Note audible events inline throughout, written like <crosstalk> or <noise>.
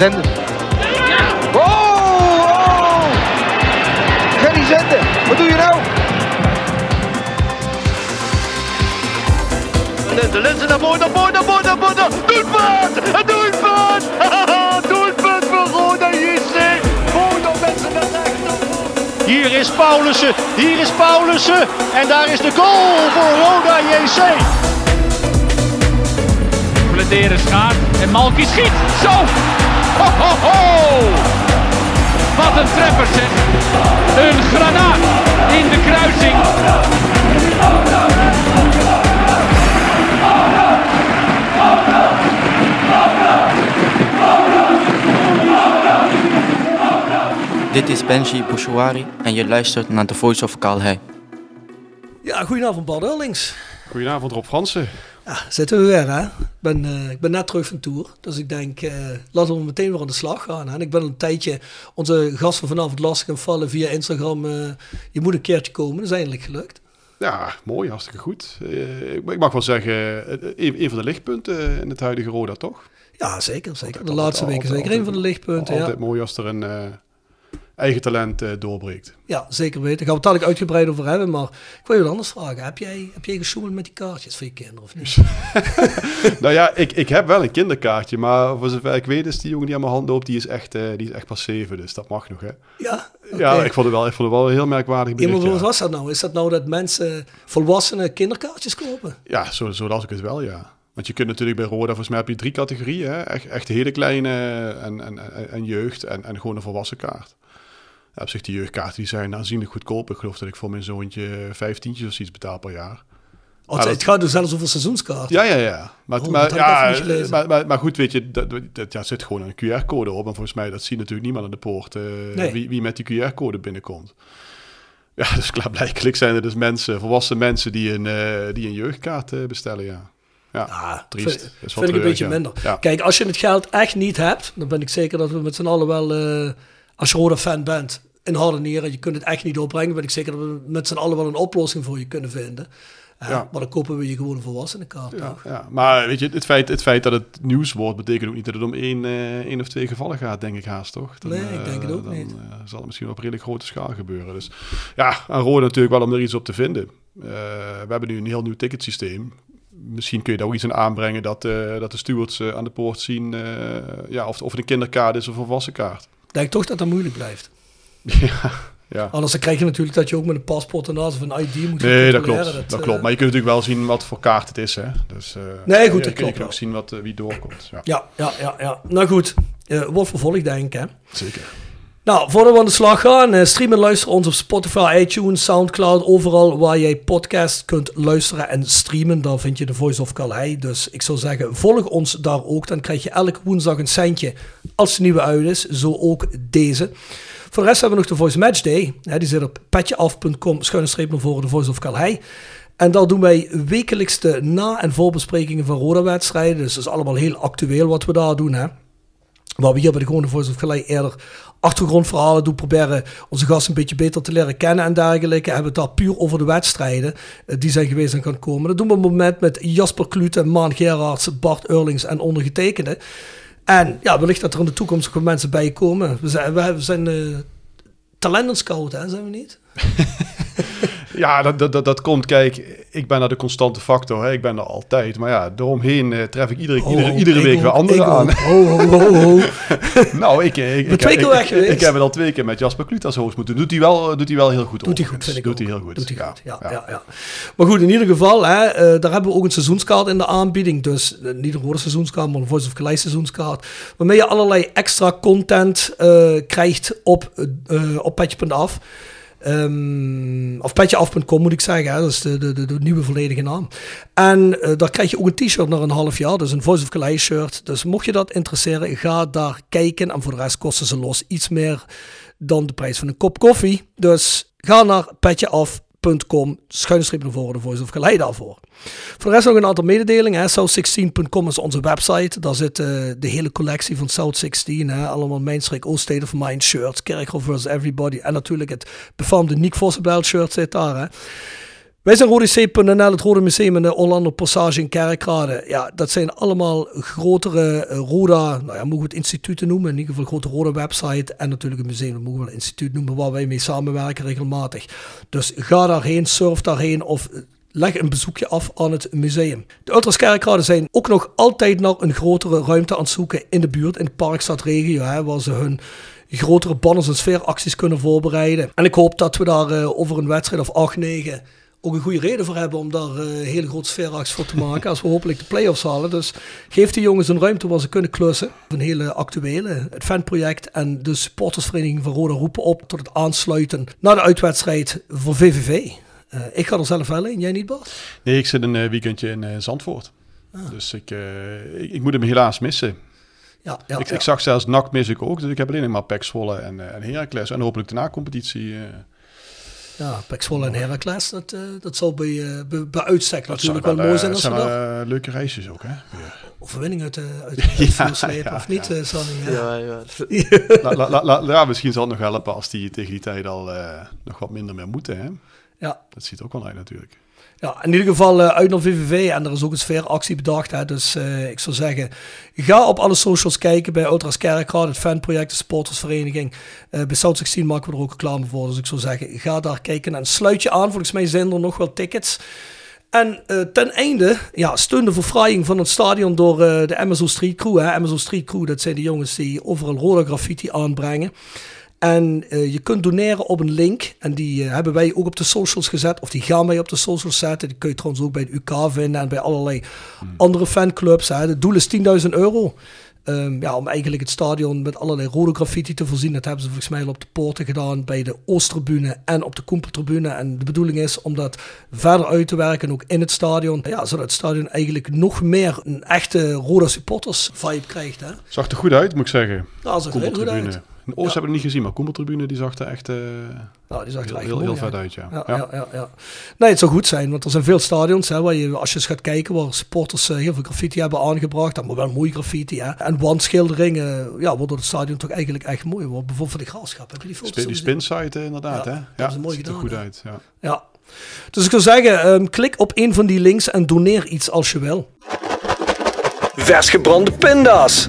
Zenden. Oh, oh! Gerry Zenden, wat doe je nou? De lenzen naar voren, naar voren, naar voren, naar voren. Doelpunt! Een doelpunt! doelpunt voor Roda JC. Roda mensen naar rechts. Hier is Paulussen, hier is Paulussen. En daar is de goal voor Roda JC. Bladeren schaart en Malky schiet. Zo! Ho, ho, ho! Wat een treffer zeg. Een granaat in de kruising. Dit is Benji Bouchouari en je luistert naar The Voice of Calais. Ja, goedenavond Bart Eurlings. Goedenavond Rob Fransen. Ja, zitten we weer hè. Ik ben, eh, ik ben net terug van tour, dus ik denk eh, laten we meteen weer aan de slag gaan. Hè. En ik ben een tijdje onze gast van vanavond lastig gaan vallen via Instagram. eh, je moet een keertje komen, dat is eindelijk gelukt. Ja, mooi, hartstikke goed. Ik, mag wel zeggen, een, een van de lichtpunten in het huidige Roda, toch? Ja, zeker. zeker. De laatste altijd- weken zeker een van de lichtpunten. Ja. Altijd mooi als er een eigen talent eh, doorbreekt. ja, zeker weten. Daar gaan we het dadelijk uitgebreid over hebben. Maar ik wil je wat anders vragen. Heb jij, heb jij gesjoemeld met die kaartjes voor je kinderen of niet? <laughs> nou ja, ik, ik heb wel een kinderkaartje, maar voor zover ik weet is die jongen die aan mijn hand loopt, die is echt, eh, die is echt pas zeven, dus dat mag nog, hè? Ja, Ja, ik vond het wel, ik vond het wel heel merkwaardig Ja, bericht, maar ja. wat was dat nou? Is dat nou dat mensen, volwassenen, kinderkaartjes kopen? Ja, zo, zo las ik het wel, ja. Want je kunt natuurlijk bij Roda, volgens mij heb je drie categorieën. Hè? Echt, echt hele kleine en, en, en, en jeugd en, en gewoon een volwassen kaart. Ja, op zich, die jeugdkaarten die zijn aanzienlijk goedkoop. Ik geloof dat ik voor mijn zoontje vijftientjes of zoiets betaal per jaar. Oh, het, dat- het gaat dus zelfs over seizoenskaarten. Ja, ja, ja. Maar, Oh, maar, ja, maar, maar, maar goed, weet je, dat, dat, ja, zit gewoon een QR-code op. En volgens mij, dat ziet natuurlijk niemand aan de poort eh, Nee. wie, wie met die QR-code binnenkomt. Ja, <laughs> dus klaarblijkelijk zijn er dus mensen, volwassen mensen die een, eh, die een jeugdkaart eh, bestellen, ja. Ja, Ah, triest. Vind, vind ik een beetje ja. minder. Ja. Kijk, als je het geld echt niet hebt, dan ben ik zeker dat we met z'n allen wel, eh, als je Roda-fan bent, in harde nieren, je kunt het echt niet opbrengen, ben ik zeker dat we met z'n allen wel een oplossing voor je kunnen vinden. Eh, Ja. Maar dan kopen we je gewoon een volwassenenkaart. Ja, toch? ja. Maar weet je, het feit, het feit dat het nieuws wordt, betekent ook niet dat het om één, eh, één of twee gevallen gaat, denk ik haast, toch? Dan, Nee, ik eh, denk het ook dan, niet. eh, zal het misschien op redelijk grote schaal gebeuren. Dus ja, aan Rode natuurlijk wel om er iets op te vinden. Eh, we hebben nu een heel nieuw ticketsysteem. Misschien kun je daar ook iets aan aanbrengen dat, eh, dat de stewards eh, aan de poort zien eh, ja, of, of het een kinderkaart is of een volwassen kaart. Denk toch dat dat moeilijk blijft. <laughs> ja, ja. Anders dan krijg je natuurlijk dat je ook met een paspoort en naast of een ID moet Nee, dat klopt. Dat, eh, klopt. Maar je kunt natuurlijk wel zien wat voor kaart het is. Hè? Dus, eh, Nee, goed, je, dat je klopt kunt wel. ook zien wat, eh, wie doorkomt. Ja, Ja, ja, ja, ja. Nou goed, wordt vervolgd denk ik hè. zeker. Nou, voordat we aan de slag gaan, eh, stream en luister ons op Spotify, iTunes, Soundcloud, overal waar jij podcast kunt luisteren en streamen. Daar vind je de Voice of Calais. Dus ik zou zeggen, volg ons daar ook. Dan krijg je elke woensdag een centje als de nieuwe uit is. Zo ook deze. Voor de rest hebben we nog de Voice Match Day. Die zit op petjeaf.com, schuine streep naar voren, de Voice of Calais. En daar doen wij wekelijks de na- en voorbesprekingen van Roda-wedstrijden. Dus dat is allemaal heel actueel wat we daar doen, hè. Waar we hier bij de Gewone Voice of Calais eerder achtergrondverhalen doen. Proberen onze gasten een beetje beter te leren kennen en dergelijke. Hebben we het daar puur over de wedstrijden eh, die zijn geweest en gaan komen. Dat doen we op het moment met Jasper Klute, Maan Gerards, Bart Eurlings en ondergetekende. En ja, wellicht dat er in de toekomst ook mensen bij komen. We zijn, we zijn hè, zijn we niet? <laughs> Ja, dat, dat, dat, dat komt. Kijk, ik ben daar de constante factor. Hè. Ik ben er altijd. Maar ja, daaromheen eh, tref ik iedere, iedere, iedere ik week weer anderen ik aan. ook. Ho, ho, ho, ho. <laughs> nou, ik, ik, ben ik, twee ik, keer weg ik, geweest. ik heb het al twee keer met Jasper Kluut als host moeten. Doet hij wel, doet hij wel heel goed. Doet hij goed, vind ik Doet hij heel goed. Doet hij ja. goed, ja, ja. Ja, Maar goed, in ieder geval, hè, eh, daar hebben we ook een seizoenskaart in de aanbieding. Dus eh, niet een rode seizoenskaart, maar een Voice of Calais seizoenskaart. Waarmee je allerlei extra content eh, krijgt op, eh op petje.af. Ehm, of petjeaf.com moet ik zeggen, hè. dat is de, de, de, nieuwe volledige naam. En eh, daar krijg je ook een t-shirt na een half jaar, dus een Voice of Calais shirt. Dus mocht je dat interesseren, ga daar kijken. En voor de rest kosten ze los iets meer dan de prijs van een kop koffie. Dus ga naar petjeaf.com, schuinstreep naar voren, de Voice of Calais daarvoor. Voor de rest nog een aantal mededelingen. hè. South16.com is onze website. Daar zit eh, de hele collectie van South 16. Hè. Allemaal Mainstreek, All State of Mind shirts. Kerkhoff vs. Everybody. En natuurlijk het befaamde Nick Vossenbelt shirt zit daar. Hè. Wij zijn RodeC.nl, het Rode Museum in de Orlando Passage in Kerkrade. Ja, dat zijn allemaal grotere eh, Roda, nou ja, mogen we het instituten noemen. In ieder geval grote Roda website. En natuurlijk een museum, dat mogen we wel instituut noemen, waar wij mee samenwerken regelmatig. Dus ga daarheen, surf daarheen of eh, leg een bezoekje af aan het museum. De Ultras Kerkrade zijn ook nog altijd naar een grotere ruimte aan het zoeken in de buurt, in de Parkstadregio, hè, waar ze hun grotere banners en sfeeracties kunnen voorbereiden. En ik hoop dat we daar eh, over een wedstrijd of 8, 9 ook een goede reden voor hebben om daar eh, hele grote sfeeracties voor te maken. Als we hopelijk de play-offs halen. Dus geef die jongens een ruimte waar ze kunnen klussen. Een hele actuele, het fanproject en de supportersvereniging van Roda roepen op tot het aansluiten naar de uitwedstrijd voor VVV. Eh, ik ga er zelf wel in, jij niet Bart? Nee, ik zit een eh, weekendje in eh, Zandvoort. Ah. Dus ik, eh, ik, ik moet hem helaas missen. Ja, ja, ik, ja. ik zag zelfs NAC mis ik ook. Dus ik heb alleen nog maar Pek Zwolle en, eh, en Heracles. En hopelijk de na-competitie. eh, Ja, Pek Zwolle en Heracles, dat, dat zal bij, eh, bij, bij uitstek dat natuurlijk zijn wel mooi zijn als we zijn wel, leuke reisjes ook, hè? Weer. overwinning uit <laughs> de uit, uit slepen, ja, of niet, ja. Ja. Ja, ja. <laughs> La- la- la- la- ja, misschien zal het nog helpen als die tegen die tijd al eh, nog wat minder meer moeten. Hè? Ja. Dat ziet ook wel uit natuurlijk. Ja, in ieder geval eh, uit naar VVV en er is ook een sfeeractie bedacht. Hè, dus eh, ik zou zeggen, ga op alle socials kijken bij Ultras Kerkrade, het fanproject, de supportersvereniging. Eh bij South 16 maken we er ook reclame voor. Dus ik zou zeggen, ga daar kijken en sluit je aan. Volgens mij zijn er nog wel tickets. En ten einde, ja, steun de verfraaiing van het stadion door de Amazon Street Crew. Hè. Amazon Street Crew, dat zijn de jongens die overal rode graffiti aanbrengen. En eh, je kunt doneren op een link. En die eh, hebben wij ook op de socials gezet. Of die gaan wij op de socials zetten. Die kun je trouwens ook bij het UK vinden. En bij allerlei andere fanclubs. Hè. Het doel is 10.000 euro. Ehm, ja, om eigenlijk het stadion met allerlei rode graffiti te voorzien. Dat hebben ze volgens mij al op de poorten gedaan. Bij de Oosttribune en op de Koempeltribune. En de bedoeling is om dat verder uit te werken. Ook in het stadion. Ja, zodat het stadion eigenlijk nog meer een echte Roda supporters vibe krijgt. Hè. Zag er goed uit, moet ik zeggen. Dat zag er heel goed uit. In Oost hebben we niet gezien, maar Koepeltribune die zag er echt eh, Nou, die zag er heel, echt heel, mooi heel vet uit. uit. Ja. Ja, Ja. ja. Ja, ja, Nee, het zou goed zijn, want er zijn veel stadions hè, waar je, als je eens gaat kijken, waar supporters eh, heel veel graffiti hebben aangebracht. Dat moet wel mooi graffiti. Hè. En wandschilderingen, ja, waardoor het stadion toch eigenlijk echt mooi wordt. Bijvoorbeeld van de graafschap. Heb je die foto's Sp- Die spinsite eh, inderdaad, Ja, hè? dat Ja, ze mooi ziet er gedaan, goed hè. uit. Ja. Ja. Dus ik zou zeggen, ehm, klik op een van die links en doneer iets als je wil. Vers gebrande pinda's.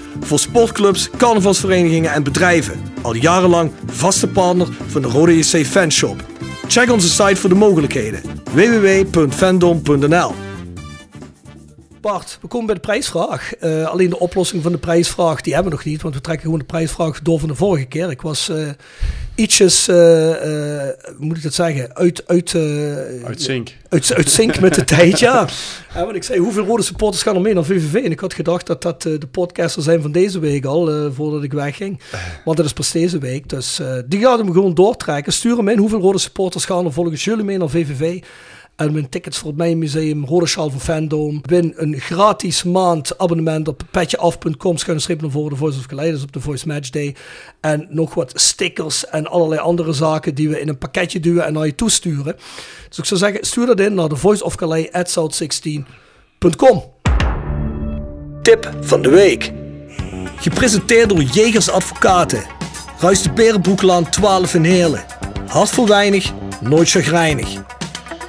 Voor sportclubs, carnavalsverenigingen en bedrijven. Al jarenlang vaste partner van de Rode JC Fanshop. Check onze site voor de mogelijkheden. www.fandom.nl Bart, we komen bij de prijsvraag. Eh, alleen de oplossing van de prijsvraag, die hebben we nog niet. Want we trekken gewoon de prijsvraag door van de vorige keer. Ik was eh, ietsjes, eh, hoe moet ik dat zeggen, uit... uit Uit zink. uit, uit sync met de <laughs> tijd, ja. ja. Want ik zei, hoeveel rode supporters gaan er mee naar VVV? En ik had gedacht dat dat de podcaster zijn van deze week al, voordat ik wegging. Want dat is pas deze week. Dus die gaan hem gewoon doortrekken. Stuur hem in. Hoeveel rode supporters gaan er volgens jullie mee naar VVV? En win tickets voor het Mijn Museum, Rode Sjaal voor Fandom. Win een gratis maand abonnement op petjeaf.com. Schuine streep naar voren, de Voice of Calais, op de Voice Match Day. En nog wat stickers en allerlei andere zaken die we in een pakketje duwen en naar je toesturen. Dus ik zou zeggen, stuur dat in naar de Voice of Calais at south16.com. Tip van de week. Gepresenteerd door Jegers Advocaten. Ruist de Berenbroeklaan 12 in Heerlen. Hart voor weinig, nooit chagrijnig.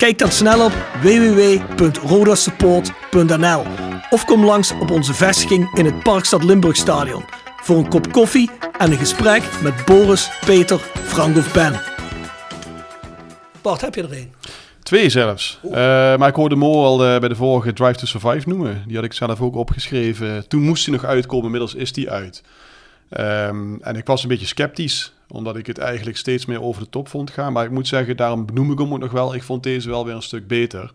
Kijk dan snel op www.rodasupport.nl of kom langs op onze vestiging in het Parkstad Limburg Stadion voor een kop koffie en een gesprek met Boris, Peter, Frank of Ben. Bart, heb je er een? Twee zelfs. Uh, maar ik hoorde Mo al uh, bij de vorige Drive to Survive noemen. Die had ik zelf ook opgeschreven. Toen moest hij nog uitkomen, inmiddels is die uit. Um, en ik was een beetje sceptisch, omdat ik het eigenlijk steeds meer over de top vond gaan. Maar ik moet zeggen, daarom benoem ik hem ook nog wel. Ik vond deze wel weer een stuk beter.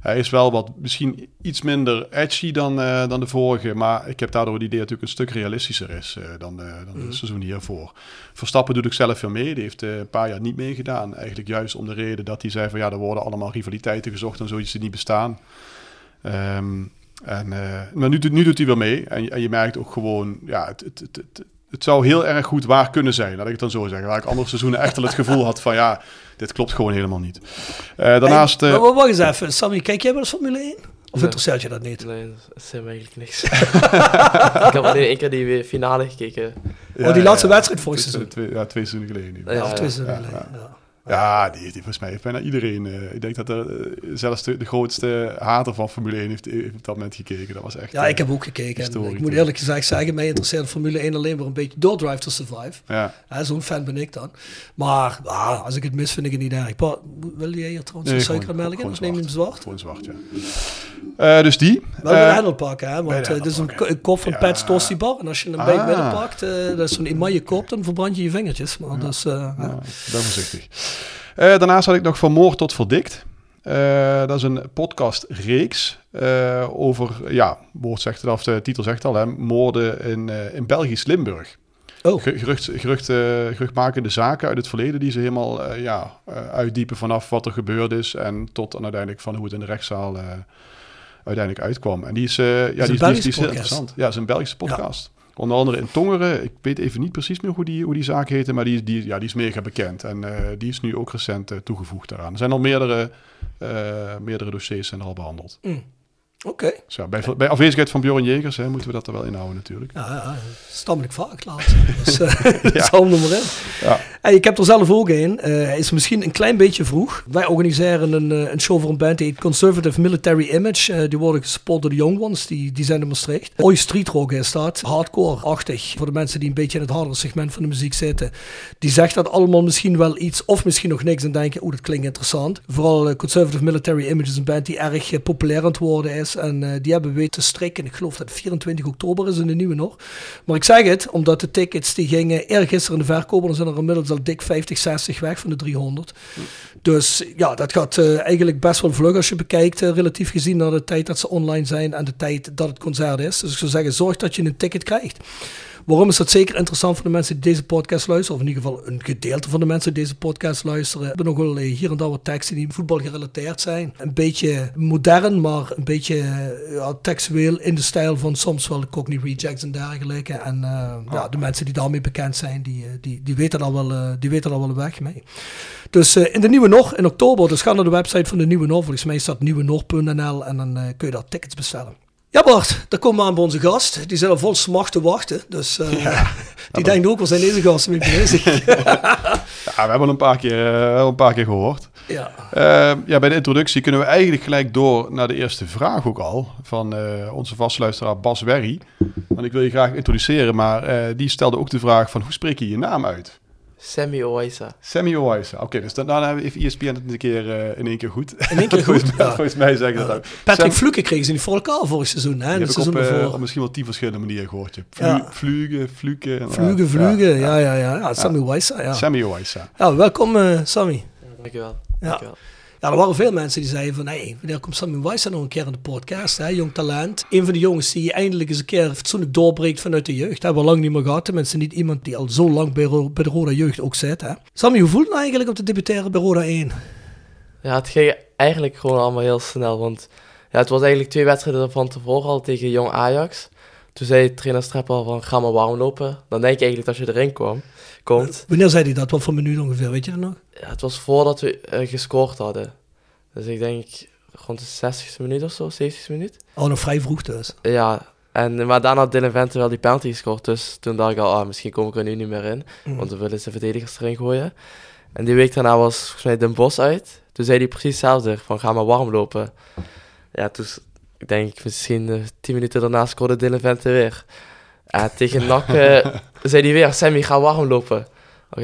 Hij is wel wat misschien iets minder edgy dan, uh, dan de vorige. Maar ik heb daardoor het idee dat ook een stuk realistischer is uh, dan, uh, dan mm. het seizoen hiervoor. Verstappen doet ik zelf veel mee. Die heeft een paar jaar niet meegedaan. Eigenlijk juist om de reden dat hij zei van ja, er worden allemaal rivaliteiten gezocht en zoiets die niet bestaan. Um, en, maar nu, nu doet hij weer mee. En, en je merkt ook gewoon, ja, het, het, het, het het zou heel erg goed waar kunnen zijn, laat ik het dan zo zeggen. Waar ik andere seizoenen echt al het gevoel had van ja, dit klopt gewoon helemaal niet. Uh, daarnaast... Hey, uh, wacht eens even, Sammy, kijk jij wel eens Formule 1? Of nee. interesseert je dat niet? Nee, dat zijn eigenlijk niks. <laughs> ik heb alleen één keer die finale gekeken. Ja, oh, die laatste ja, wedstrijd vorig seizoen? Twee, ja, twee seizoenen geleden. Ja, of twee seizoenen geleden, ja. Ja, die, die volgens mij heeft bijna iedereen. Uh, ik denk dat er uh, zelfs de, de, grootste hater van Formule 1 heeft, heeft op dat moment gekeken. Dat was echt. Ja, ik heb ook gekeken. En ik moet eerlijk gezegd zeggen, mij interesseert Formule 1 alleen maar een beetje door Drive to Survive. Ja. Zo'n fan ben ik dan. Maar ah, als ik het mis, vind ik het niet erg. Pa, wil jij hier trouwens nee, een suikermelk in? Of neem je hem zwart? Gewoon zwart, ja. Uh, dus die. Wel uh, een pakken, hè? Want het is een, een kop van ja. Pets Tosti Bar. En als je een ah. beetje midden pakt, dat is zo'n emaille kop, dan verbrand je je vingertjes. Maar ja. dus, ja. ben voorzichtig. Uh, daarnaast had ik nog Van Moord tot Verdikt. Uh, dat is een podcastreeks uh, over, ja, woord zegt het af, de titel zegt al, hè, moorden in, in Belgisch Limburg. Oh. Gerucht, gerucht, geruchtmakende zaken uit het verleden die ze helemaal ja, uitdiepen vanaf wat er gebeurd is en tot en uiteindelijk van hoe het in de rechtszaal uiteindelijk uitkwam. En die is, ja, die, die, die, is heel interessant. Ja, het is een Belgische podcast. Ja. Onder andere in Tongeren. Ik weet even niet precies meer hoe die, hoe die zaak heette, maar die, die, ja, die is mega bekend. En uh, die is nu ook recent uh, toegevoegd daaraan. Er zijn al meerdere, uh, meerdere dossiers zijn al behandeld. Mm. Oké. Okay. Dus ja, bij, bij, afwezigheid van Bjorn Jegers hè, moeten we dat er wel inhouden natuurlijk. Ja, ja stamelijk vaak laat. <laughs> dus ja. <laughs> zal maar in. Ja. Hey, ik heb er zelf ook een. Uh, is misschien een klein beetje vroeg. Wij organiseren een, uh, een show voor een band die heet Conservative Military Image. Uh, die worden gespot door de Young Ones. Die, die zijn in Maastricht. Ooit street rock is dat. Hardcore-achtig. Voor de mensen die een beetje in het hardere segment van de muziek zitten. Die zegt dat allemaal misschien wel iets of misschien nog niks en denken, oeh, dat klinkt interessant. Vooral Conservative Military Image is een band die erg populair aan het worden is. En die hebben weten te strikken. Ik geloof dat 24 oktober is in de nieuwe nog. Maar ik zeg het, omdat de tickets die gingen eergisteren in de verkoop. Dan zijn er inmiddels al dik 50, 60 weg van de 300. Dus ja, dat gaat uh, eigenlijk best wel vlug als je bekijkt. Uh, relatief gezien naar de tijd dat ze online zijn en de tijd dat het concert is. Dus ik zou zeggen, zorg dat je een ticket krijgt. Waarom is dat zeker interessant voor de mensen die deze podcast luisteren? Of in ieder geval een gedeelte van de mensen die deze podcast luisteren. We hebben nog wel eh, hier en daar wat teksten die voetbal gerelateerd zijn. Een beetje modern, maar een beetje eh, ja, textueel in de stijl van soms wel Cockney Rejects en dergelijke. En uh, ja, de mensen die daarmee bekend zijn, die, die, die, weten, al wel, uh, die weten al wel weg mee. Dus uh, in de Nieuwe Nog in oktober, dus ga naar de website van de Nieuwe Nog. Volgens mij staat nieuwenog.nl en dan kun je daar tickets bestellen. Ja Bart, daar komen we aan bij onze gast. Die zijn al vol smacht te wachten. Dus uh, ja, <laughs> die denken ook, wel zijn deze gasten mee bezig? <laughs> ja, we hebben een paar keer, uh, een paar keer gehoord. Ja. Uh, ja, bij de introductie kunnen we eigenlijk gelijk door naar de eerste vraag ook al. Van onze vastluisteraar Bas Werry. Want ik wil je graag introduceren, maar die stelde ook de vraag van hoe spreek je je naam uit? Sammy Owaisa. Sammy Owaisa. Oké, dus dan, dan hebben we even ESPN het een keer eh, in één keer goed. In één keer <laughs> volgens, goed, mij- ja. volgens mij zeggen ze dat ook. Patrick Sam- kregen ze niet voor elkaar vorig seizoen. Hè? Die heb ik op, seizoen eh, op misschien wel tien verschillende manieren gehoord. je. Vlu Ja. Vlugen, Vlugen, ja, vlugen. ja. Ja, ja, ja. ja. Sammy Weissa, ja. Sammy Owaisa. ja. Welkom, eh, Sammy. Dankjewel. Ja. Dankjewel. Ja, er waren veel mensen die zeiden van... Hey, wanneer komt Sammy Weissa nog een keer in de podcast? Hè? Jong talent. Een van de jongens die eindelijk eens een keer fatsoenlijk doorbreekt vanuit de jeugd. Hebben we lang niet meer gehad. Tenminste, niet iemand die al zo lang bij, bij de Roda Jeugd ook zit. Hè? Sammy, hoe voelt het nou eigenlijk om te debuteren bij Roda 1? Ja, het ging eigenlijk gewoon allemaal heel snel. Want ja, het was eigenlijk twee wedstrijden van tevoren al tegen Jong Ajax. Toen zei trainer Strepp al van, ga maar warm lopen. Dan denk je eigenlijk dat je erin kwam, komt. Wanneer zei hij dat? Wat voor minuut ongeveer? Weet je dat nog? Ja, het was voordat we eh, gescoord hadden. Dus ik denk rond de 60ste minuut of zo, 70ste minuut. Oh, nog vrij vroeg dus. Ja, en, maar daarna had Dylan Vente wel die penalty gescoord. Dus toen dacht ik al, ah, misschien kom ik er nu niet meer in. Mm. Want we willen de verdedigers erin gooien. En die week daarna was volgens mij Den Bos uit. Toen zei hij precies hetzelfde, van ga maar warm lopen. Ja, toen, ik denk misschien eh, tien minuten daarna scoorde Dylan Vente weer. En tegen NAC eh, <laughs> zei hij weer, Sammy, ga warm lopen.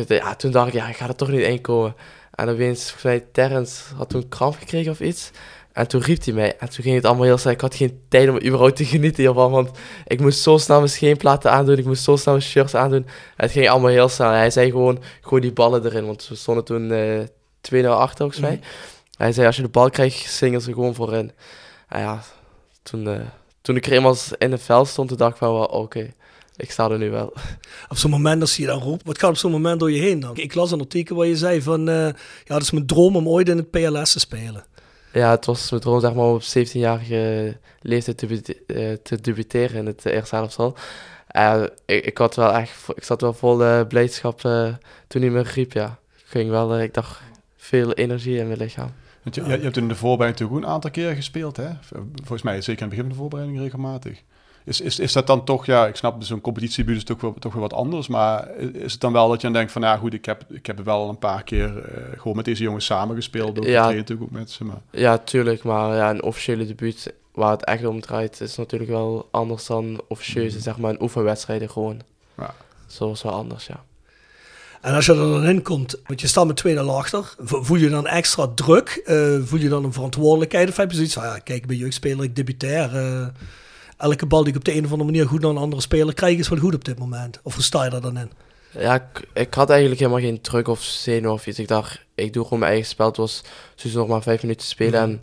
Ja, toen dacht ik, ja, ik ga er toch niet in komen. En opeens, volgens mij, Terrence had toen kramp gekregen of iets. En toen riep hij mij. En toen ging het allemaal heel snel. Ik had geen tijd om überhaupt te genieten hiervan. Want ik moest zo snel mijn scheenplaten aandoen. Ik moest zo snel mijn shirts aandoen. Het ging allemaal heel snel. Hij zei gewoon, gooi die ballen erin. Want we stonden toen eh 2-0 achter, volgens mij. Hij zei, als je de bal krijgt, zingen ze gewoon voorin. En ja, toen, eh, toen ik er eenmaal in het veld stond, toen dacht ik van, wel, oké, ik sta er nu wel. Op zo'n moment als je dan roept, wat gaat op zo'n moment door je heen dan? Ik las een artikel waar je zei van, eh, ja, dat is mijn droom om ooit in het PLS te spelen. Ja, het was mijn droom zeg maar, om op 17-jarige leeftijd te, eh, te debuteren in het eerste elftal. Eh, ik, ik, had wel echt, ik zat wel vol eh, blijdschap toen hij me riep, ja. Ik ging wel, ik dacht, veel energie in mijn lichaam. Want je, hebt in de voorbereiding ook een aantal keer gespeeld, hè? Volgens mij zeker in het begin van de voorbereiding regelmatig. Is, is, is dat dan toch, ja, ik snap, zo'n competitiebuurt is toch wel, toch wel wat anders, maar is het dan wel dat je dan denkt van, ja goed, ik heb, ik heb wel een paar keer eh, gewoon met deze jongens samengespeeld, ook Ja. ja. natuurlijk ook met ze, maar... Ja, tuurlijk, maar ja, een officiële debuut waar het echt om draait, is natuurlijk wel anders dan officieuze, zeg maar, een oefenwedstrijden gewoon. Ja. Zo is wel anders, ja. En als je er dan in komt, want je staat met 2-0 achter, vo- voel je dan extra druk? Eh, voel je dan een verantwoordelijkheid? Of heb je zoiets van, ja, kijk, ik ben jeugdspeler, ik debuteer. eh, elke bal die ik op de een of andere manier goed naar een andere speler krijg, is wel goed op dit moment. Of hoe sta je daar dan in? Ja, ik, ik had eigenlijk helemaal geen druk of zenuw of iets. Ik dacht, ik doe gewoon mijn eigen spel. Het was sowieso nog maar vijf minuten te spelen. En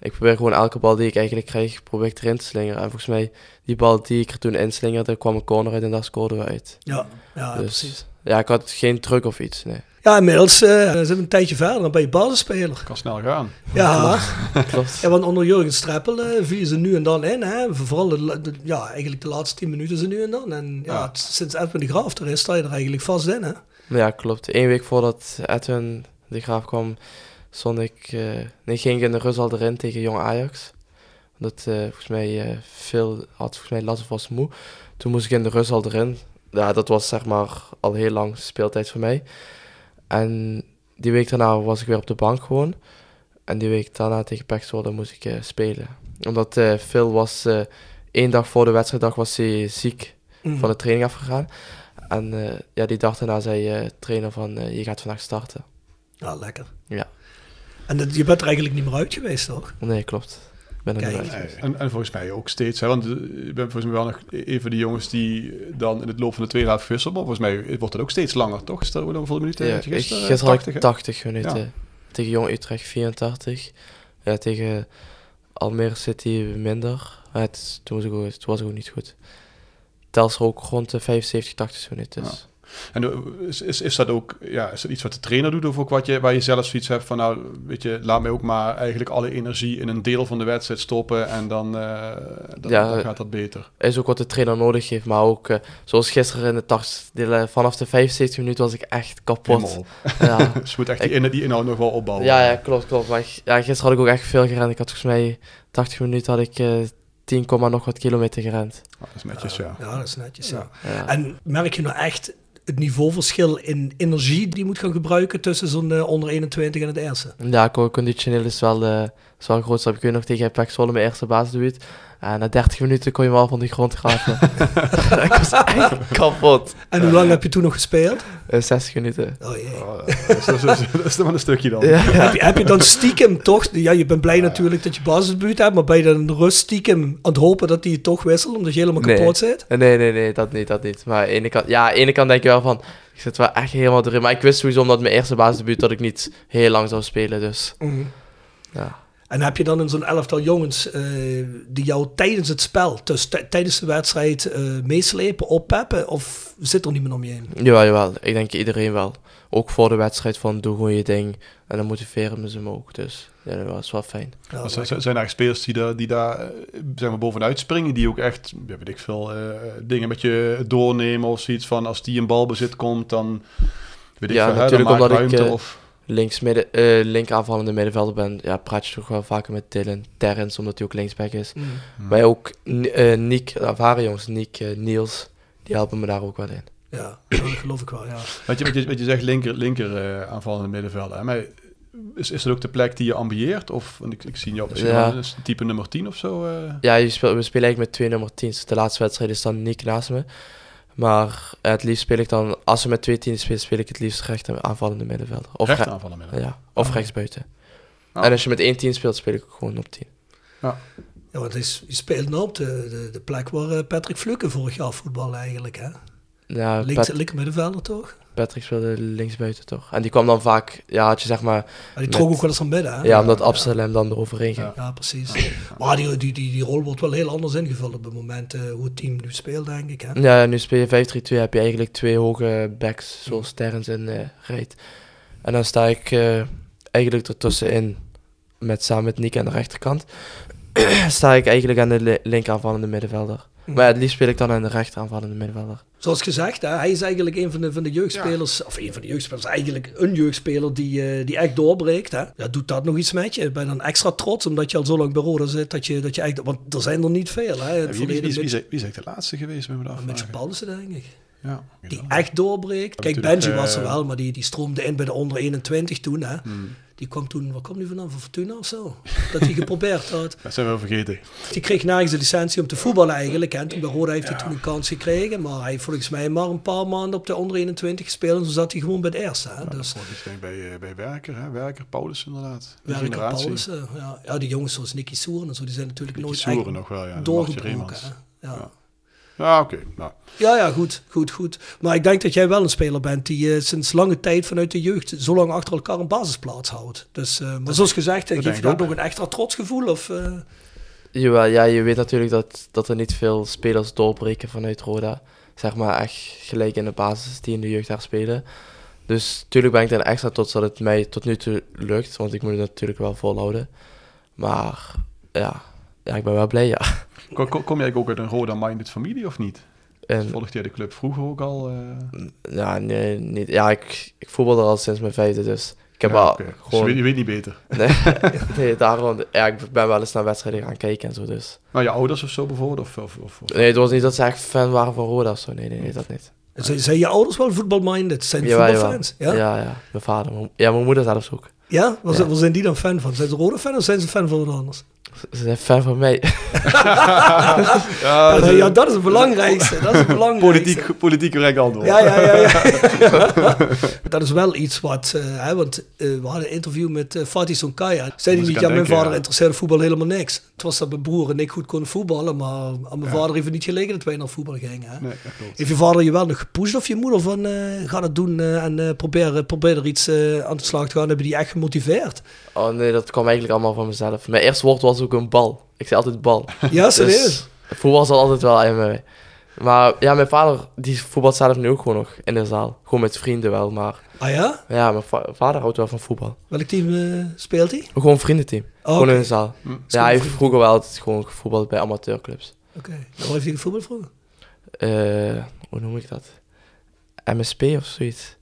ik probeer gewoon elke bal die ik eigenlijk kreeg, probeer ik erin te slingeren. En volgens mij, die bal die ik er toen inslingerde, kwam een corner uit en daar scoorden we uit. Ja, ja dus precies. Ja, ik had geen druk of iets, nee. Ja, inmiddels eh, zijn we een tijdje verder, dan ben je basisspeler. kan snel gaan. Ja, <laughs> Klopt. <laughs> ja want onder Jurgen Streppel eh viel ze nu en dan in. Hè? Vooral de, ja, eigenlijk de laatste tien minuten ze nu en dan. En ja, Ja. het- sinds Edwin de Graaf er is, sta je er eigenlijk vast in. Hè? Ja, klopt. Eén week voordat Edwin de Graaf kwam, stond ik, eh, nee, ging ik in de rust al erin tegen Jong Ajax. Dat eh, volgens mij eh, veel had volgens mij last of was moe. Toen moest ik in de rust al erin. Ja, dat was zeg maar al heel lang speeltijd voor mij. En die week daarna was ik weer op de bank gewoon. En die week daarna tegen Zwolle moest ik eh, spelen. Omdat eh, Phil was eh, één dag voor de wedstrijddag was hij ziek Mm. van de training afgegaan. En ja, die dag daarna zei trainer van, je gaat vandaag starten. Ja, lekker. Ja. En dat, je bent er eigenlijk niet meer uit geweest, toch? Nee, klopt. Er Kijk. en, en volgens mij ook steeds. Hè? Want eh, ik ben volgens mij wel nog een van die jongens die dan in het loop van de tweede helft wisselen. Maar volgens mij wordt het ook steeds langer, toch? Is dat ook hoeveel minuten? Ja, had je ik, gisteren, gisteren had 80, ik hè? 80 minuten. Ja. Tegen Jong Utrecht 84. Ja, tegen Almere City minder. Ja, het, toen, was ook, het was ook niet goed. Telstra ook rond de 75, 80 minuten. Dus. En eh, is, is, is dat ook ja, is dat iets wat de trainer doet of ook wat je, waar je zelf zoiets hebt van nou, weet je, laat mij ook maar eigenlijk alle energie in een deel van de wedstrijd stoppen en dan, eh, dan, Ja, dan gaat dat beter. is ook wat de trainer nodig heeft. Maar ook, eh, zoals gisteren in de 80, de- eh, vanaf de 75 minuten was ik echt kapot. <laughs> Ja. <laughs> dus je moet echt die, Ik- in, die inhoud nog wel opbouwen. Ja, ja, klopt, klopt. Maar ja, gisteren had ik ook echt veel gerend. Ik had volgens mij 80 minuten had ik eh 10, komma nog wat kilometer gerend. Ah, dat is netjes, ja. Ja, dat is netjes, ja. Ja. En merk je nou echt het niveauverschil in energie die je moet gaan gebruiken tussen zo'n eh, onder 21 en het eerste? Ja, co- conditioneel is wel, eh is wel groot. Ik weet nog tegen Pek Zwolle mijn eerste basisdebuut. Ja, na 30 minuten kon je hem al van de grond graven. <laughs> <laughs> ik was echt kapot. En hoe lang heb je toen nog gespeeld? Eh, 60 minuten. Oh jee. Oh, dat, is, dat, is, dat is toch maar een stukje dan. Ja. Heb, je, heb je dan stiekem toch... Ja, je bent blij natuurlijk dat je basisbuurt hebt, maar ben je dan in de rust stiekem aan het hopen dat hij je toch wisselt, omdat je helemaal Nee. kapot zit? Eh, Nee, nee, nee, dat niet, dat niet. Maar aan de ene kant, ja, aan de ene kant denk je wel van, ik zit wel echt helemaal erin. Maar ik wist sowieso omdat mijn eerste basisdebuut dat ik niet heel lang zou spelen, dus Mhm. ja. En heb je dan in zo'n elftal jongens eh, die jou tijdens het spel, dus tijdens de wedstrijd, eh, meeslepen, oppeppen? Of zit er niemand om je heen? Jawel, jawel. Ik denk iedereen wel. Ook voor de wedstrijd van, doe gewoon je ding. En dan motiveren ze me ook, dus ja, dat was wel fijn. Ja, zijn, zijn er eigenlijk spelers die daar, die daar eh, zeg maar, bovenuit springen, die ook echt, ja, weet ik veel, eh, dingen met je doornemen of zoiets van, als die in balbezit komt, dan weet ik Ja, veel, hè, natuurlijk dan maak omdat ik, ruimte of... Links midden, eh link aanvallende middenvelder ben, ja, praat je toch wel vaker met Dylan Terrence, omdat hij ook linksback is. Mhm. Maar ook N- eh, Nick, de ervaren jongens, Nick, eh, Niels, die helpen me daar ook wel in. Ja, <clears throat> dat geloof ik wel, ja. Wat je, wat je, wat je zegt, linker, linker eh, aanvallende middenvelder. Maar is, is dat ook de plek die je ambieert? Of, want ik, ik zie jou misschien Ja. type nummer 10 of zo. eh? Ja, je speelt, we spelen eigenlijk met twee nummer 10's. De laatste wedstrijd is dan Nick naast me. Maar eh, het liefst speel ik dan, als we met twee tieners spelen, speel ik het liefst recht aanvallende middenvelder. Of, Rechter re- aanvallen middenvelder. ja, of Ah. rechtsbuiten. Ah. En als je met één team speelt, speel ik ook gewoon op 10. Ja, want hij is- je speelt nou op de, de, de plek waar eh, Patrick Fluke vorig jaar voetbalde eigenlijk, hè? Ja, Links, Pat- linker middenvelder toch? Patrick speelde linksbuiten toch. En die kwam dan vaak, ja, had je zeg maar, Maar die Met- trok ook wel eens van binnen, hè? ja, omdat Absalem hem dan eroverheen ging. Ja. Ja, precies. Maar die, die, die, die rol wordt wel heel anders ingevuld op het moment eh, hoe het team nu speelt, denk ik. Hè? Ja, nu speel je 5-3-2, heb je eigenlijk twee hoge backs, zoals Terrence en Reet. En dan sta ik eh, eigenlijk ertussenin, met, samen met Nick aan de rechterkant, <clears throat> sta ik eigenlijk aan de li- linker aanvallende middenvelder. Maar het liefst speel ik dan aan de rechter aanvallende middenvelder. Zoals gezegd, hè, hij is eigenlijk een van de, van de jeugdspelers, of een van de jeugdspelers, eigenlijk een jeugdspeler die, eh, die echt doorbreekt. Hè. Ja, doet dat nog iets met je? Ben je dan extra trots omdat je al zo lang bij Roda zit, dat je, dat je echt, want er zijn er niet veel. Hè. Ja, wie, wie, is- wie, met- is, wie is eigenlijk de laatste geweest met me met afvragen? je Paulussen, denk ik. Ja. Die echt doorbreekt. Kijk, Benji was er eh, wel, maar die, die stroomde in bij de onder 21 toen. Hè. Hmm. Die kwam toen, waar kwam die vandaan? Van Fortuna of zo? Dat hij geprobeerd had. <laughs> Dat zijn we wel vergeten. Die kreeg nergens de licentie om te voetballen eigenlijk. En toen bij Roda heeft hij toen een kans gekregen. Maar hij heeft volgens mij maar een paar maanden op de onder 21 gespeeld. En toen zat hij gewoon bij de eerste. Hè. Ja, dus bij, eh, bij Werker, hè? Werker, Paulus inderdaad. Werker generatie. Paulussen. Ja. ja, die jongens zoals Nicky Soeren en zo, die zijn natuurlijk nooit Soeren nog wel, ja. Doorgebroken. Ja. Ja. Oké. Nou, Ja, ja, goed, goed, goed. Maar ik denk dat jij wel een speler bent die eh, sinds lange tijd vanuit de jeugd zo lang achter elkaar een basisplaats houdt. Dus, eh, maar zoals gezegd, dat geef je ik nog een extra trotsgevoel? Of, eh, Jawel, ja, je weet natuurlijk dat, dat er niet veel spelers doorbreken vanuit Roda. Zeg maar echt gelijk in de basis die in de jeugd daar spelen. Dus natuurlijk ben ik dan extra trots dat het mij tot nu toe lukt. Want ik moet het natuurlijk wel volhouden. Maar ja, ja ik ben wel blij, ja. kom, kom kom jij ook uit een Roda-minded familie of niet? En, Volgde jij de club vroeger ook al? eh? ja, nee, niet. Ja, ik, ik voetbal er al sinds mijn vijfde, dus ik heb Ja. Dus je, gewoon... weet, je weet niet beter. <laughs> Nee, <laughs> nee, daarom... Ja, ik ben wel eens naar wedstrijden gaan kijken en zo, dus... Nou, je ouders of zo bijvoorbeeld? Of, of, of, of- Nee, het was niet dat ze echt fan waren van Roda of zo. Nee, nee, nee, dat niet. zijn, zijn je ouders wel voetbalminded? Zijn die Jawel, voetbalfans? Ja? Ja, ja. Mijn vader. Ja, mijn moeder zelfs ook. Ja? Waar, Ja. zijn- waar zijn die dan fan van? Zijn ze rode fan of zijn ze fan van wat anders? Ze zijn fan van mij. <laughs> Ja, dat- ja, dat is het belangrijkste. Dat is het belangrijkste. <laughs> politiek, politiek correct antwoord. Ja, ja, ja. ja. <laughs> dat is wel iets wat... eh, hè, want eh, we hadden een interview met eh, Fatih Sonkaya. Zei hij niet, ik ja, mijn vader ja. interesseerde voetbal helemaal niks. Het was dat mijn broer en ik goed konden voetballen, maar aan mijn vader heeft het niet gelegen dat wij naar voetbal gingen. Hè? Nee, dat. Heeft je vader je wel nog gepusht of je moeder van, eh, ga het doen eh, en eh, probeer, probeer er iets aan de slag te gaan? Hebben die echt gemotiveerd? Oh nee, dat kwam eigenlijk allemaal van mezelf. Mijn eerste woord was ook een bal. Ik zei altijd bal. Ja, serieus? Dus voetbal zat altijd wel in mij. Maar ja, mijn vader, die voetbalt zelf nu ook gewoon nog in de zaal. Gewoon met vrienden wel, maar... Ah ja? Ja, mijn va- vader houdt wel van voetbal. Welk team eh, speelt hij? Gewoon een vriendenteam. Oh, gewoon in de zaal. Hm. Ja, hij heeft vroeger wel altijd gewoon gevoetbald bij amateurclubs. Oké. En Waar heeft hij gevoetbald vroeger? Eh, hoe noem ik dat? MSP of zoiets.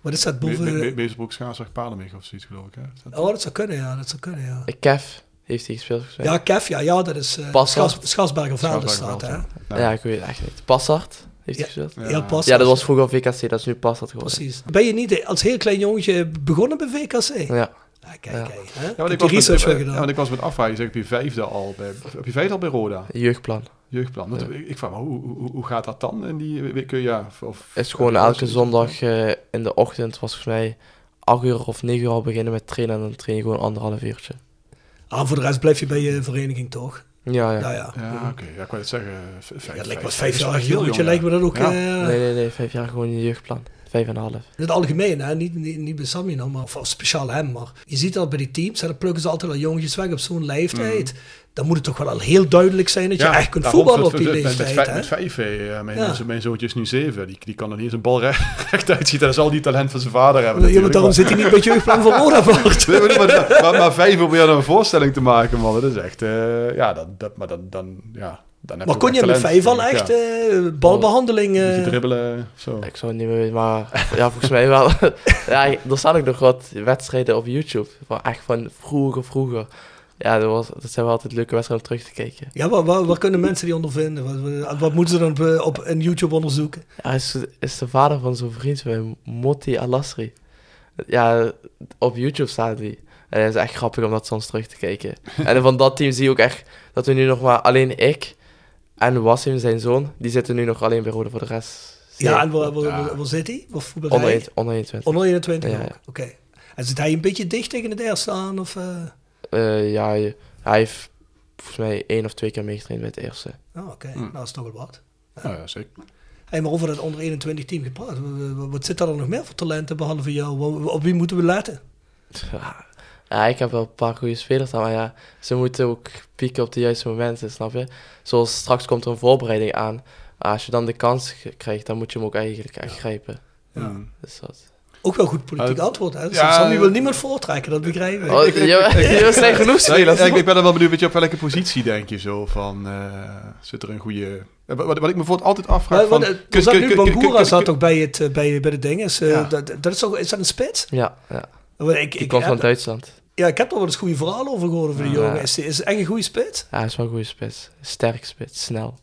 Wat is dat boven... Be- Be- Bezerbroek, Schaarsweg, Palenweg of zoiets geloof ik. Hè? Is dat- Oh, dat zou kunnen, ja. Dat zou kunnen, ja. Eh, Kev heeft hij gespeeld. Ja, Kev, ja, ja dat is uh, Passard. Schas, Schasberger Veldenstraat, hè? Ja, ja. ik weet het echt niet. Passart heeft hij Ja. gespeeld. Ja, Passard. Ja, dat was vroeger VKC, dat is nu Passart geworden. Precies. Ben je niet als heel klein jongetje begonnen bij VKC? Ja. Ja, kijk, Ja. kijk. Hè? Ja, want Heb ik, was research met, ja, gedaan? want ik was met afvragen. Je zegt, heb je vijfde al bij, heb je vijfde al bij Roda? Jeugdplan. Jeugdplan. Ja. ik, ik vraag me, hoe, hoe, hoe gaat dat dan? In die, week? kun je, ja, of, is gewoon ja, elke zondag eh, in de ochtend was volgens mij 8 uur of 9 uur al beginnen met trainen en dan train je gewoon anderhalf uurtje. Ah, voor de rest blijf je bij je vereniging toch? Ja, ja. Ja, ja. Ja, oké. Ja, ik wou het zeggen. Vijf, Ja, het lijkt me vijf- als vijf jong, lijkt me dat ook Ja. eh, Nee, nee, nee, vijf jaar gewoon in je jeugdplan. Vijf en een half. in het algemeen, hè? Niet, niet, niet bij Sammy nou, maar of speciaal hem. Maar je ziet dat bij die teams, hè, dan plukken ze altijd al jongetjes weg op zo'n leeftijd. Dan moet het toch wel al heel duidelijk zijn dat je echt kunt Mm. voetballen op met- die met- met, leeftijd. met, hè? met vijf, eh, mijn, Ja. mijn zoontje is nu zeven. Die, die kan er niet eens een bal <laughs> recht, recht uitziet. Dat zal die talent van zijn vader hebben. Ja, maar daarom zit hij niet het jeugdplan van Roda, <laughs> Bart. Nee, maar, maar, maar, maar vijf om weer een voorstelling te maken, man. Dat is echt... eh, ja, dat, dat, maar dan... dan ja, dan heb Maar kon je met vijf ik, echt ja. eh, balbehandeling... Een beetje eh, dribbelen, zo. Ik zou het niet meer weten, maar <laughs> ja, volgens mij wel. <laughs> ja, er staan ook nog wat wedstrijden op YouTube. Van echt van vroeger, vroeger. Ja, dat, was, dat zijn wel altijd leuke wedstrijden om terug te kijken. ja, waar, waar kunnen mensen die ondervinden? Wat, wat, wat moeten ze dan op, op in YouTube onderzoeken? Ja, hij is, is de vader van zo'n vriend van mij, Motti Alasri. Ja, op YouTube staat hij. En het is echt grappig om dat soms terug te kijken. <laughs> en van dat team zie je ook echt dat we nu nog maar alleen ik en Wassim, zijn zoon, die zitten nu nog alleen bij Rode voor de rest. Ja, en waar, waar, Ja. waar, waar zit hij? Waar voetbalt onder, hij? een- onder 21. Onder 21 Ja, ook, ja. oké. En zit hij een beetje dicht tegen het eerste aan? Of, eh? Eh, ja, hij heeft volgens mij één of twee keer meegetraind bij het eerste. Oh, oké. Hm. Nou, dat is toch wel wat. Nou ja, zeker. Hey, maar over dat onder 21 team gepraat. Wat, zit daar dan nog meer voor talenten behalve jou? Op wie moeten we letten? <laughs> Ja, ja, ik heb wel een paar goede spelers, maar ja, ze moeten ook pieken op de juiste momenten, snap je? Zoals straks komt er een voorbereiding aan. Als je dan de kans krijgt, dan moet je hem ook eigenlijk echt grijpen. Ja. Mm. Dus dat... Ook wel goed politiek antwoord. Hè? ja, Sammy wil eh, niemand voortrekken, dat begrijp ik. Oh, je, <laughs> je zijn genoeg ik, spelers. ja, ik, ik ben er wel benieuwd, weet je, op welke positie denk je zo van... eh, zit er een goede... Eh, Wat, wat ik me bijvoorbeeld altijd afvraag Maar, van... wat, eh, kun- zat kun- nu kun- kun- Bangura zat toch bij, het, eh, bij, bij de ding. Is, eh, Ja. dat, dat is, toch, is dat een spits? Ja, ja. Ik, die ik, komt van Duitsland. ja, ik heb er wel eens goede verhalen over gehoord over die Ja. jongen. Is, is het echt een goede spits? Ja, hij is wel een goede spits. Sterk spits, snel.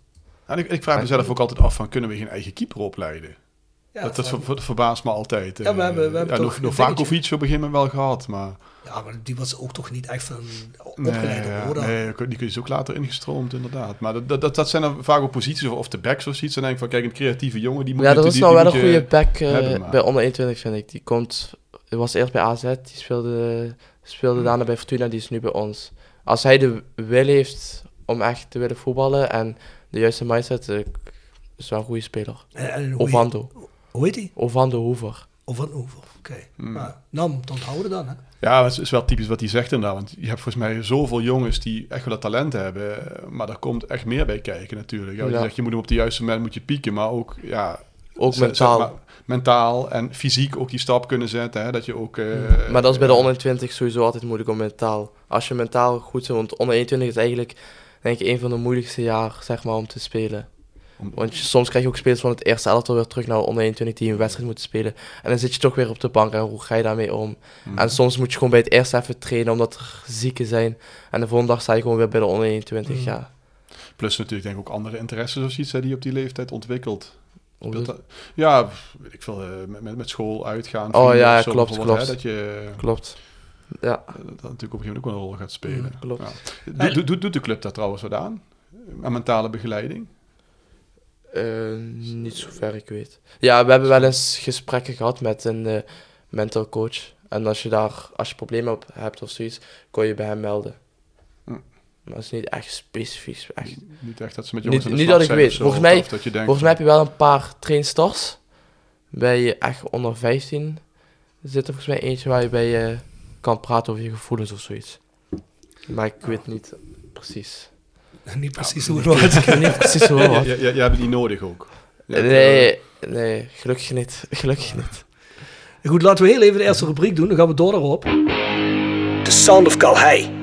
En ik, ik vraag mezelf ook altijd af van, kunnen we geen eigen keeper opleiden? Ja, dat dat vraag ver, ver- verbaast me altijd. Ja, we eh. hebben- we hebben ja, een op een gegeven moment wel gehad, maar... Ja, maar die was ook toch niet echt van Nee, opgeleid ja, hoor. nee, die kun je ook later ingestroomd, inderdaad. Maar dat, dat, dat, zijn dan vaak ook posities of, of de backs of zoiets. Dan denk ik van, kijk, een creatieve jongen, die moet Ja, je- dat is nou wel een goede back eh, bij onder 21, vind ik. Die komt, was eerst bij AZ, die speelde, speelde daarna bij Fortuna, die is nu bij ons. Als hij de wil heeft om echt te willen voetballen en de juiste mindset, eh, is wel een goede speler. En, en hoe, Ovando. hoe heet hij? Ovando Hoever. Of van Oever. Oké. Hmm. Nou, nou, om te onthouden dan. Hè? Ja, het is wel typisch wat hij zegt inderdaad. Want je hebt volgens mij zoveel jongens die echt wel dat talent hebben. eh, Maar daar komt echt meer bij kijken natuurlijk. Ja, je, zegt, je moet hem op de juiste moment moet je pieken. Maar ook, ja, Ook zeg mentaal. maar, mentaal en fysiek ook die stap kunnen zetten. Hè, dat je ook... eh, maar dat is bij de ja, onder 20 sowieso altijd moeilijk om mentaal. Als je mentaal goed bent, want onder 21 is eigenlijk denk ik een van de moeilijkste jaar zeg maar, om te spelen. om- Want je, soms krijg je ook spelers van het eerste elftal weer terug naar de onder 21 die een wedstrijd moeten spelen. En dan zit je toch weer op de bank en hoe ga je daarmee om? Mhm. En soms moet je gewoon bij het eerste even trainen omdat er zieken zijn. En de volgende dag sta je gewoon weer bij de onder 21. Mhm. Ja. Plus natuurlijk denk ik ook andere interesses of zoiets hè, die je op die leeftijd ontwikkelt. Speelt dat- ja, weet ik veel, eh, met, met, met school uitgaan. Oh, ja, zo klopt, klopt. Hè, dat je Klopt. Ja, dat dat natuurlijk op een gegeven moment ook wel een rol gaat spelen. Mm, klopt. Ja. Doet- de club daar trouwens wat aan? Aan mentale begeleiding? Eh, niet zover ik weet. Ja, we hebben wel eens gesprekken gehad met een eh, mental coach. En als je daar, als je problemen op hebt of zoiets, kon je bij hem melden. Maar dat is niet echt specifiek. Echt. Niet echt dat ze met Niet- jongens niet slag dat ik zijn weet. Volgens mij- of dat je denkt, Volgens mij heb je wel een paar trainstars. Bij je echt onder 15 zit er volgens mij eentje waar je bij je kan praten over je gevoelens of zoiets. Maar ik weet niet precies. <laughs> <laughs> Niet precies hoe Ja, het wordt. Ik weet niet precies hoe ja, ja, jij hebt die nodig ook. Ja, Nee, nee, gelukkig niet. <laughs> Gelukkig niet. Goed, laten we heel even de eerste rubriek doen. Dan gaan we door daarop. The Sound of Calhei.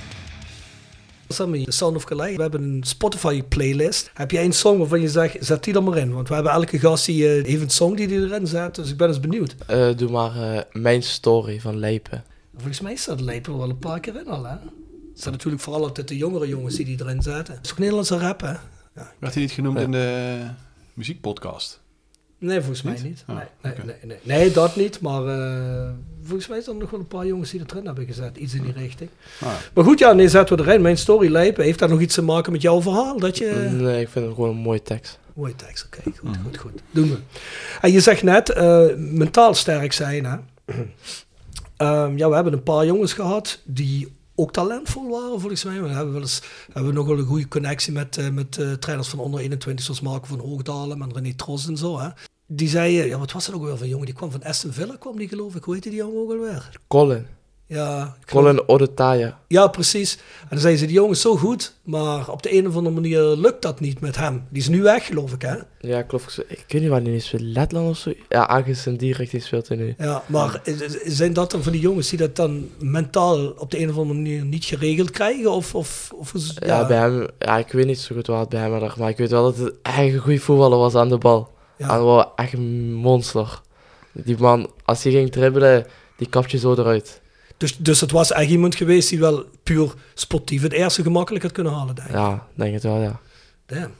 Sammy, The Sound of Calais. We hebben een Spotify playlist. Heb jij een song waarvan je zegt, zet die er maar in? Want we hebben elke gast die eh, heeft een song die die erin zet. Dus ik ben eens benieuwd. Eh, doe maar eh, Mijn Story van Lijpen. Volgens mij staat Lepel wel een paar keer in al, hè? Het zijn natuurlijk vooral altijd de jongere jongens die die erin zetten. Het is ook Nederlandse rap, hè? Werd hij niet genoemd in de muziekpodcast? Nee, volgens mij Niet? niet. Oh, nee, nee, nee, nee. nee, dat niet. Maar eh, volgens mij zijn er nog wel een paar jongens die er erin hebben gezet. Iets in die richting. Ah, Maar goed, ja, nee, zetten we erin. Mijn story lijpen. Heeft dat nog iets te maken met jouw verhaal? Dat je... Nee, ik vind het gewoon een mooie tekst. Mooie tekst, oké. Goed, goed, goed. Doen we. En je zegt net, eh, mentaal sterk zijn, hè? <clears throat> Ehm, ja, we hebben een paar jongens gehad die ook talentvol waren, volgens mij. We hebben, wel eens, hebben nog wel een goede connectie met, eh, met trainers van onder 21, zoals Marco van Hoogdalen en René Tros en zo, hè? Die zeiden, ja, wat was dat ook weer van jongen? Die kwam van Aston Villa, kwam die geloof ik. Hoe heette die jongen ook alweer? Colin. Ja, ik geloof- Colin Odetaya. ja, precies. En dan zeiden ze, die jongen is zo goed, maar op de een of andere manier lukt dat niet met hem. Die is nu weg, geloof ik, hè? Ja, klopt. Ik weet niet waar hij nu speelt. Letland of zo? Ja, ergens in die richting speelt hij nu. Ja, maar zijn dat dan van die jongens die dat dan mentaal op de een of andere manier niet geregeld krijgen? Of, of, of is- Ja, bij hem, ja, ik weet niet zo goed wat het bij hem lag, maar ik weet wel dat het echt een goede voetballer was aan de bal. Ja. Hij was echt een monster. Die man, als hij ging dribbelen, die kapt je zo eruit. Dus, dus het was echt iemand geweest die wel puur sportief het eerste gemakkelijk had kunnen halen, denk ik. Ja, denk het wel, ja. Damn.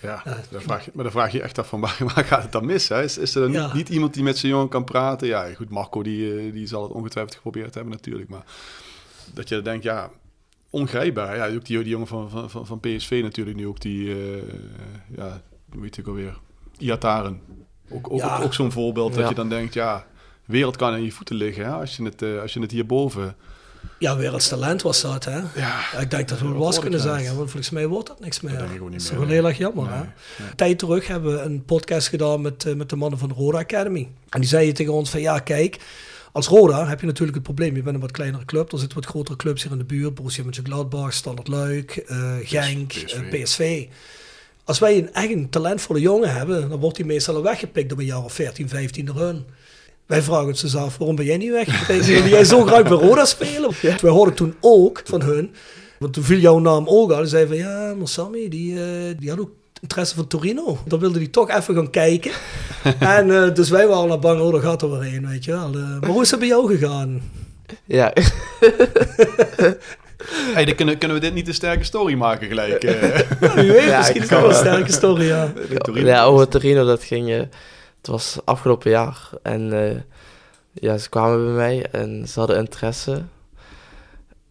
Ja, Ja. dan vraag je, maar dan vraag je echt af van <laughs> waar, waar gaat het dan mis? Hè? Is, is er dan Ja. niet, niet iemand die met zijn jongen kan praten? Ja, goed, Marco die, eh, die zal het ongetwijfeld geprobeerd hebben natuurlijk. Maar dat je denkt, ja, ongrijpbaar. Ja, ook die, die jongen van, van, van, PSV natuurlijk nu ook die, eh, ja, hoe heet ik alweer? Iataren. Ook, ook, Ja. ook, ook zo'n voorbeeld dat Ja. je dan denkt, ja, wereld kan aan je voeten liggen hè? Als, je het, eh, als je het hierboven... Ja, wereldtalent was dat, hè? Ja, Ja, ik denk dat we het dat was kunnen zeggen, want volgens mij wordt dat niks meer. denk ik ook niet dat is nee. heel erg jammer, hè? Nee, tijd terug hebben we een podcast gedaan met, eh, met de mannen van de Roda Academy. En die zeiden tegen ons van, ja, kijk, als Roda heb je natuurlijk het probleem. Je bent een wat kleinere club. Er zitten wat grotere clubs hier in de buurt. Borussia Mönchengladbach, Standard Luik, eh, Genk, PSV. PSV. Als wij een echt een talentvolle jongen hebben, dan wordt hij meestal al weggepikt op een jaar of 14, 15 er hun. Wij vragen ons dus af, waarom ben jij niet weggepikt? <laughs> Wil jij zo graag bij Roda spelen? Wij hoorden toen ook van hun, want toen viel jouw naam ook al. Die zei van, ja, maar Sammy, die, eh, die had ook interesse van Torino. Dan wilde hij toch even gaan kijken. <laughs> en eh, dus wij waren al bang, oh, daar gaat er weer heen, weet je wel. Eh, maar hoe is het bij jou gegaan? Ja, <laughs> Hey, dan kunnen, kunnen we dit niet een sterke story maken gelijk? eh. <laughs> Ja, wie weet, Ja, misschien is dat wel een sterke story, ja. <laughs> Ja over Torino, dat ging... eh, het was afgelopen jaar. En eh, ja, ze kwamen bij mij en ze hadden interesse.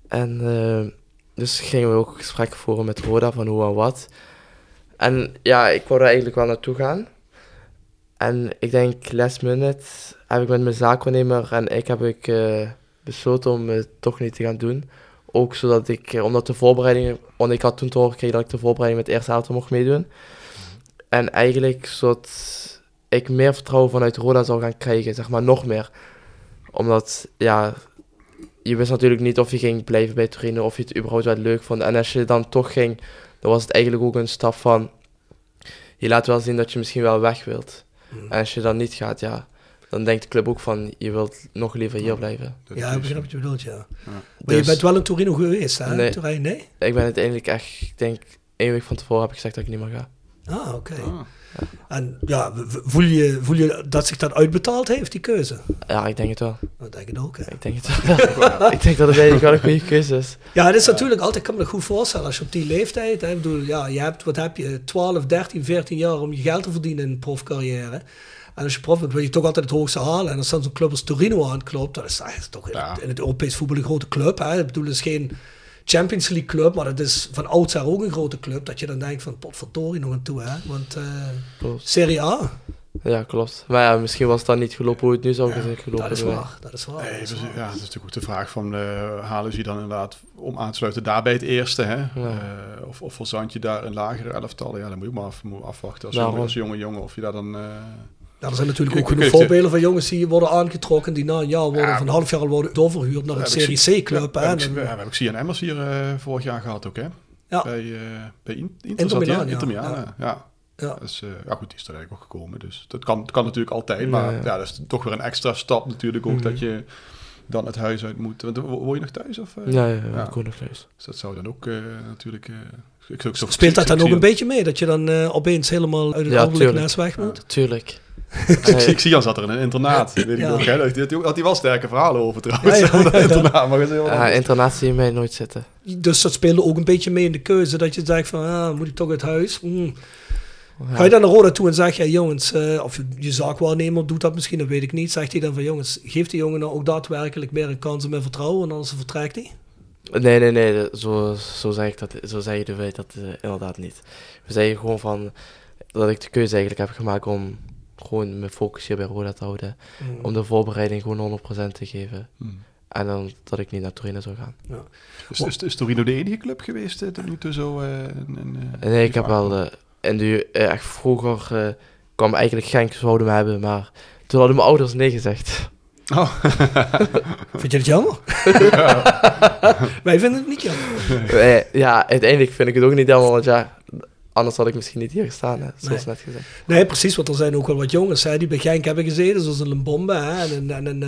En eh, dus gingen we ook gesprekken voeren met Roda van hoe en wat. En ja, ik wou er eigenlijk wel naartoe gaan. En ik denk last minute heb ik met mijn zaakwaarnemer en ik heb ik eh, besloten om het toch niet te gaan doen. Ook zodat ik, eh, omdat de voorbereidingen, want ik had toen te horen gekregen dat ik de voorbereiding met het eerste elftal mocht meedoen. En eigenlijk zodat ik meer vertrouwen vanuit Roda zou gaan krijgen, zeg maar nog meer. Omdat, ja, je wist natuurlijk niet of je ging blijven bij Torino, of je het überhaupt wel leuk vond. En als je dan toch ging, dan was het eigenlijk ook een stap van, je laat wel zien dat je misschien wel weg wilt. En als je dan niet gaat, ja, dan denkt de club ook van, je wilt nog liever hier blijven. Ja, ik begrijp wat je bedoelt, ja. Ja. Maar je Dus- bent wel in Torino geweest, hè? Nee. Turijn, nee? Ik ben uiteindelijk echt, ik denk, één week van tevoren heb ik gezegd dat ik niet meer ga. Ah, oké. Ah. En ja, voel je, voel je dat zich dat uitbetaald heeft, die keuze? Ja, ik denk het wel. Dat denk ik ook, hè. Ik denk het wel. <laughs> ik denk dat het eigenlijk wel een goede keuze is. Ja, het is natuurlijk altijd, ik kan me dat goed voorstellen, als je op die leeftijd, hè, ik bedoel, ja, je hebt, wat heb je, 12, 13, 14 jaar om je geld te verdienen in een profcarrière. En als je prof bent, wil je toch altijd het hoogste halen. En als dan zo'n club als Torino aanklopt, dat is eigenlijk toch in, Ja. in het Europees voetbal een grote club. Hè. Ik bedoel, het is geen Champions League club, maar het is van oudsher ook een grote club. Dat je dan denkt van, potverdorie nog aan toe, hè. Want eh. Serie A, Ja, klopt. Maar ja, misschien was het dan niet gelopen hoe het nu zou zijn gelopen. dat is waar, dat is waar. Nee, dat is dus, waar. ja, het is natuurlijk ook de vraag van, eh, halen ze je dan inderdaad om aan te sluiten daarbij het eerste, hè? Eh, of, of verzand je daar een lagere elftal? Ja, dan moet je maar af, moet afwachten als, Daarom. jonge, als jonge jongen of je daar dan... eh, Ja, er zijn natuurlijk ook genoeg voorbeelden van jongens die worden aangetrokken, die na een jaar worden, Ja, van een half jaar al worden doorverhuurd naar een Serie C-club. Ja, we hebben ook Sian Emmers hier eh, vorig jaar gehad ook, hè? Ja. Bij, eh bij In- Inter, hè? ja. Inter Milaan, Ja. ja. ja. Ja. Dus, eh, ja, goed, die is er eigenlijk ook gekomen. Dus dat kan, dat kan natuurlijk altijd. Maar Ja. ja, dat is toch weer een extra stap natuurlijk ook. Mhm. Dat je dan het huis uit moet. Want, wo- woon je nog thuis? Of, eh? Ja, ja, ja, Ja. ik woon nog thuis. Dus dat zou dan ook eh, natuurlijk... eh, ik, ik, ik, Speelt dat dan ik- ook een beetje mee? Dat je dan eh, opeens helemaal uit het Ja, nest weg moet? Tuurlijk. <laughs> Ik, zie- ik zie Jan zat er in een internaat, weet ik nog. Hè? Dat had hij- had hij wel sterke verhalen over trouwens. <laughs> Internaat, maar Ja, internaat zie je mij nooit zitten. Dus dat speelde ook een beetje mee in de keuze. Dat je zegt van, ah, moet ik toch uit huis? Mm. Ja. Ga je dan naar Roda toe en zeg je, jongens, eh, of je, je zaakwaarnemer doet dat misschien, dat weet ik niet. Zegt hij dan van, jongens, geeft die jongen nou ook daadwerkelijk meer een kans en meer vertrouwen en anders vertrekt hij? Nee, nee, nee. Zo, zo zeg ik dat. Zo zeg je de wij dat eh, inderdaad niet. We zeggen gewoon van dat ik de keuze eigenlijk heb gemaakt om gewoon mijn focus hier bij Roda te houden. Mm. Om de voorbereiding gewoon 100% te geven. Hmm. En dan dat ik niet naar Torino zou gaan. Is, is, is Torino de enige club geweest eh, tot nu toe zo? eh, eh, Nee, ik heb wel eh, in de, echt vroeger kwam eigenlijk Genk zouden me hebben, maar toen hadden mijn ouders nee gezegd. Oh. <laughs> Vind je het jammer? <laughs> Wij vinden het niet jammer. Eh, ja, uiteindelijk vind ik het ook niet jammer, want ja, anders had ik misschien niet hier gestaan, hè, zoals Nee. net gezegd. Nee, precies, want er zijn ook wel wat jongens hè, die bij Genk hebben gezeten, zoals een Lembombe hè, en een, en een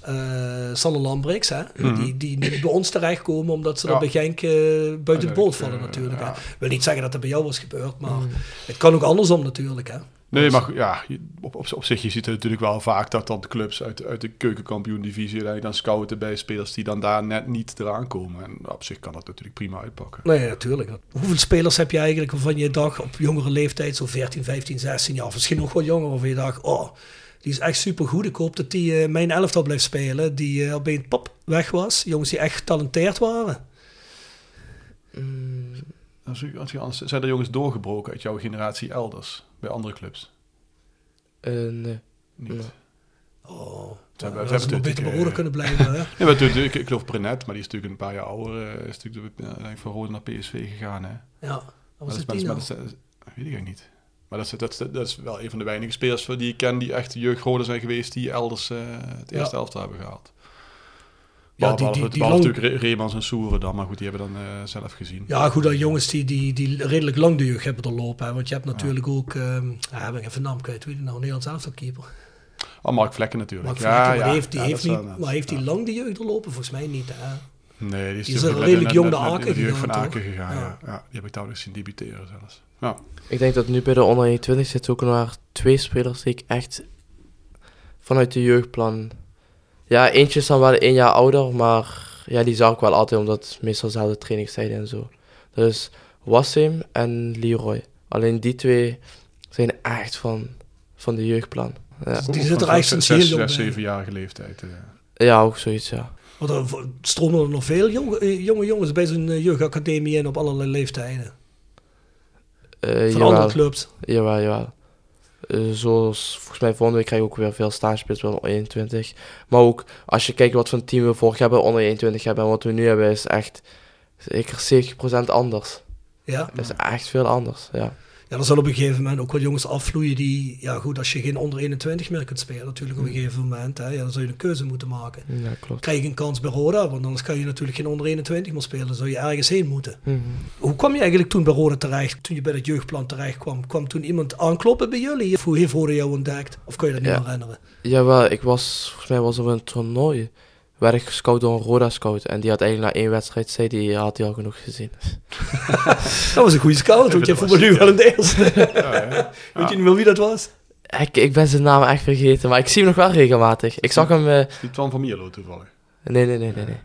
ehm, eh, Sanne Lambrix, hè, die, die niet bij ons terechtkomen omdat ze Ja. dan bij Genk eh, buiten de boot vallen natuurlijk. Hè. Ik wil niet zeggen dat dat bij jou was gebeurd, maar het kan ook andersom natuurlijk. Hè. Nee, maar ja, op, op, op zich, je ziet het natuurlijk wel vaak dat dan de clubs uit, uit de keukenkampioen-divisie eigenlijk dan scouten bij spelers die dan daar net niet eraan komen. En op zich kan dat natuurlijk prima uitpakken. Nee, natuurlijk. Hoeveel spelers heb je eigenlijk waarvan je dacht op jongere leeftijd, zo 14, 15, 16 jaar, of misschien nog wel jonger, waarvan je dacht, oh, die is echt supergoed. Ik hoop dat die eh, mijn elftal blijft spelen, die eh opeens pop weg was. Jongens die echt getalenteerd waren. Mm, Als u, als u, anders, zijn er jongens doorgebroken uit jouw generatie elders, bij andere clubs? eh, nee. Niet. Nee. Oh, we hebben dat ze nog natuurlijk, beter bij eh, kunnen blijven. Hè? <laughs> Ja, maar ik, ik geloof Brenet, maar die is natuurlijk een paar jaar ouder. eh, is natuurlijk van Rode naar PSV gegaan. Hè? Ja, dat was het dat, nou. weet ik eigenlijk niet. Maar dat is, dat, is, dat is wel een van de weinige spelers die ik ken die echt jeugdrode zijn geweest, die elders eh, het Ja. eerste elftal hebben gehaald. Ja, die- die- die, die behalve lang- natuurlijk Remans en Soeren dan, maar goed, die hebben dan eh, zelf gezien. Ja, goed, dat jongens die, die, die redelijk lang de jeugd hebben doorlopen. Hè? Want je hebt natuurlijk ook, ehm ja, ben ik even naam kwijt, weet je nou, Nederlands elftalkeeper. Oh, Mark Vlekken natuurlijk. Mark ja, maar ja, heeft, die ja, heeft niet, maar heeft hij lang de jeugd doorlopen? Volgens mij niet. Hè? Nee, die is, Die is redelijk jong met- Aken de jeugd van gegaan, Aken toch? gegaan, ja. Ja. ja. Die heb ik trouwens zien debuteren zelfs. Ja. Ik denk dat nu bij de onder 21 zitten ook nog maar twee spelers die ik echt vanuit de jeugdplan... Ja, eentje is dan wel één jaar ouder, maar ja, die zag ik wel altijd omdat het meestal dezelfde trainingstijden en zo. Dat is Wassim en Leroy. Alleen die twee zijn echt van, van de jeugdplan. Ja, Die Ook zit er eigenlijk sinds heel jong zes, bij. zevenjarige leeftijd. eh. ja ook zoiets, ja. Want er stromen er nog veel jonge, eh, jonge jongens bij zijn eh, jeugdacademie in op allerlei leeftijden. Eh, Van jawel. andere clubs. Jawel, jawel. Eh, zoals volgens mij volgende week krijg ik ook weer veel stagespits bij onder 21. Maar ook als je kijkt wat voor een team we vorig jaar bij onder 21 hebben en wat we nu hebben, is echt zeker 70% anders. Ja. Dat is echt veel anders, ja. Ja, er zal op een gegeven moment ook wel jongens afvloeien die... Ja goed, als je geen onder 21 meer kunt spelen natuurlijk op een gegeven moment. Hè, ja, dan zou je een keuze moeten maken. Ja, klopt. Krijg je een kans bij Roda, want anders kan je natuurlijk geen onder 21 meer spelen. Dan zou je ergens heen moeten. Mhm. Hoe kwam je eigenlijk toen bij Roda terecht? Toen je bij het jeugdplan terecht kwam? Kwam toen iemand aankloppen bij jullie? Of hoe heeft Roda jou ontdekt? Of kun je dat niet Ja. herinneren? Jawel, ik was, volgens mij was er een toernooi. Werd ik gescout door een Roda scout. En die had eigenlijk na één wedstrijd, zei die, had hij al genoeg gezien. <laughs> Dat was een goede scout, want je voetbal nu wel in de eerste. Weet je niet meer wie dat was? Ik, ik ben zijn naam echt vergeten, maar ik zie hem nog wel regelmatig. Ik zag hem... eh, Is die Twan van Mierlo toevallig? nee, nee, nee, nee, nee.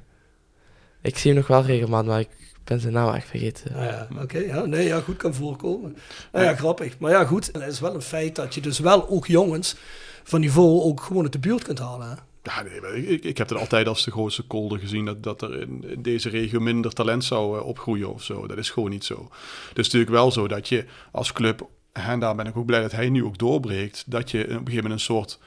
Ik zie hem nog wel regelmatig, maar ik ben zijn naam echt vergeten. Nou ja, oké. ja, nee, ja, goed kan voorkomen. Nou ja, grappig. Maar ja, goed. Het is wel een feit dat je dus wel ook jongens van niveau ook gewoon uit de buurt kunt halen. Hè? Ja, nee, ik, ik heb het altijd als de grootste kolder gezien dat, dat er in, in deze regio minder talent zou eh, opgroeien of zo. Dat is gewoon niet zo. Dus het is natuurlijk wel zo dat je als club, en daar ben ik ook blij dat hij nu ook doorbreekt, dat je op een gegeven moment een soort,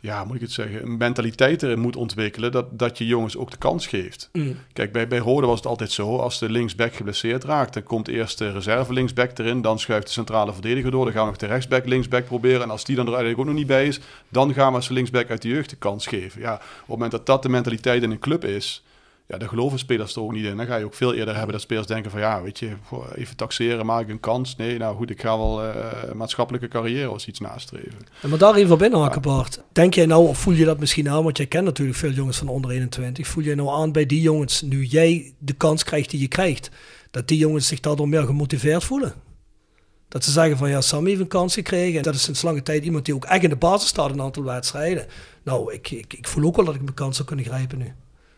ja, moet ik het zeggen, een mentaliteit erin moet ontwikkelen dat, dat je jongens ook de kans geeft. Mm. Kijk, bij, bij Rode was het altijd zo, als de linksback geblesseerd raakt, dan komt eerst de reserve linksback erin, dan schuift de centrale verdediger door, dan gaan we nog de rechtsback linksback proberen. En als die dan er eigenlijk ook nog niet bij is, dan gaan we als linksback uit de jeugd de kans geven. Ja, op het moment dat dat de mentaliteit in een club is, ja, daar geloven spelers er ook niet in. Dan ga je ook veel eerder hebben dat spelers denken van ja, weet je, even taxeren, maak ik een kans. Nee, nou goed, ik ga wel eh, maatschappelijke carrière of iets nastreven. En maar daar even op inhaken, Bart. Denk jij nou, of voel je dat misschien aan, want jij kent natuurlijk veel jongens van onder 21. Voel jij nou aan bij die jongens, nu jij de kans krijgt die je krijgt, dat die jongens zich daardoor meer gemotiveerd voelen? Dat ze zeggen van ja, Sam heeft een kans gekregen. En dat is sinds lange tijd iemand die ook echt in de basis staat een aantal wedstrijden. Nou, ik, ik, ik voel ook wel dat ik mijn kans zou kunnen grijpen nu.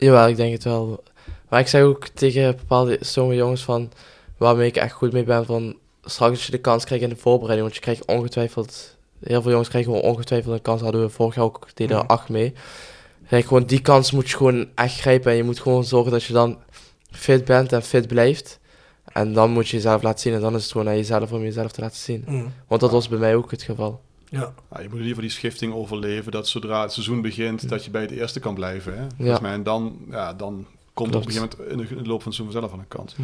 Jawel, ik denk het wel. Maar ik zeg ook tegen bepaalde sommige jongens van, waarmee ik echt goed mee ben, van straks als je de kans krijgt in de voorbereiding, want je krijgt ongetwijfeld, heel veel jongens krijgen gewoon ongetwijfeld een kans, hadden we vorig jaar ook, deden er acht mee. Kijk, gewoon die kans moet je gewoon echt grijpen en je moet gewoon zorgen dat je dan fit bent en fit blijft. En dan moet je jezelf laten zien en dan is het gewoon aan jezelf om jezelf te laten zien. Mm. Want dat was bij mij ook het geval. Ja. Ja, je moet in ieder geval die schifting overleven, dat zodra het seizoen begint, dat je bij het eerste kan blijven. Hè? Volgens mij. En dan, ja, dan komt er op een Klopt. gegeven moment in de, de loop van het seizoen zelf aan een kans.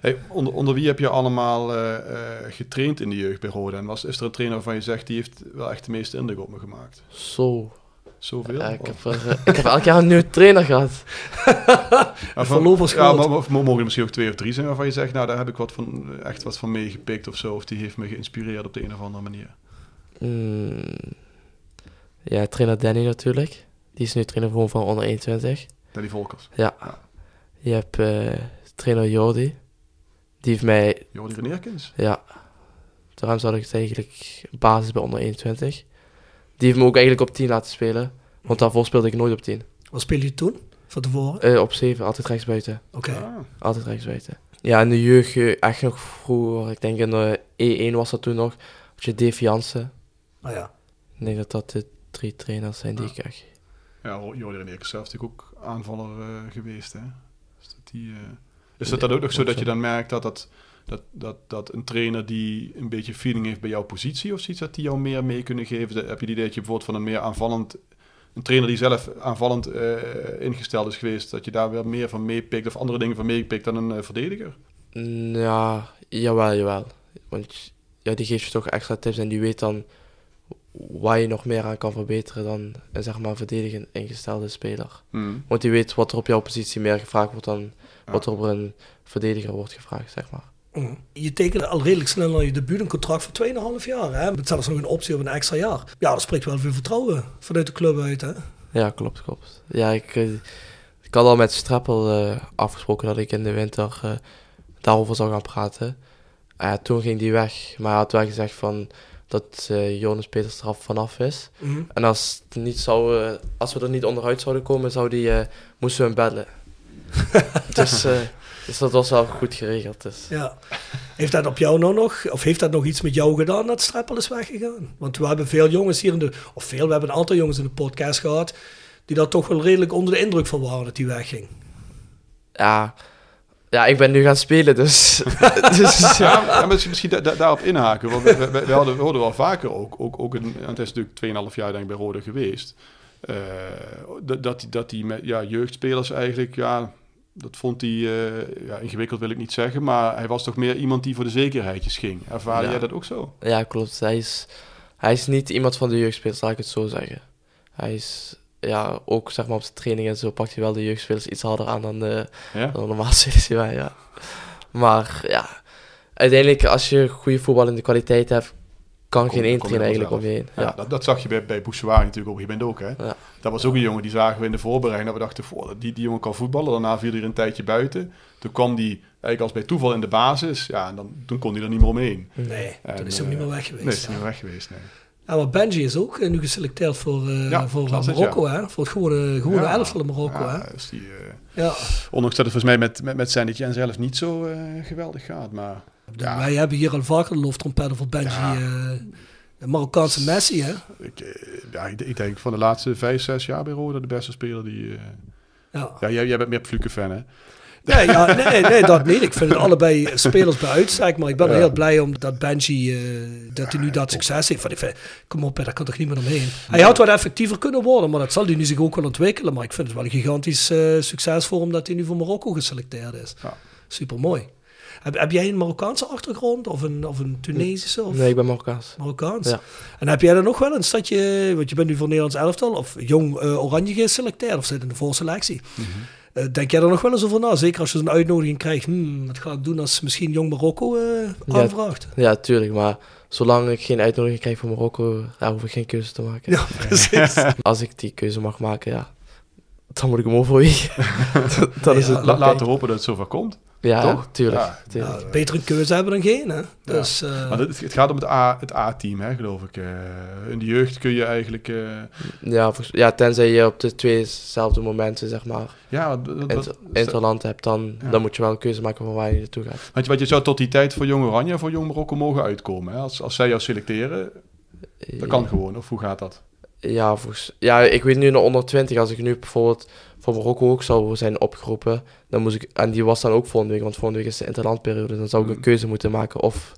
Hey, onder, onder wie heb je allemaal eh, eh, getraind in de jeugd bij Roda? En was, is er een trainer waarvan je zegt, die heeft wel echt de meeste indruk op me gemaakt? Zo. Zoveel? Ja, ik, heb er, ik heb elk jaar een nieuwe trainer gehad. <laughs> Ja, van- was ja, maar, mogen er misschien ook twee of drie zijn waarvan je zegt, nou daar heb ik wat van, echt wat van meegepikt of zo. Of die heeft me geïnspireerd op de een of andere manier. Mm, ja, trainer Danny natuurlijk. Die is nu trainer gewoon van onder 21. Danny Volkers. Ja. Ja. Je hebt eh, trainer Jordi. Die heeft mij, Jordi Reneerkens. ja, daarom zat ik het eigenlijk basis bij onder 21. Die heeft me ook eigenlijk op 10 laten spelen. Want daarvoor speelde ik nooit op 10. Wat speel je toen? Van tevoren? Eh, op 7, altijd rechtsbuiten. Oké. Ah, Altijd rechtsbuiten. Ja, in de jeugd eh, echt nog vroeger. Ik denk in de E1 was dat toen nog. Had je Dave Jansen. Nou ja. Ik denk dat dat de drie trainers zijn die ik echt... Ja, Jordi zelf is natuurlijk ook aanvaller eh, geweest. Hè? Dus dat die, eh, Is dat, dat ook nog zo dat je dan merkt dat, dat, dat, dat, dat een trainer die een beetje feeling heeft bij jouw positie of zoiets, dat die jou meer mee kunnen geven? Heb je het idee dat je bijvoorbeeld van een meer aanvallend, een trainer die zelf aanvallend eh, ingesteld is geweest, dat je daar weer meer van meepikt of andere dingen van meepikt dan een verdediger? Mm, Ja, jawel, jawel. Want ja, die geeft je toch extra tips en die weet dan waar je nog meer aan kan verbeteren dan een zeg maar verdedigend ingestelde speler. Hmm. Want die weet wat er op jouw positie meer gevraagd wordt dan Ja. wat er op een verdediger wordt gevraagd, zeg maar. Mm. Je tekent al redelijk snel naar je debuut een contract voor 2,5 jaar. Hè? Met zelfs nog een optie op een extra jaar. Ja, dat spreekt wel veel vertrouwen vanuit de club uit. Hè? Ja, klopt, klopt. Ja, ik, eh, ik had al met Streppel eh, afgesproken dat ik in de winter eh, daarover zou gaan praten. En ja, toen ging die weg, maar hij had wel gezegd van dat eh, Jonas Peters er af vanaf is. Mhm. En als, het niet zou, eh, als we er niet onderuit zouden komen, zou die, eh, moesten we hem bedden. <laughs> dus, dus dat was wel goed geregeld. Dus. Ja. Heeft dat op jou nou nog, of heeft dat nog iets met jou gedaan dat Streppel is weggegaan? Want we hebben veel jongens hier in de, of veel, we hebben een aantal jongens in de podcast gehad, die daar toch wel redelijk onder de indruk van waren dat hij wegging. Ja, ja, ik ben nu gaan spelen, dus... <laughs> dus Ja, ja, misschien, misschien da- da- daarop inhaken. Want we, we, we, hadden, we hoorden wel vaker ook, ook, ook in, en het is natuurlijk 2,5 jaar denk ik bij Rode geweest. eh, dat, dat, die, dat die met ja, jeugdspelers eigenlijk, ja, dat vond hij, eh, ja, ingewikkeld wil ik niet zeggen, maar hij was toch meer iemand die voor de zekerheidjes ging. Ervaar Ja. jij dat ook zo? Ja, klopt. Hij is, hij is niet iemand van de jeugdspelers, laat ik het zo zeggen. Hij is, ja, ook zeg maar op zijn training en zo pakt hij wel de jeugdspelers iets harder aan dan de, Ja? dan de normale die wij, ja. Maar ja, uiteindelijk als je goede voetballende kwaliteit hebt, kan Kom- geen één je trainer er eigenlijk om je heen. Ja, Ja. dat, dat zag je bij, bij Bouchouari natuurlijk op een gegeven moment ook. Hè? Ja. Dat was ook een jongen die zagen we in de voorbereiding. Dat we dachten, "Goh, die, die jongen kan voetballen. Daarna viel hij er een tijdje buiten. Toen kwam hij eigenlijk als bij toeval in de basis. Ja, en dan, toen kon hij er niet meer omheen. Nee, En, toen is hij ook niet meer weg geweest. Nee, is hij niet meer weg geweest. Nee. Ja, maar Benji is ook eh, nu geselecteerd voor, eh, Ja, voor het, Marokko, hè? Voor het gewone, gewone Ja. elftal in Marokko, Ja, hè? dus die, eh, Ja. ondanks dat het volgens mij met, met, met en zelf niet zo eh, geweldig gaat. Maar. Wij hebben hier al vaker loftrompetten voor Benji. Eh, de Marokkaanse Messi, hè? ik, eh, ja, ik, ik denk van de laatste vijf, zes jaar bij Roda de beste speler die... eh, Ja. ja, jij, jij bent meer Fluke-fan, hè? Nee, ja, nee, nee, dat niet. Ik vind het allebei spelers bij uitstek. Maar ik ben Ja. heel blij om dat Benji, eh, dat hij nu dat succes heeft. Want ik kom op, daar kan toch niet meer omheen. Hij had wat effectiever kunnen worden, maar dat zal hij nu zich ook wel ontwikkelen. Maar ik vind het wel een gigantisch eh, succes voor hem dat hij nu voor Marokko geselecteerd is. Ja. Super mooi. Heb, heb jij een Marokkaanse achtergrond of een, of een Tunesische? Of Nee, ik ben Marokkaans. Marokkaans? Ja. En heb jij er nog wel een stadje, want je bent nu voor Nederlands elftal of jong eh, Oranje geselecteerd of zit in de voorselectie. Eh, denk jij er nog wel eens over na? Zeker als je zo'n uitnodiging krijgt. Hmm, wat ga ik doen als misschien Jong Marokko eh, Ja. aanvraagt? Ja, tuurlijk. Maar zolang ik geen uitnodiging krijg voor Marokko, ja, hoef ik geen keuze te maken. Ja, precies. <laughs> Als ik die keuze mag maken, ja, dan moet ik hem overwegen. <laughs> dat is Ja, het. La- laten we hopen dat het zover komt. Ja, toch? tuurlijk. Ja. tuurlijk. Ja, beter een keuze hebben dan geen. Hè? Dus, eh, Maar het, het gaat om het A- het A-team, hè, geloof ik. Eh, in de jeugd kun je eigenlijk... eh, Ja, volgens- ja, tenzij je op de tweezelfde momenten, zeg maar, ja, dat- dat- inter, interland hebt, dan, Ja. dan moet je wel een keuze maken van waar je naartoe gaat. want, je, want je zou tot die tijd voor Jong Oranje en voor Jong Marokko mogen uitkomen. Hè? Als, als zij jou selecteren, dat kan gewoon. Of hoe gaat dat? Ja, volgens, ja, ik weet nu nog onder 20, als ik nu bijvoorbeeld voor Marokko ook zou zijn opgeroepen, dan moest ik, en die was dan ook volgende week, want volgende week is de interlandperiode, dan zou ik een Mm. keuze moeten maken of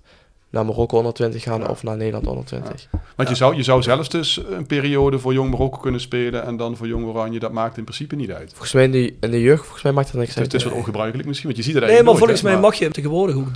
naar Marokko onder 20 gaan Ja. of naar Nederland onder 20. Want je, zou, je zou zelfs dus een periode voor Jong Marokko kunnen spelen en dan voor Jong Oranje. Dat maakt in principe niet uit. Volgens mij in de, in de jeugd, volgens mij maakt dat niks Het is, uit. het is wat ongebruikelijk misschien, want je ziet het nee, maar eigenlijk volgens mij mag je tegenwoordig ook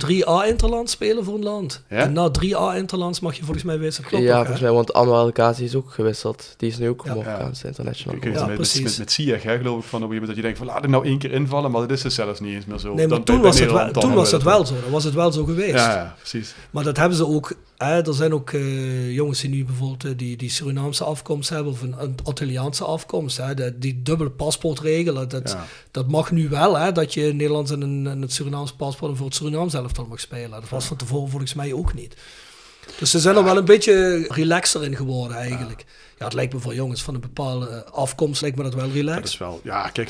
3A-interland spelen voor een land. Ja? En na 3A-interlands mag je volgens mij wisselen. Klopt ja, ook, volgens mij, want Anwar Elkazi is ook gewisseld. Die is nu ook Ja. Marokkaanse international. Met, met, precies. met, met Ziyech, hè, geloof ik, van op een dat je denkt van laat ik nou één keer invallen, maar dat is dus zelfs niet eens meer zo. Nee, maar Dan toen bij- was, het wel, toen was het wel. zo. Dan was het wel zo geweest. Ja, ja, precies. Maar dat hebben ze ook. Hè, er zijn ook eh, jongens die nu bijvoorbeeld eh, die, die Surinaamse afkomst hebben of een, een Antilliaanse afkomst. Hè, de- die dubbele paspoortregelen, dat, Ja. dat mag nu wel. Hè, dat je Nederlands en een, en het Surinaamse paspoort en voor het Surinaams elftal mag spelen. Dat was van tevoren volgens mij ook niet. Dus ze zijn er wel een beetje relaxer in geworden eigenlijk. Ja, het lijkt me voor jongens van een bepaalde afkomst lijkt me dat wel Dat relaxed. is wel, ja, kijk,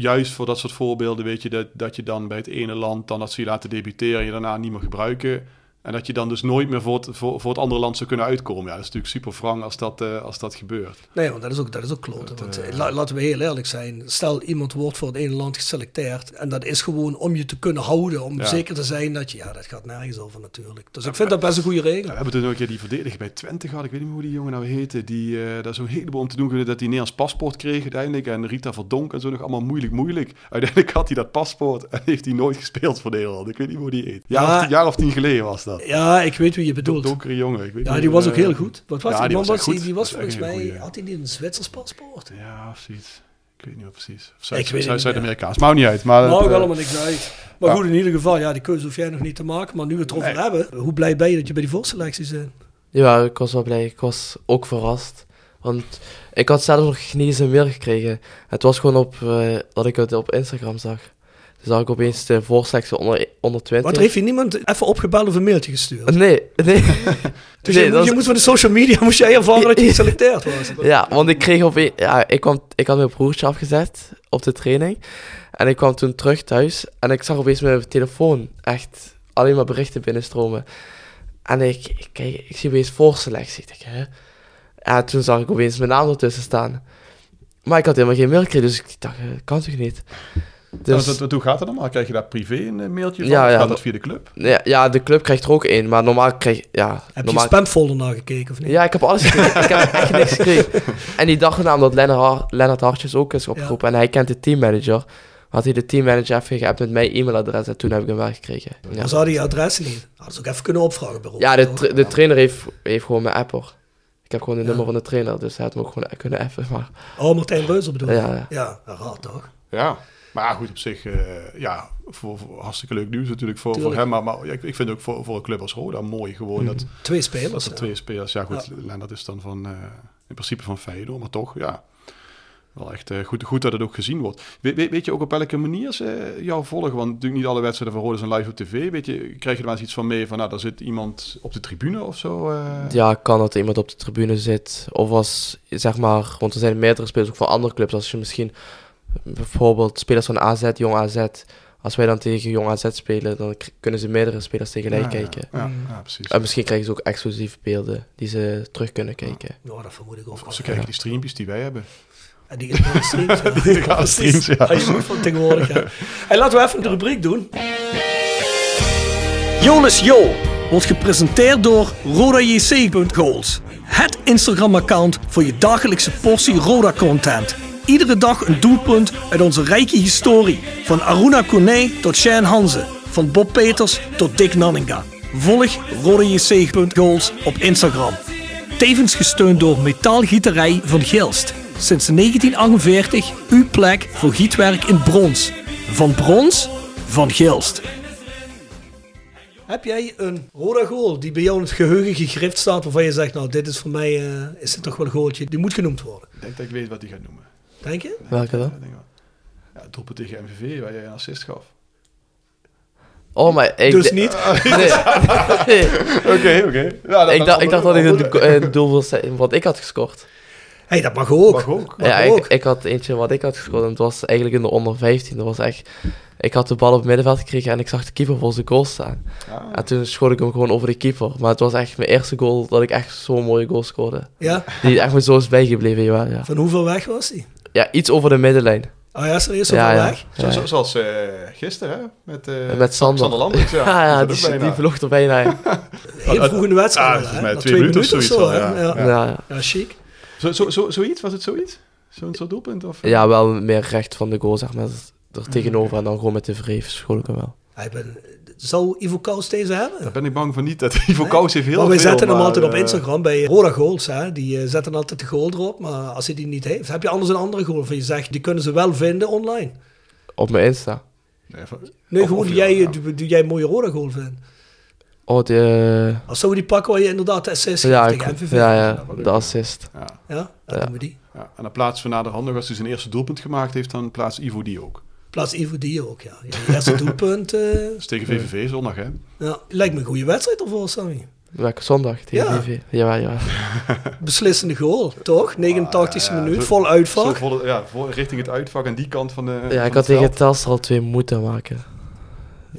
juist voor dat soort voorbeelden weet je dat, dat je dan bij het ene land dan dat ze je laten debuteren en je daarna niet meer gebruiken. En dat je dan dus nooit meer voor het, voor, voor het andere land zou kunnen uitkomen. Ja, dat is natuurlijk super wrang als dat, eh, als dat gebeurt. Nee, want dat is ook, dat is ook kloten. Want, eh, eh, la- laten we heel eerlijk zijn. Stel, iemand wordt voor het ene land geselecteerd. En dat is gewoon om je te kunnen houden. Om Ja. zeker te zijn dat je... Ja, dat gaat nergens over natuurlijk. Dus ik vind dat best een goede regel. Ja, we hebben toen ook een keer die verdediger bij Twente gehad. Ik weet niet meer hoe die jongen nou heette. Die eh, daar zo'n heleboel om te doen kunnen dat hij Nederlands paspoort kreeg uiteindelijk. En Rita Verdonk en zo nog allemaal moeilijk, moeilijk. Uiteindelijk had hij dat paspoort en heeft hij nooit gespeeld voor Nederland. Ik weet niet hoe die heet. Jaar, of, jaar of tien geleden was dat. Ja, ik weet wie je bedoelt. Donkere jongen. Ik weet Ja, die was ook heel goed. Wat was ja, die, die man was die, goed. die was volgens mij... goeie. Had hij niet een Zwitsers paspoort? Ja, of zoiets. Ik weet niet meer precies. Of Ik weet het niet Zuid- meer. Zuid-Amerikaans. Maakt niet uit. Maar het, ook eh, helemaal niks uit. Maar ja. goed, in ieder geval, ja, die keuze hoef jij nog niet te maken. Maar nu we het erover Nee. hebben, hoe blij ben je dat je bij die voorselectie bent? Ja, ik was wel blij. Ik was ook verrast. Want ik had zelf nog niet eens een mail gekregen. Het was gewoon op, eh, dat ik het op Instagram zag. Zag ik opeens de voorselectie onder, onder 20. Wat heeft je niemand even opgebeld of een mailtje gestuurd? Nee, nee. <laughs> Dus Nee, je, dat je moest van de social media moest jij ervaren dat je <laughs> geselecteerd was. Ja, want ik kreeg op ja, ik, kwam, ik had mijn broertje afgezet op de training. En ik kwam toen terug thuis en ik zag opeens mijn telefoon echt alleen maar berichten binnenstromen. En ik, ik, kijk, ik zie opeens voorselectie. Ik denk, hè? Ja, toen zag ik opeens mijn naam ertussen staan. Maar ik had helemaal geen mail gekregen, dus ik dacht, eh, kan toch niet? Dus, wat- wat- hoe gaat dat normaal? Krijg je daar privé een eh, mailtje van? Ja, Of gaat dat via de club? ja, ja, de club krijgt er ook één, maar normaal krijg ja, Heb je je spamfolder nagekeken of niet? Ja, ik heb alles gekregen. ik heb echt niks <laughs> gekregen. En die dag erna, omdat Lennart, Har- Lennart Hartjes ook is opgeroepen en hij kent de teammanager, had hij de teammanager even geappt met mijn e-mailadres en toen heb ik hem wel gekregen. Ja, Maar hadden je adres niet. Hadden ze ook even kunnen opvragen bij Rob, ja de, tra- de trainer heeft, heeft gewoon mijn app hoor. Ik heb gewoon de Ja. nummer van de trainer, dus hij had me ook gewoon kunnen appen. Maar Oh, Martijn Reuzer bedoel je? Ja, ja. Ja, raar toch? Ja, maar goed, op zich, eh, ja, voor, voor hartstikke leuk nieuws natuurlijk voor, voor hem. Maar, maar ja, ik, ik vind ook voor, voor een club als Roda mooi gewoon Mhm. dat, Twee spelers. dat er ja. twee spelers, ja goed, Lennart is dan van, eh, in principe van Feyenoord, maar toch, ja, wel echt eh, goed, goed dat het ook gezien wordt. We, weet, weet je ook op welke manier ze jou volgen? Want natuurlijk niet alle wedstrijden van Roda zijn live op tv. Weet je, krijg je er wel eens iets van mee van, nou, daar zit iemand op de tribune of zo? eh? ja, kan dat iemand op de tribune zit. Of als, zeg maar, want er zijn meerdere spelers ook van andere clubs. Als je misschien bijvoorbeeld spelers van AZ, Jong AZ. Als wij dan tegen Jong AZ spelen, dan kunnen ze meerdere spelers tegelijk Ja, ja, kijken. Ja, ja, precies. En misschien krijgen ze ook exclusieve beelden die ze terug kunnen kijken. Nou, dat vermoed ik ook. Of, ze krijgen die streampjes die wij hebben. En die streams. ja. <laughs> Die Precies. streams, ja. moet van tegenwoordig, ja. Hey, laten we even de rubriek doen. Jolis Jo wordt gepresenteerd door RodaJC.goals. Het Instagram-account voor je dagelijkse portie Roda-content. Iedere dag een doelpunt uit onze rijke historie. Van Aruna Kone tot Shane Hanze. Van Bob Peters tot Dick Nanninga. Volg RodaJC.goals op Instagram. Tevens gesteund door Metaalgieterij van Gilst. sinds 1948 uw plek voor gietwerk in brons. Van brons, van Gilst. Heb jij een Roda goal die bij jou in het geheugen gegrift staat waarvan je zegt, nou dit is voor mij, eh, is het toch wel een goaltje, die moet genoemd worden. Ik denk dat ik weet wat hij gaat noemen. Denk je? Welke dan? Ja, het doelpunt tegen MVV, waar jij een assist gaf. Oh, maar ik... Dus niet? <laughs> Oké, oké. Ja, ik, dacht, ik dacht dat ik een, do- een doel wil wat ik had gescoord. hey, dat mag ook. Mag ook. Mag ja, ook. ik, ik had eentje wat ik had gescoord en het was eigenlijk in de onder 15. Dat was echt... Ik had de bal op het middenveld gekregen en ik zag de keeper voor zijn goal staan. Ah. En toen schoot ik hem gewoon over de keeper. Maar het was echt mijn eerste goal dat ik echt zo'n mooie goal scoorde. Ja? Die echt me zo is bijgebleven, ja. Ja, Van hoeveel weg was die? Ja iets over de middenlijn. Oh ja, serieus, zo Ja, ver ja. weg? Zo, zo- zoals eh, gisteren, hè? Met, eh Met Sander. Sander <laughs> ja. Ja, ja, Dat die, die vloog er bijna in. <laughs> Heel vroeg in de wedstrijd Ah, Na twee minuten of zoiets zo, al, hè? ja. Ja. Ja, ja. Ja, chic. Zo, zo, zo, zoiets? Was het zoiets? Zo'n soort doelpunt? Of? ja, wel meer recht van de goal, zeg maar. Er tegenover en dan gewoon met de vreef schoot ik hem wel. Hij ben, zou Ivo Kous deze hebben? Daar ben ik bang van niet. Dat Ivo Kous heeft heel maar wij veel, zetten hem altijd op eh, Instagram bij Roda Goals. Hè? Die eh, zetten altijd de goal erop. Maar als hij die niet heeft, heb je anders een andere goal van je zegt, die kunnen ze wel vinden online. Op mijn Insta. Nee, van- Nee, Of- gewoon of die jij, ja. die, die jij een mooie Roda goal vindt. Oh, de... Als zou we die pakken waar je inderdaad de assist Ja, tegen MVV. ja, Ja, de assist. ja, Ja, dan Ja. doen we die. ja. En dan plaatsen we naderhand nog, als hij zijn eerste doelpunt gemaakt heeft, dan plaatst Ivo die ook. Plaats Ivo die ook, ja. eerste <laughs> doelpunt. Dat is tegen VVV zondag, hè? ja, lijkt me een goede wedstrijd ervoor, Sammy. Welke zondag tegen Ja. VV? Ja, ja. <laughs> Beslissende goal, toch? 89e Ah, minuut, zo- vol uitvak. ja, voor, richting het uitvak en die kant van de Ja, van ik het had tegen. Telstar al twee moeten maken.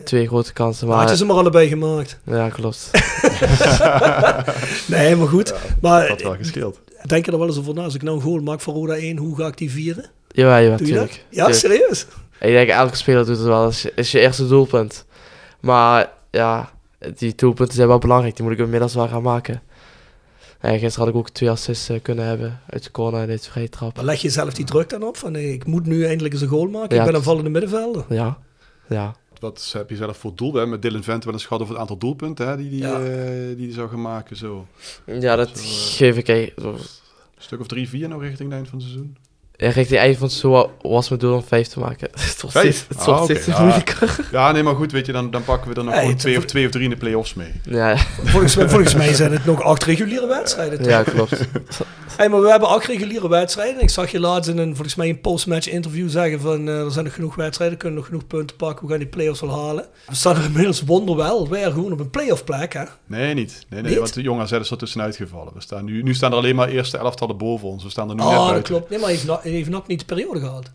Twee grote kansen, Maar had je maar... ze maar allebei gemaakt. Ja, klopt. <laughs> Nee, maar goed. maar Dat had wel gescheeld. denk je er wel eens over na? Als ik nou een goal maak voor Roda 1, hoe ga ik die vieren? Ja, ja, Doe je dat? natuurlijk. Ja, serieus? Ik denk elke speler doet het wel. Dat is, is je eerste doelpunt. Maar ja, die doelpunten zijn wel belangrijk. Die moet ik inmiddels wel gaan maken. En gisteren had ik ook twee assists eh, kunnen hebben. Uit de corner en uit de vrije trap. Maar leg je zelf die druk dan op? Van nee, ik moet nu eindelijk eens een goal maken. Ja, ik ben een vallende middenvelder. Ja, ja. Wat heb je zelf voor doel? Hè? Met Dylan Vente wel eens gehad over het aantal doelpunten hè? die die, Ja. eh, die die zou gaan maken. Zo. Ja, dat Zo, eh, geef ik... Een stuk of drie, vier nog richting het eind van het seizoen. Ja, richting het eind van het seizoen was mijn doel om vijf te maken. <laughs> het wordt Vijf? steeds, het Ah, steeds moeilijker. <laughs> Ja, nee, maar goed, weet je, dan, dan pakken we er nog Hey, twee of, twee of drie in de play-offs mee. Ja. <laughs> Volgens, mij- volgens mij zijn het nog acht reguliere wedstrijden. ja, klopt. Hey, maar we hebben acht reguliere wedstrijden. Ik zag je laatst in een, volgens mij een postmatch interview zeggen van eh, er zijn nog genoeg wedstrijden, kunnen nog genoeg punten pakken, we gaan die play-offs wel halen. We staan er inmiddels wonderwel weer gewoon op een play-off plek, hè? Nee, niet. Nee, nee, Niet? want de jonge AZ is er tussenuit gevallen. We staan nu, nu staan er alleen maar eerste elftallen boven ons. We staan er nu net Oh, dat buiten. klopt. Nee, maar nog, heeft nog niet de periode gehad.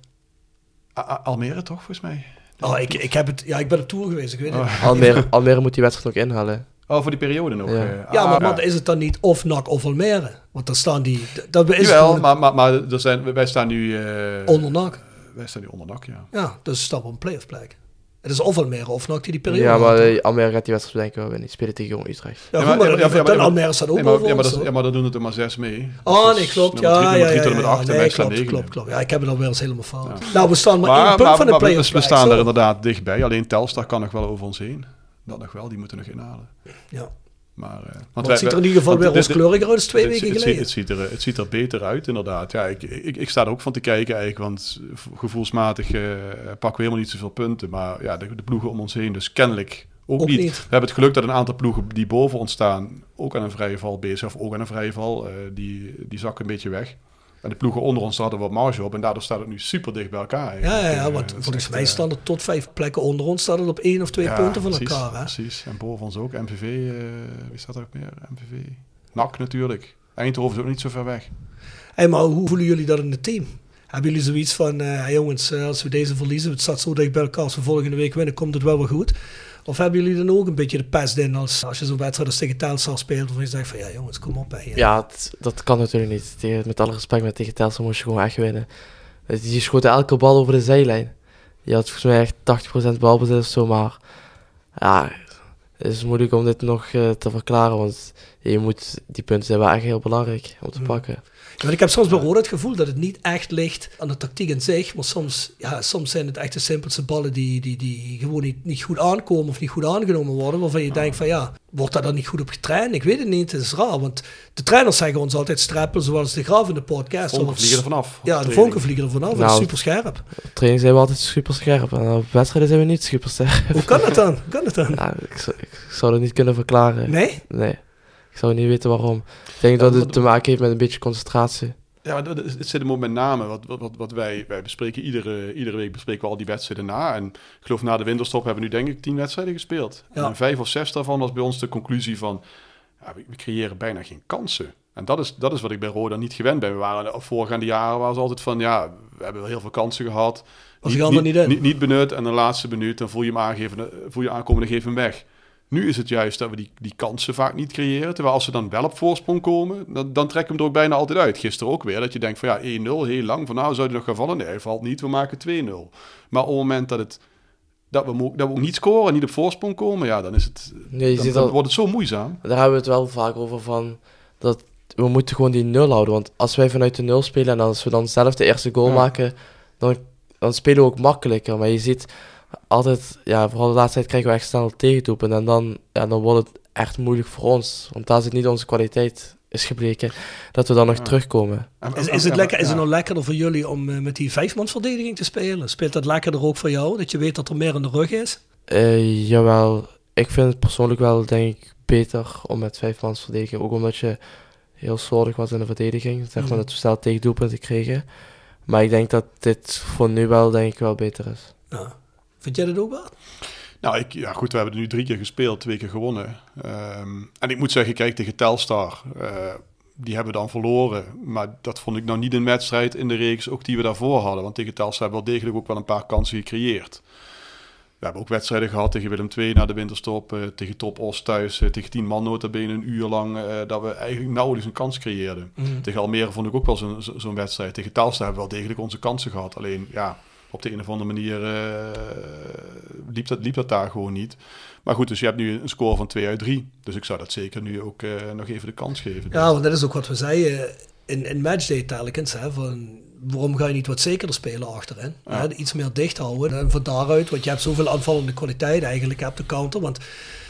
A- Almere toch, volgens mij? Oh, ik, ik, heb het, ja, ik ben op tour geweest, ik weet het. Oh. <laughs> Almere, Almere moet die wedstrijd nog inhalen. Oh, voor die periode nog. Ja. eh. Ja, Ah, maar, maar is het dan niet of NAC of Almere? Want dan staan die... Dat is Jawel, gewoon maar, maar, maar er zijn, wij staan nu... eh, onder NAC. Wij staan nu onder nak, ja. Ja, dus staan op een play-off plek. Het is of Almere of NAC die die periode Ja, maar eh, Almere gaat die wedstrijd denk ik wel winnen. Die spelen tegen Jong Utrecht. Ja, Ja, goed, maar- maar, ja, ja, ja, maar- dan Almere staat ook Nee, maar, boven ja, maar, ons, dat, hoor. ja, maar dan doen het er maar zes mee. Oh, nee, klopt. Ja, ja, drie ja, met ja, acht en nee, wij staan klopt, negen. klopt, klopt. Ja, ik heb het alweer eens helemaal fout. Nou, we staan maar, Maar, één punt maar, van de maar we, play-offs we staan er inderdaad dichtbij. Alleen Telstar kan nog wel over ons heen. Dat nog wel, die moeten nog inhalen. Ja. Maar, eh, want Maar wij- het ziet er in ieder geval weer rooskleuriger uit als twee het, weken het, geleden. Het, ziet er, het ziet er beter uit, inderdaad. Ja, ik, ik, ik sta er ook van te kijken eigenlijk, want gevoelsmatig eh, pakken we helemaal niet zoveel punten. Maar ja, de, de ploegen om ons heen, dus kennelijk ook, Ook niet. niet. We hebben het geluk dat een aantal ploegen die boven ons staan ook aan een vrije val bezig zijn, of ook aan een vrije val. eh, die, die zakken een beetje weg. En de ploegen onder ons hadden wat marge op en daardoor staat het nu super dicht bij elkaar. Ja, ja, ja, Eh, want het is volgens mij eh, staan er tot vijf plekken onder ons, staan er op één of twee ja, punten van precies, elkaar. Hè? Precies, en boven ons ook. MVV, eh, wie staat er ook meer? MVV. NAC natuurlijk. Eindhoven is ook niet zo ver weg. Hey, maar hoe voelen jullie dat in het team? Hebben jullie zoiets van, hey jongens, als we deze verliezen, het staat zo dicht bij elkaar, als we volgende week winnen, komt het wel weer goed? Of hebben jullie dan ook een beetje de pest in als, als je zo'n wedstrijd als tegen Telstar speelt, of je zegt van, ja jongens, kom op. Hè, Ja, het- dat kan natuurlijk niet. Tegen, met alle respect, met tegen Telstar moest je gewoon echt winnen. Die schoten elke bal over de zijlijn. Je had volgens mij echt 80% balbezit of zo, maar ja, het is moeilijk om dit nog eh, te verklaren, want je moet, die punten zijn wel echt heel belangrijk om te Mm. pakken. Want ik heb soms bij Roda het gevoel dat het niet echt ligt aan de tactiek in zich. Maar soms, ja, soms zijn het echt de simpelste ballen die, die, die gewoon niet, niet goed aankomen of niet goed aangenomen worden. Waarvan je denkt van ja, wordt daar dan niet goed op getraind? Ik weet het niet, het is raar. Want de trainers zeggen ons altijd streppen zoals de Graaf in de podcast. Vonken Of- vliegen er vanaf. Ja, de vonken vliegen er vanaf. Dat is Nou, super scherp. Op training zijn we altijd super scherp en op wedstrijden zijn we niet super sterk. Hoe kan dat dan? Hoe kan dat dan? Ja, <laughs> ik, zou, ik zou dat niet kunnen verklaren. Nee? Nee. Ik zou niet weten waarom. Ik denk dat het te maken heeft met een beetje concentratie. Ja, het zit hem ook met name. Wat, wat, wat, wij, wij bespreken iedere, iedere week bespreken we al die wedstrijden na. En ik geloof na de winterstop hebben we nu denk ik tien wedstrijden gespeeld. Ja. En vijf of zes daarvan was bij ons de conclusie van... Ja, we, we creëren bijna geen kansen. En dat is, dat is wat ik bij Roda niet gewend ben. We waren de voorgaande jaren waren ze altijd van... Ja, we hebben wel heel veel kansen gehad. Er niet in. Niet, niet benut en de laatste minuut dan voel je hem aangeven, voel je aankomen en geef hem weg. Nu is het juist dat we die, die kansen vaak niet creëren. Terwijl als ze dan wel op voorsprong komen, dan, dan trekken we hem er ook bijna altijd uit. Gisteren ook weer, dat je denkt van ja, 1-0, heel lang. Van nou, zou hij nog gaan vallen? Nee, valt niet, we maken 2-0. Maar op het moment dat, het, dat, we, dat we ook niet scoren, niet op voorsprong komen, ja, dan, is het, Nee, je dan, dan al, wordt het zo moeizaam. daar hebben we het wel vaak over van dat we moeten gewoon die nul houden. Want als wij vanuit de nul spelen en als we dan zelf de eerste goal Ja. maken, dan, dan spelen we ook makkelijker. Maar je ziet altijd, ja, vooral de laatste tijd krijgen we echt snel tegendoepen. En dan, ja, dan wordt het echt moeilijk voor ons. Want daar zit niet onze kwaliteit, is gebleken, dat we dan nog Ja. terugkomen. En- Is, is, het lekker, is het nou lekkerder voor jullie om eh, met die vijfmansverdediging te spelen? Speelt dat lekkerder ook voor jou? Dat je weet dat er meer in de rug is? Eh, jawel, ik vind het persoonlijk wel, denk ik, beter om met vijf man te verdedigen. Ook omdat je heel slordig was in de verdediging. Zeg maar dat we snel tegen doelpunten kregen. Maar ik denk dat dit voor nu wel, denk ik, wel beter is. Ja. Vind jij dat ook wel? Nou, ik, ja goed, we hebben er nu drie keer gespeeld, twee keer gewonnen. Ehm, en ik moet zeggen, kijk, tegen Telstar, eh, die hebben we dan verloren. Maar dat vond ik nou niet een wedstrijd in de reeks, ook die we daarvoor hadden. Want tegen Telstar hebben we wel degelijk ook wel een paar kansen gecreëerd. We hebben ook wedstrijden gehad tegen Willem II na de winterstop, eh, tegen Top Os thuis, eh, tegen 10 man notabene een uur lang, dat we eigenlijk nauwelijks een kans creëerden. Tegen Almere vond ik ook wel zo'n zo- zo'n wedstrijd. Tegen Telstar hebben we wel degelijk onze kansen gehad. Alleen, ja, op de een of andere manier eh, liep, dat, liep dat daar gewoon niet. Maar goed, dus je hebt nu een score van 2 uit 3. Dus ik zou dat zeker nu ook eh, nog even de kans geven. Ja, want dat is ook wat we zeiden in, in matchday telkens. Hè, van, waarom ga je niet wat zekerder spelen achterin? Ja. Hè, iets meer dicht houden. En van daaruit, want je hebt zoveel aanvallende kwaliteit eigenlijk op de counter. Want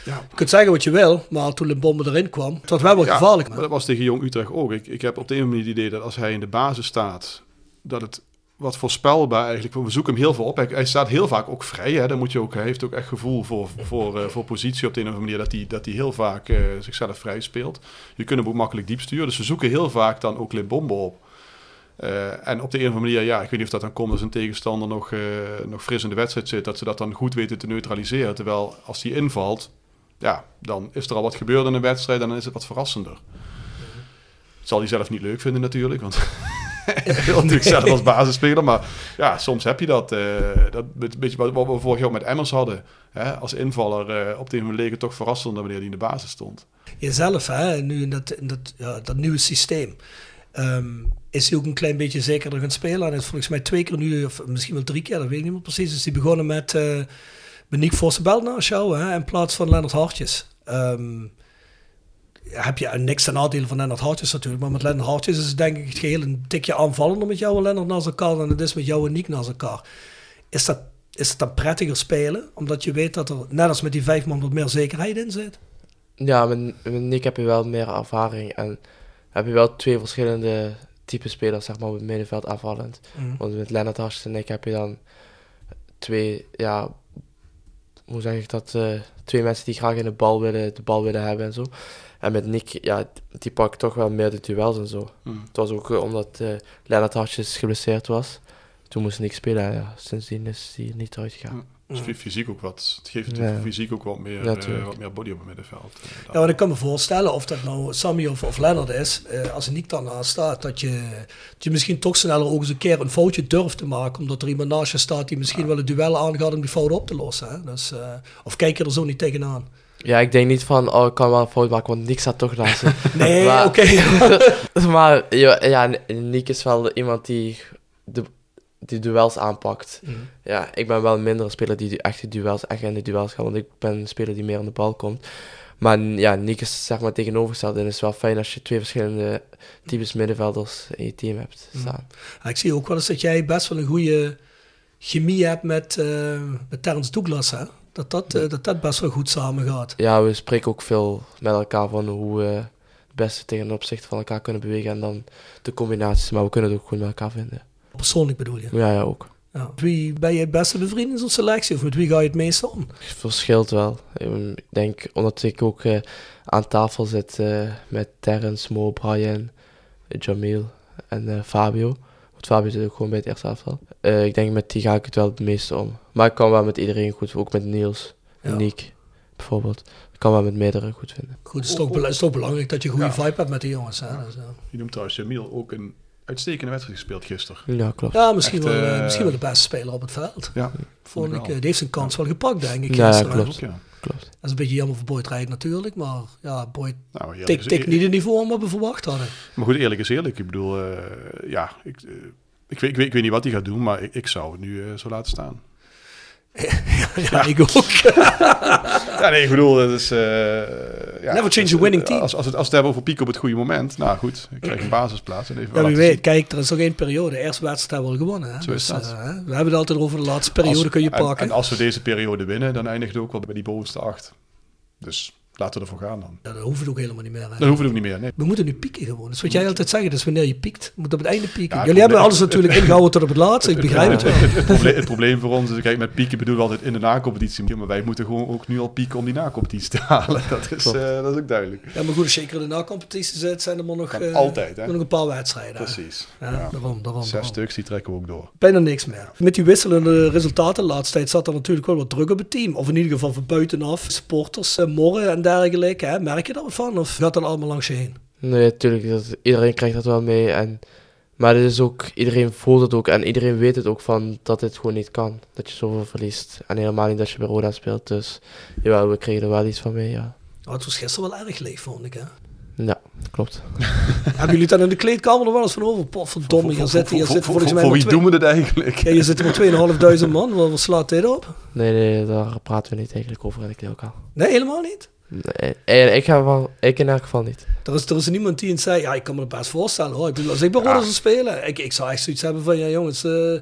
Ja. je kunt zeggen wat je wil, maar toen Limbombe erin kwam, het was wel wel Ja, gevaarlijk. Maar dat was tegen Jong Utrecht ook. Ik, ik heb op de een manier het idee dat als hij in de basis staat, dat het wat voorspelbaar eigenlijk. We zoeken hem heel veel op. Hij, staat heel vaak ook vrij. Hè. Dan moet je ook, hij heeft ook echt gevoel voor, voor, eh, voor positie op de een of andere manier. Dat hij, dat hij heel vaak eh, zichzelf vrij speelt. Je kunt hem ook makkelijk diep sturen. Dus we zoeken heel vaak dan ook Limbombe op. Eh, en op de een of andere manier, ja, ik weet niet of dat dan komt als een tegenstander nog, nog fris in de wedstrijd zit, dat ze dat dan goed weten te neutraliseren. Terwijl als die invalt, ja, dan is er al wat gebeurd in een wedstrijd en dan is het wat verrassender. Zal hij zelf niet leuk vinden natuurlijk, want <laughs> <laughs> natuurlijk zelf als basisspeler. Maar ja, soms heb je dat. eh, dat een beetje wat we vorig jaar met Emmers hadden. Hè? Als invaller eh, op de een leek toch verrassender wanneer hij in de basis stond. Jezelf, hè, nu in dat, dat, ja, dat nieuwe systeem. ehm, is hij ook een klein beetje zekerder gaan spelen. En is volgens mij twee keer nu, of misschien wel drie keer, dat weet ik niet meer precies. Is hij begonnen met uh, Beniek Vossenbel naast jou, hè, in plaats van Lennart Hartjes. Ehm, heb je niks ten nadele van Lennart Hartjes natuurlijk. Maar met Lennart Hartjes is het denk ik het geheel een tikje aanvallender met jou en Lennart naast elkaar dan het is met jou en Niek naast elkaar. Is dat, is het dan prettiger spelen? Omdat je weet dat er, net als met die vijf man, wat meer zekerheid in zit? Ja, met, met Nick heb je wel meer ervaring en heb je wel twee verschillende type spelers, zeg maar, op het middenveld aanvallend. Mm. Want met Lennart Hartjes en ik heb je dan twee, ja, hoe zeg ik dat, uh, twee mensen die graag in de bal willen, de bal willen hebben en zo. En met Nick, ja, die pakt toch wel meer de duels en zo. Mm. Het was ook uh, omdat uh, Lennart Hartjes geblesseerd was. Toen moest Nick spelen en ja, sindsdien is hij niet eruit gegaan. Mm. Dus fysiek ook wat, het geeft ja. fysiek ook wat meer, ja, wat meer body op het middenveld. ja, want ik kan me voorstellen of dat nou Sammy of, of Lennart is, als Nick daarnaast staat, dat je, dat je misschien toch sneller ook eens een keer een foutje durft te maken, omdat er iemand naast je staat die misschien wel een duel aangaat om die fout op te lossen. Hè? Dus, uh, of kijk je er zo niet tegenaan? Ja, ik denk niet van, oh, ik kan wel een fout maken, want Nick staat toch naast <laughs> nee, oké. <laughs> Maar ja, ja, Nick is wel iemand die de, die duels aanpakt. Mm. Ja, ik ben wel een mindere speler die echt de duels, echt in de duels gaat, want ik ben een speler die meer aan de bal komt. Maar ja, Nick is zeg maar tegenovergesteld. En het is wel fijn als je twee verschillende types middenvelders in je team hebt staan. Ja, ik zie ook wel eens dat jij best wel een goede chemie hebt met, eh met Terrence Douglas. Hè? Dat, dat, eh, dat dat best wel goed samen gaat. Ja, we spreken ook veel met elkaar van hoe we het beste tegen opzichte van elkaar kunnen bewegen. En dan de combinaties. Maar we kunnen het ook goed met elkaar vinden. Persoonlijk bedoel je. Ja, ja, ook. Ja. Wie ben je het beste bevriend in zo'n selectie? Of met wie ga je het meest om? Het verschilt wel. Ik denk, omdat ik ook eh, aan tafel zit eh, met Terrence, Mo, Brian, Jamil en Fabio. Want Fabio zit ook gewoon bij het eerste elftal. Eh, ik denk met die ga ik het wel het meeste om. Maar ik kan wel met iedereen goed, ook met Niels en Ja. Nick bijvoorbeeld. Ik kan wel met meerdere goed vinden. Goed, het is toch, bela- het is toch belangrijk dat je een goede vibe hebt met die jongens. Hè? Dus, ja. Je noemt trouwens Jamil ook een uitstekende wedstrijd gespeeld gisteren. Ja, klopt. Ja, misschien, Echt, wel, eh, eh, misschien wel de beste speler op het veld. Ja, Vond ik eh, die heeft zijn kans wel gepakt, denk ik. Ja, klopt. Ook, ja. Klopt. Dat is een beetje jammer voor Boyd Rijden natuurlijk, maar ja, Boyd Nou, eerlijk tik, niet het niveau om wat we verwacht hadden. Maar goed, eerlijk is eerlijk. Ik bedoel, eh, ja, ik, eh, ik, weet, ik, weet, ik weet niet wat hij gaat doen, maar ik, ik zou het nu eh, zo laten staan. Ja, ik ook. <laughs> Ja, nee, ik bedoel, dat is... eh, ja, Never change a winning team. Als, als, we het, als het hebben over piek op het goede moment, nou goed, ik krijg een basisplaats. En even Ja, wel wie weet, kijk, er is nog één periode. Eerste wedstrijd hebben we al gewonnen. Hè? Zo is Dus, dat. eh, we hebben het altijd over de laatste periode Als- kun je en- pakken. En, als we deze periode winnen, dan eindigt het ook wel bij die bovenste acht. Dus laten we ervoor gaan dan. Ja, dat hoeft het ook helemaal niet meer. Dan hoeven we ook niet meer, nee. We moeten nu pieken gewoon. Dat is wat jij altijd zegt, dat is wanneer je piekt. Moet op het einde pieken. Ja, Jullie hebben alles natuurlijk <laughs> ingehouden tot op het laatste. Ik begrijp het wel. Het, probleem, het probleem voor ons is, kijk, met pieken bedoelen we altijd in de nacompetitie. Maar wij moeten gewoon ook nu al pieken om die nacompetitie te <laughs> halen. Dat is, eh, dat is ook duidelijk. Ja, maar goed, zeker in de na-competitie zit, zijn er maar nog, eh, altijd, hè? nog een paar wedstrijden. Precies. Ja, Ja. daarom, daarom, Zes stuks, die trekken we ook door. Bijna niks meer. Met die wisselende resultaten de laatste tijd zat er natuurlijk wel wat druk op het team. Of in ieder geval van buitenaf. Supporters, eh, morren en dergelijke. Hè? Merk je daar wat van? Of gaat dat allemaal langs je heen? Nee, natuurlijk. Dat, iedereen krijgt dat wel mee. En, maar het is ook, iedereen voelt het ook. En iedereen weet het ook van dat dit gewoon niet kan. Dat je zoveel verliest. En helemaal niet dat je bij Roda speelt. Dus jawel, we kregen er wel iets van mee, ja. Nou, het was gisteren wel erg leeg, vond ik. Hè? Ja, klopt. <laughs> Hebben jullie dan in de kleedkamer er wel eens van over? Potverdomme, hier zitten, hier zitten volgens voor, mij voor wie doen we dit eigenlijk? Ja, je zit met 2.500 man. Wat, wat slaat dit op? Nee, nee, daar praten we niet eigenlijk over in de kleedkamer. Nee, helemaal niet. Nee, eh, ik, ga wel, ik in elk geval niet. Er is, er is niemand die zei, ja, ik kan me dat best voorstellen hoor. Ik bedoel, als ik bij zou spelen, ik, ik zou echt zoiets hebben van, ja jongens, eh,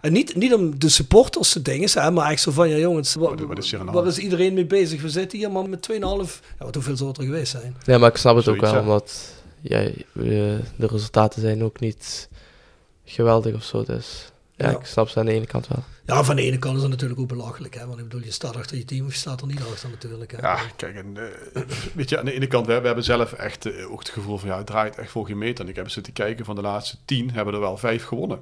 en niet, niet om de supporters te dingen, hè, maar echt zo van, ja jongens, wa- Wat- wat is iedereen mee bezig? We zitten hier maar met 2,5, ja, wat hoeveel zou het er geweest zijn? Nee, maar ik snap het ook wel, ja. omdat ja, we- de resultaten zijn ook niet geweldig of zo. Dus ja, Ja. ik snap ze aan de ene kant wel. Ja, van de ene kant is het natuurlijk ook belachelijk, hè, want ik bedoel, je staat achter je team of je staat er niet achter natuurlijk. Hè. Ja, kijk, en, eh, weet je, aan de ene kant, we, we hebben zelf echt eh, ook het gevoel van, ja, het draait echt voor geen meter. En ik heb zitten kijken, van de laatste tien hebben er wel vijf gewonnen.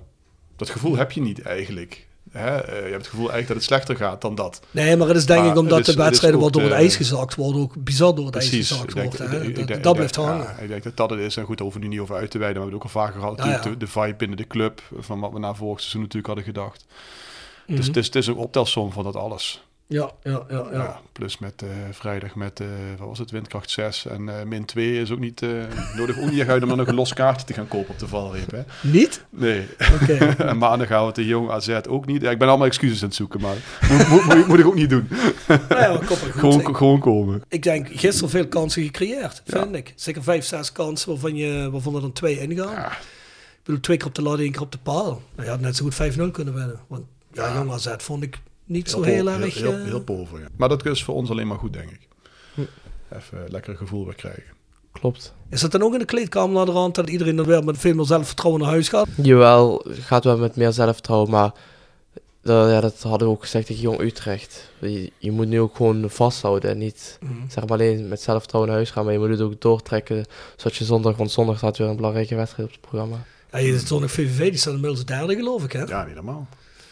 Dat gevoel heb je niet eigenlijk. Hè? Eh, je hebt het gevoel eigenlijk dat het slechter gaat dan dat. Nee, maar het is denk Maar ik omdat is- de wedstrijden wat door het de- ijs gezakt worden, ook bizar door het ijs gezakt wordt. Hè. ik- ik Dat, blijft hangen. ja, ik denk dat dat het is. En goed, daar hoeven we nu niet over uit te wijden. Maar we hebben het ook al vaker gehad. Ja. De vibe binnen de club. Van wat we na vorig seizoen natuurlijk hadden gedacht. Dus Mhm. het is, het is een optelsom van dat alles. Ja, ja, ja. ja. Ja, plus met eh, vrijdag met, eh, wat was het, windkracht 6 en eh, min 2 is ook niet nodig. Uit om dan nog een los kaartje te gaan kopen op de valreep. Hè? Niet? Nee. Oké. <laughs> en maandag gaan we tegen Jong AZ ook niet. Ja, ik ben allemaal excuses aan het zoeken, maar moet, moet, moet, moet ik ook niet doen. Nou ja, gewoon, Ik- gewoon komen. Ik denk gisteren veel kansen gecreëerd, vind ik. Zeker vijf, zes kansen waarvan, je, waarvan er dan twee ingaan. Ik bedoel, twee keer op de lat, één keer op de paal. Nou, je had net zo goed 5-0 kunnen winnen. Want ja, Ja. Jong AZ vond ik niet zo Heel, erg... Heel, heel, eh, heel pover, ja. Maar dat is voor ons alleen maar goed, denk ik. Hm. Even een lekker gevoel weer krijgen. Klopt. Is dat dan ook in de kleedkamer naar de rand dat iedereen dan weer met veel meer zelfvertrouwen naar huis gaat? Jawel, het gaat wel met meer zelfvertrouwen, maar dat, ja, dat hadden we ook gezegd tegen Jong Utrecht. Je, je moet nu ook gewoon vasthouden en niet zeg maar alleen met zelfvertrouwen naar huis gaan, maar je moet het ook doortrekken, zodat je zondag, want zondag staat weer een belangrijke wedstrijd op het programma. Ja, je zit zondag VVV, die staat inmiddels derde geloof ik, hè? Ja, niet normaal.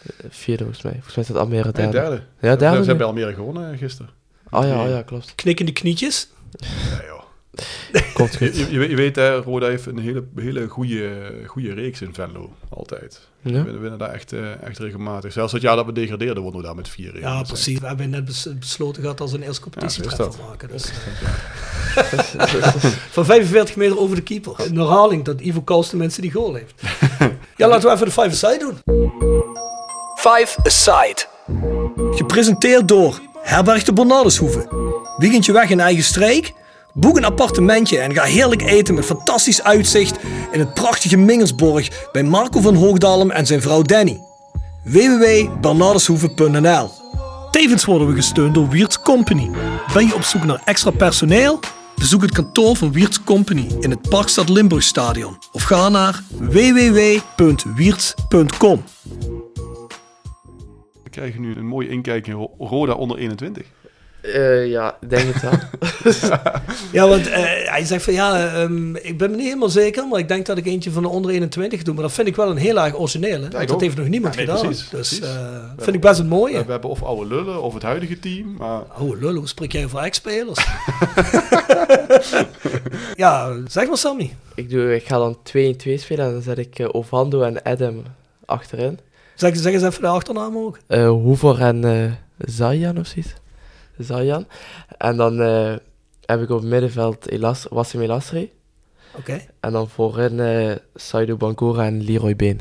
Eh, Vierde volgens mij. Volgens mij staat Almere Nee, derde. derde. Ja, Ze derde. hebben Almere gewonnen eh, gisteren. Oh ja, oh ja, klopt. Knikkende knietjes. Ja, joh. <laughs> Komt Je, goed. je, je weet- je weet, hè, Roda heeft een hele, hele goede, goede reeks in Venlo. Altijd. Ja. We winnen daar echt, eh, echt regelmatig. Zelfs dat jaar dat we degradeerden, wonnen we daar met 4 Ja, precies. We hebben net bes- besloten gehad als een eerste competitie Ja, te dat. maken. Dus, <laughs> van 45 meter over de keeper. Een herhaling dat Ivo Kals de mensen die goal heeft. <laughs> ja, laten we even de five-a-side doen. Five Aside. Gepresenteerd door Herberg de Bernardeshoeve. Weekendje weg in eigen streek? Boek een appartementje en ga heerlijk eten met fantastisch uitzicht in het prachtige Mingersborg bij Marco van Hoogdalem en zijn vrouw Danny. www.bernardeshoeve.nl Tevens worden we gesteund door Wiert's Company. Ben je op zoek naar extra personeel? Bezoek het kantoor van Wiert's Company in het Parkstad Limburgstadion of ga naar www.wierts.com. We krijgen nu een mooie inkijk in Ro- Roda onder 21. Eh, ja, ik denk het wel. <laughs> Ja, want eh, hij zegt van ja, ehm, ik ben me niet helemaal zeker, maar ik denk dat ik eentje van de onder 21 doe. Maar dat vind ik wel een heel erg origineel. Hè? Want dat ook. heeft nog niemand Ja, nee, gedaan. precies, dus precies. eh, vind ik best een mooie. We hebben of oude lullen of het huidige team. Maar <laughs> Oh, lul, hoe spreek jij over ex-spelers? <laughs> ja, zeg maar Sammy. ik, doe, ik ga dan 2 in 2 spelen en dan zet ik Ovando en Adam achterin. Zeg, zeg eens even de achternaam ook. Eh Hoever en eh Zayan of zoiets. Zayan. En dan eh, heb ik op het middenveld Elas Wassim Elasri. Oké, En dan voorin eh Saido Bangura en Leroy Been.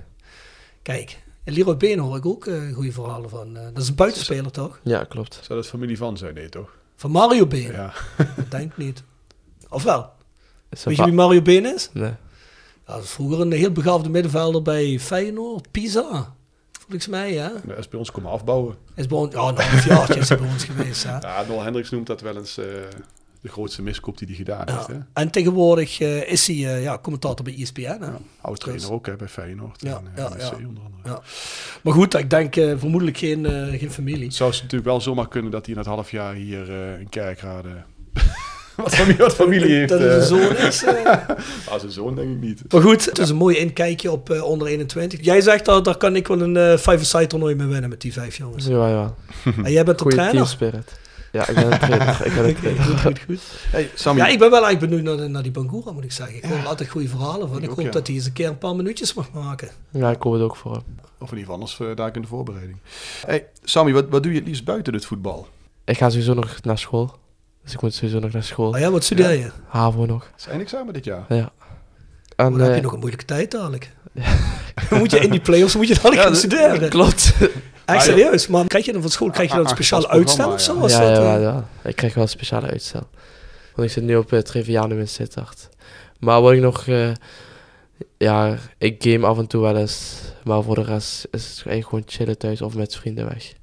kijk. En Leroy Been hoor ik ook goede verhalen van. Dat is een buitenspeler toch? Ja, klopt. zou dat familie van zijn? Nee, toch? Van Mario Been? Ja. Dat denk ik niet. Of wel? Is Weet je wie Mario Been is? Nee. Ja, dat is vroeger een heel begaafde middenvelder bij Feyenoord, Pisa. Volgens mij, ja. Is bij ons komen afbouwen. Is bij ons, ja, een jaartje is bij ons geweest. Hè. <laughs> Ja, Noel Hendricks noemt dat wel eens eh, de grootste miskoop die hij gedaan heeft. Hè? En tegenwoordig eh, is hij eh, ja, commentator bij ESPN. Hè. Oud trainer Dus- ook hè, bij Feyenoord. Ja, en, ja, ja. onder andere. Ja. Maar goed, ik denk eh, vermoedelijk geen, geen familie. Het zou natuurlijk wel zomaar kunnen dat hij in het half jaar hier in Kerkrade... <laughs> wat, familie, wat familie heeft. Dat het eh. een zoon is. eh. <laughs> Ah, zijn zoon denk ik niet. Maar goed, het is een mooi inkijkje op eh, onder 21. Jij zegt dat daar kan ik wel een eh five-a-side toernooi mee winnen met die vijf jongens. Ja, ja. <laughs> En jij bent de trainer? teamspirit. Ja, ik ben een trainer. Ik ben een trainer. Goed, goed, goed. Hey, Sammy, Ja, ik ben wel eigenlijk benieuwd naar, naar die Bangura, moet ik zeggen. Ik hoor er altijd goede verhalen van. Ik Ik ook, hoop ja. dat hij eens een keer een paar minuutjes mag maken. Ja, ik hoop het ook voor hem. of in ieder geval anders eh, daar in de voorbereiding. Hey, Sammy, wat, wat doe je het liefst buiten het voetbal? Ik ga sowieso nog naar school. Dus ik moet sowieso nog naar school. Maar ja, wat studeer je? HAVO nog. Het is eindexamen dit jaar. Ja. En, Oh, dan heb je eh, nog een moeilijke tijd dadelijk. <laughs> Dan <laughs> moet je in die play-offs moet je dan gaan studeren. Klopt. <laughs> Echt serieus. Maar krijg je dan van school krijg je dan een speciaal Aangepast uitstel of zo? ja, dat, ja, eh? ja, Ik krijg wel een speciale uitstel. Want ik zit nu op het Trivianum in Sittard. Maar wat ik nog... eh, ja, ik game af en toe wel eens. Maar voor de rest is het eigenlijk gewoon chillen thuis of met vrienden weg.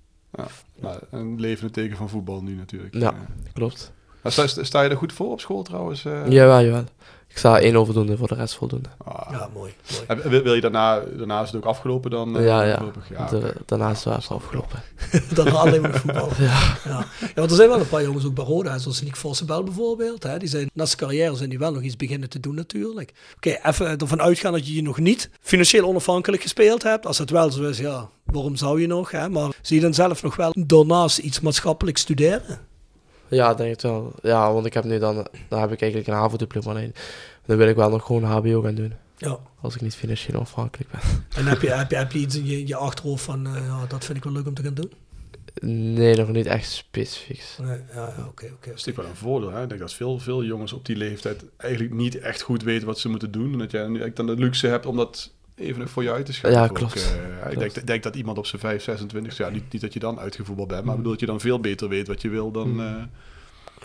Nou, een levende teken van voetbal nu natuurlijk. Ja. Eh, Klopt. maar sta, sta je er goed voor op school trouwens? eh? Jawel, jawel. Ik sta één voldoende, voor de rest voldoende. Ah. Ja, mooi. mooi. En Wil, wil je daarna, daarna is het ook afgelopen dan? eh, Ja, ja. De- daarna is het wel even afgelopen. <laughs> Dan alleen maar voetbal. <laughs> Ja. Ja. want er zijn wel een paar jongens ook bij Roda, zoals Nick Vossenbel bijvoorbeeld. Hè. Die zijn na zijn carrière zijn die wel nog iets beginnen te doen natuurlijk. Oké, even ervan uitgaan dat je je nog niet financieel onafhankelijk gespeeld hebt. Als het wel zo is, ja, waarom zou je nog? Hè? Maar zie je dan zelf nog wel daarnaast iets maatschappelijk studeren? Ja, denk het wel. Ja, want ik heb nu dan... Dan heb ik eigenlijk een HAVO-diploma. Nee. Dan wil ik wel nog gewoon HBO gaan doen. Ja. Als ik niet financieel afhankelijk ben. <laughs> En heb je, heb je, heb je iets in je, je achterhoofd van, eh, ja, dat vind ik wel leuk om te gaan doen? Nee, nog niet echt specifiek. Nee, ja, oké, oké. Dat is natuurlijk wel een voordeel. Hè? Ik denk dat veel, veel jongens op die leeftijd eigenlijk niet echt goed weten wat ze moeten doen. En dat jij nu eigenlijk dan de luxe hebt om dat even nog voor je uit te schrijven. Ja, klopt. Eh, ik denk, denk dat iemand op zijn 5, 26, ja, niet, niet dat je dan uitgevoetbald bent, maar ik bedoel dat je dan veel beter weet wat je wil dan eh,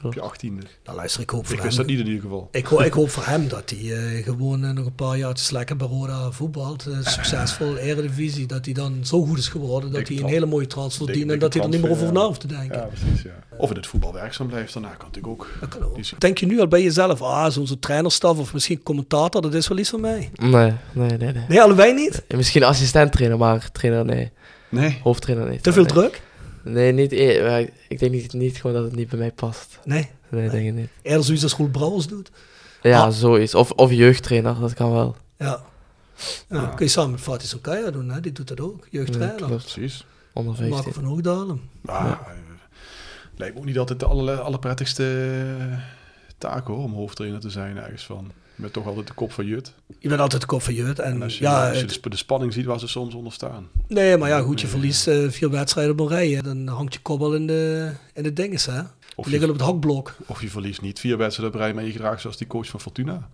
op je achttiende. Nou, luister, ik hoop voor Ik hem. wist dat niet in ieder geval. Ik, ho ik hoop voor hem dat hij eh, gewoon eh, nog een paar jaartjes lekker bij Roda voetbalt. eh, succesvol Eredivisie. Dat hij dan zo goed is geworden dat hij een hele mooie transfer dikke- dient. En dat hij er niet meer over na hoeft te denken. Ja, precies. Ja. Of in het voetbal werkzaam blijft, daarna kan natuurlijk ook. Dat kan ook. Die is- Denk je nu al bij jezelf, ah, zo'n zo'n trainerstaf of misschien commentator, dat is wel iets voor mij. Nee, nee, nee, nee. Nee, allebei niet? Misschien assistent trainer, maar trainer nee. Nee. Hoofdtrainer nee. Te veel nee. druk? Nee, niet, e- ik- ik denk niet, niet gewoon dat het niet bij mij past. Nee. Nee, denk ik niet. Eerder zoiets als Roel Brouwers doet. Ja, Ah. zoiets. Of, of jeugdtrainer, dat kan wel. Ja. Ja, kun je samen met Fatih Sokaya doen, hè? die doet dat ook. Ja, Jeugdtrainer. klopt. Precies. Onder Marco 15. van Hoogdalen. Maar eh, lijkt me ook niet altijd de alle, allerprettigste eh, taak hoor, om hoofdtrainer te zijn ergens van. Je bent toch altijd de kop van Jut. Je bent altijd de kop van Jut. En, En als je, ja, als je het- de, spanning ziet waar ze soms onder staan. nee, maar ja, goed, je verliest eh, vier wedstrijden op een rij. Dan hangt je kobbel in de, in de dinges, hè. Of Die liggen op het hakblok. of je verliest niet vier wedstrijden op rij, maar je gedraagt zoals die coach van Fortuna.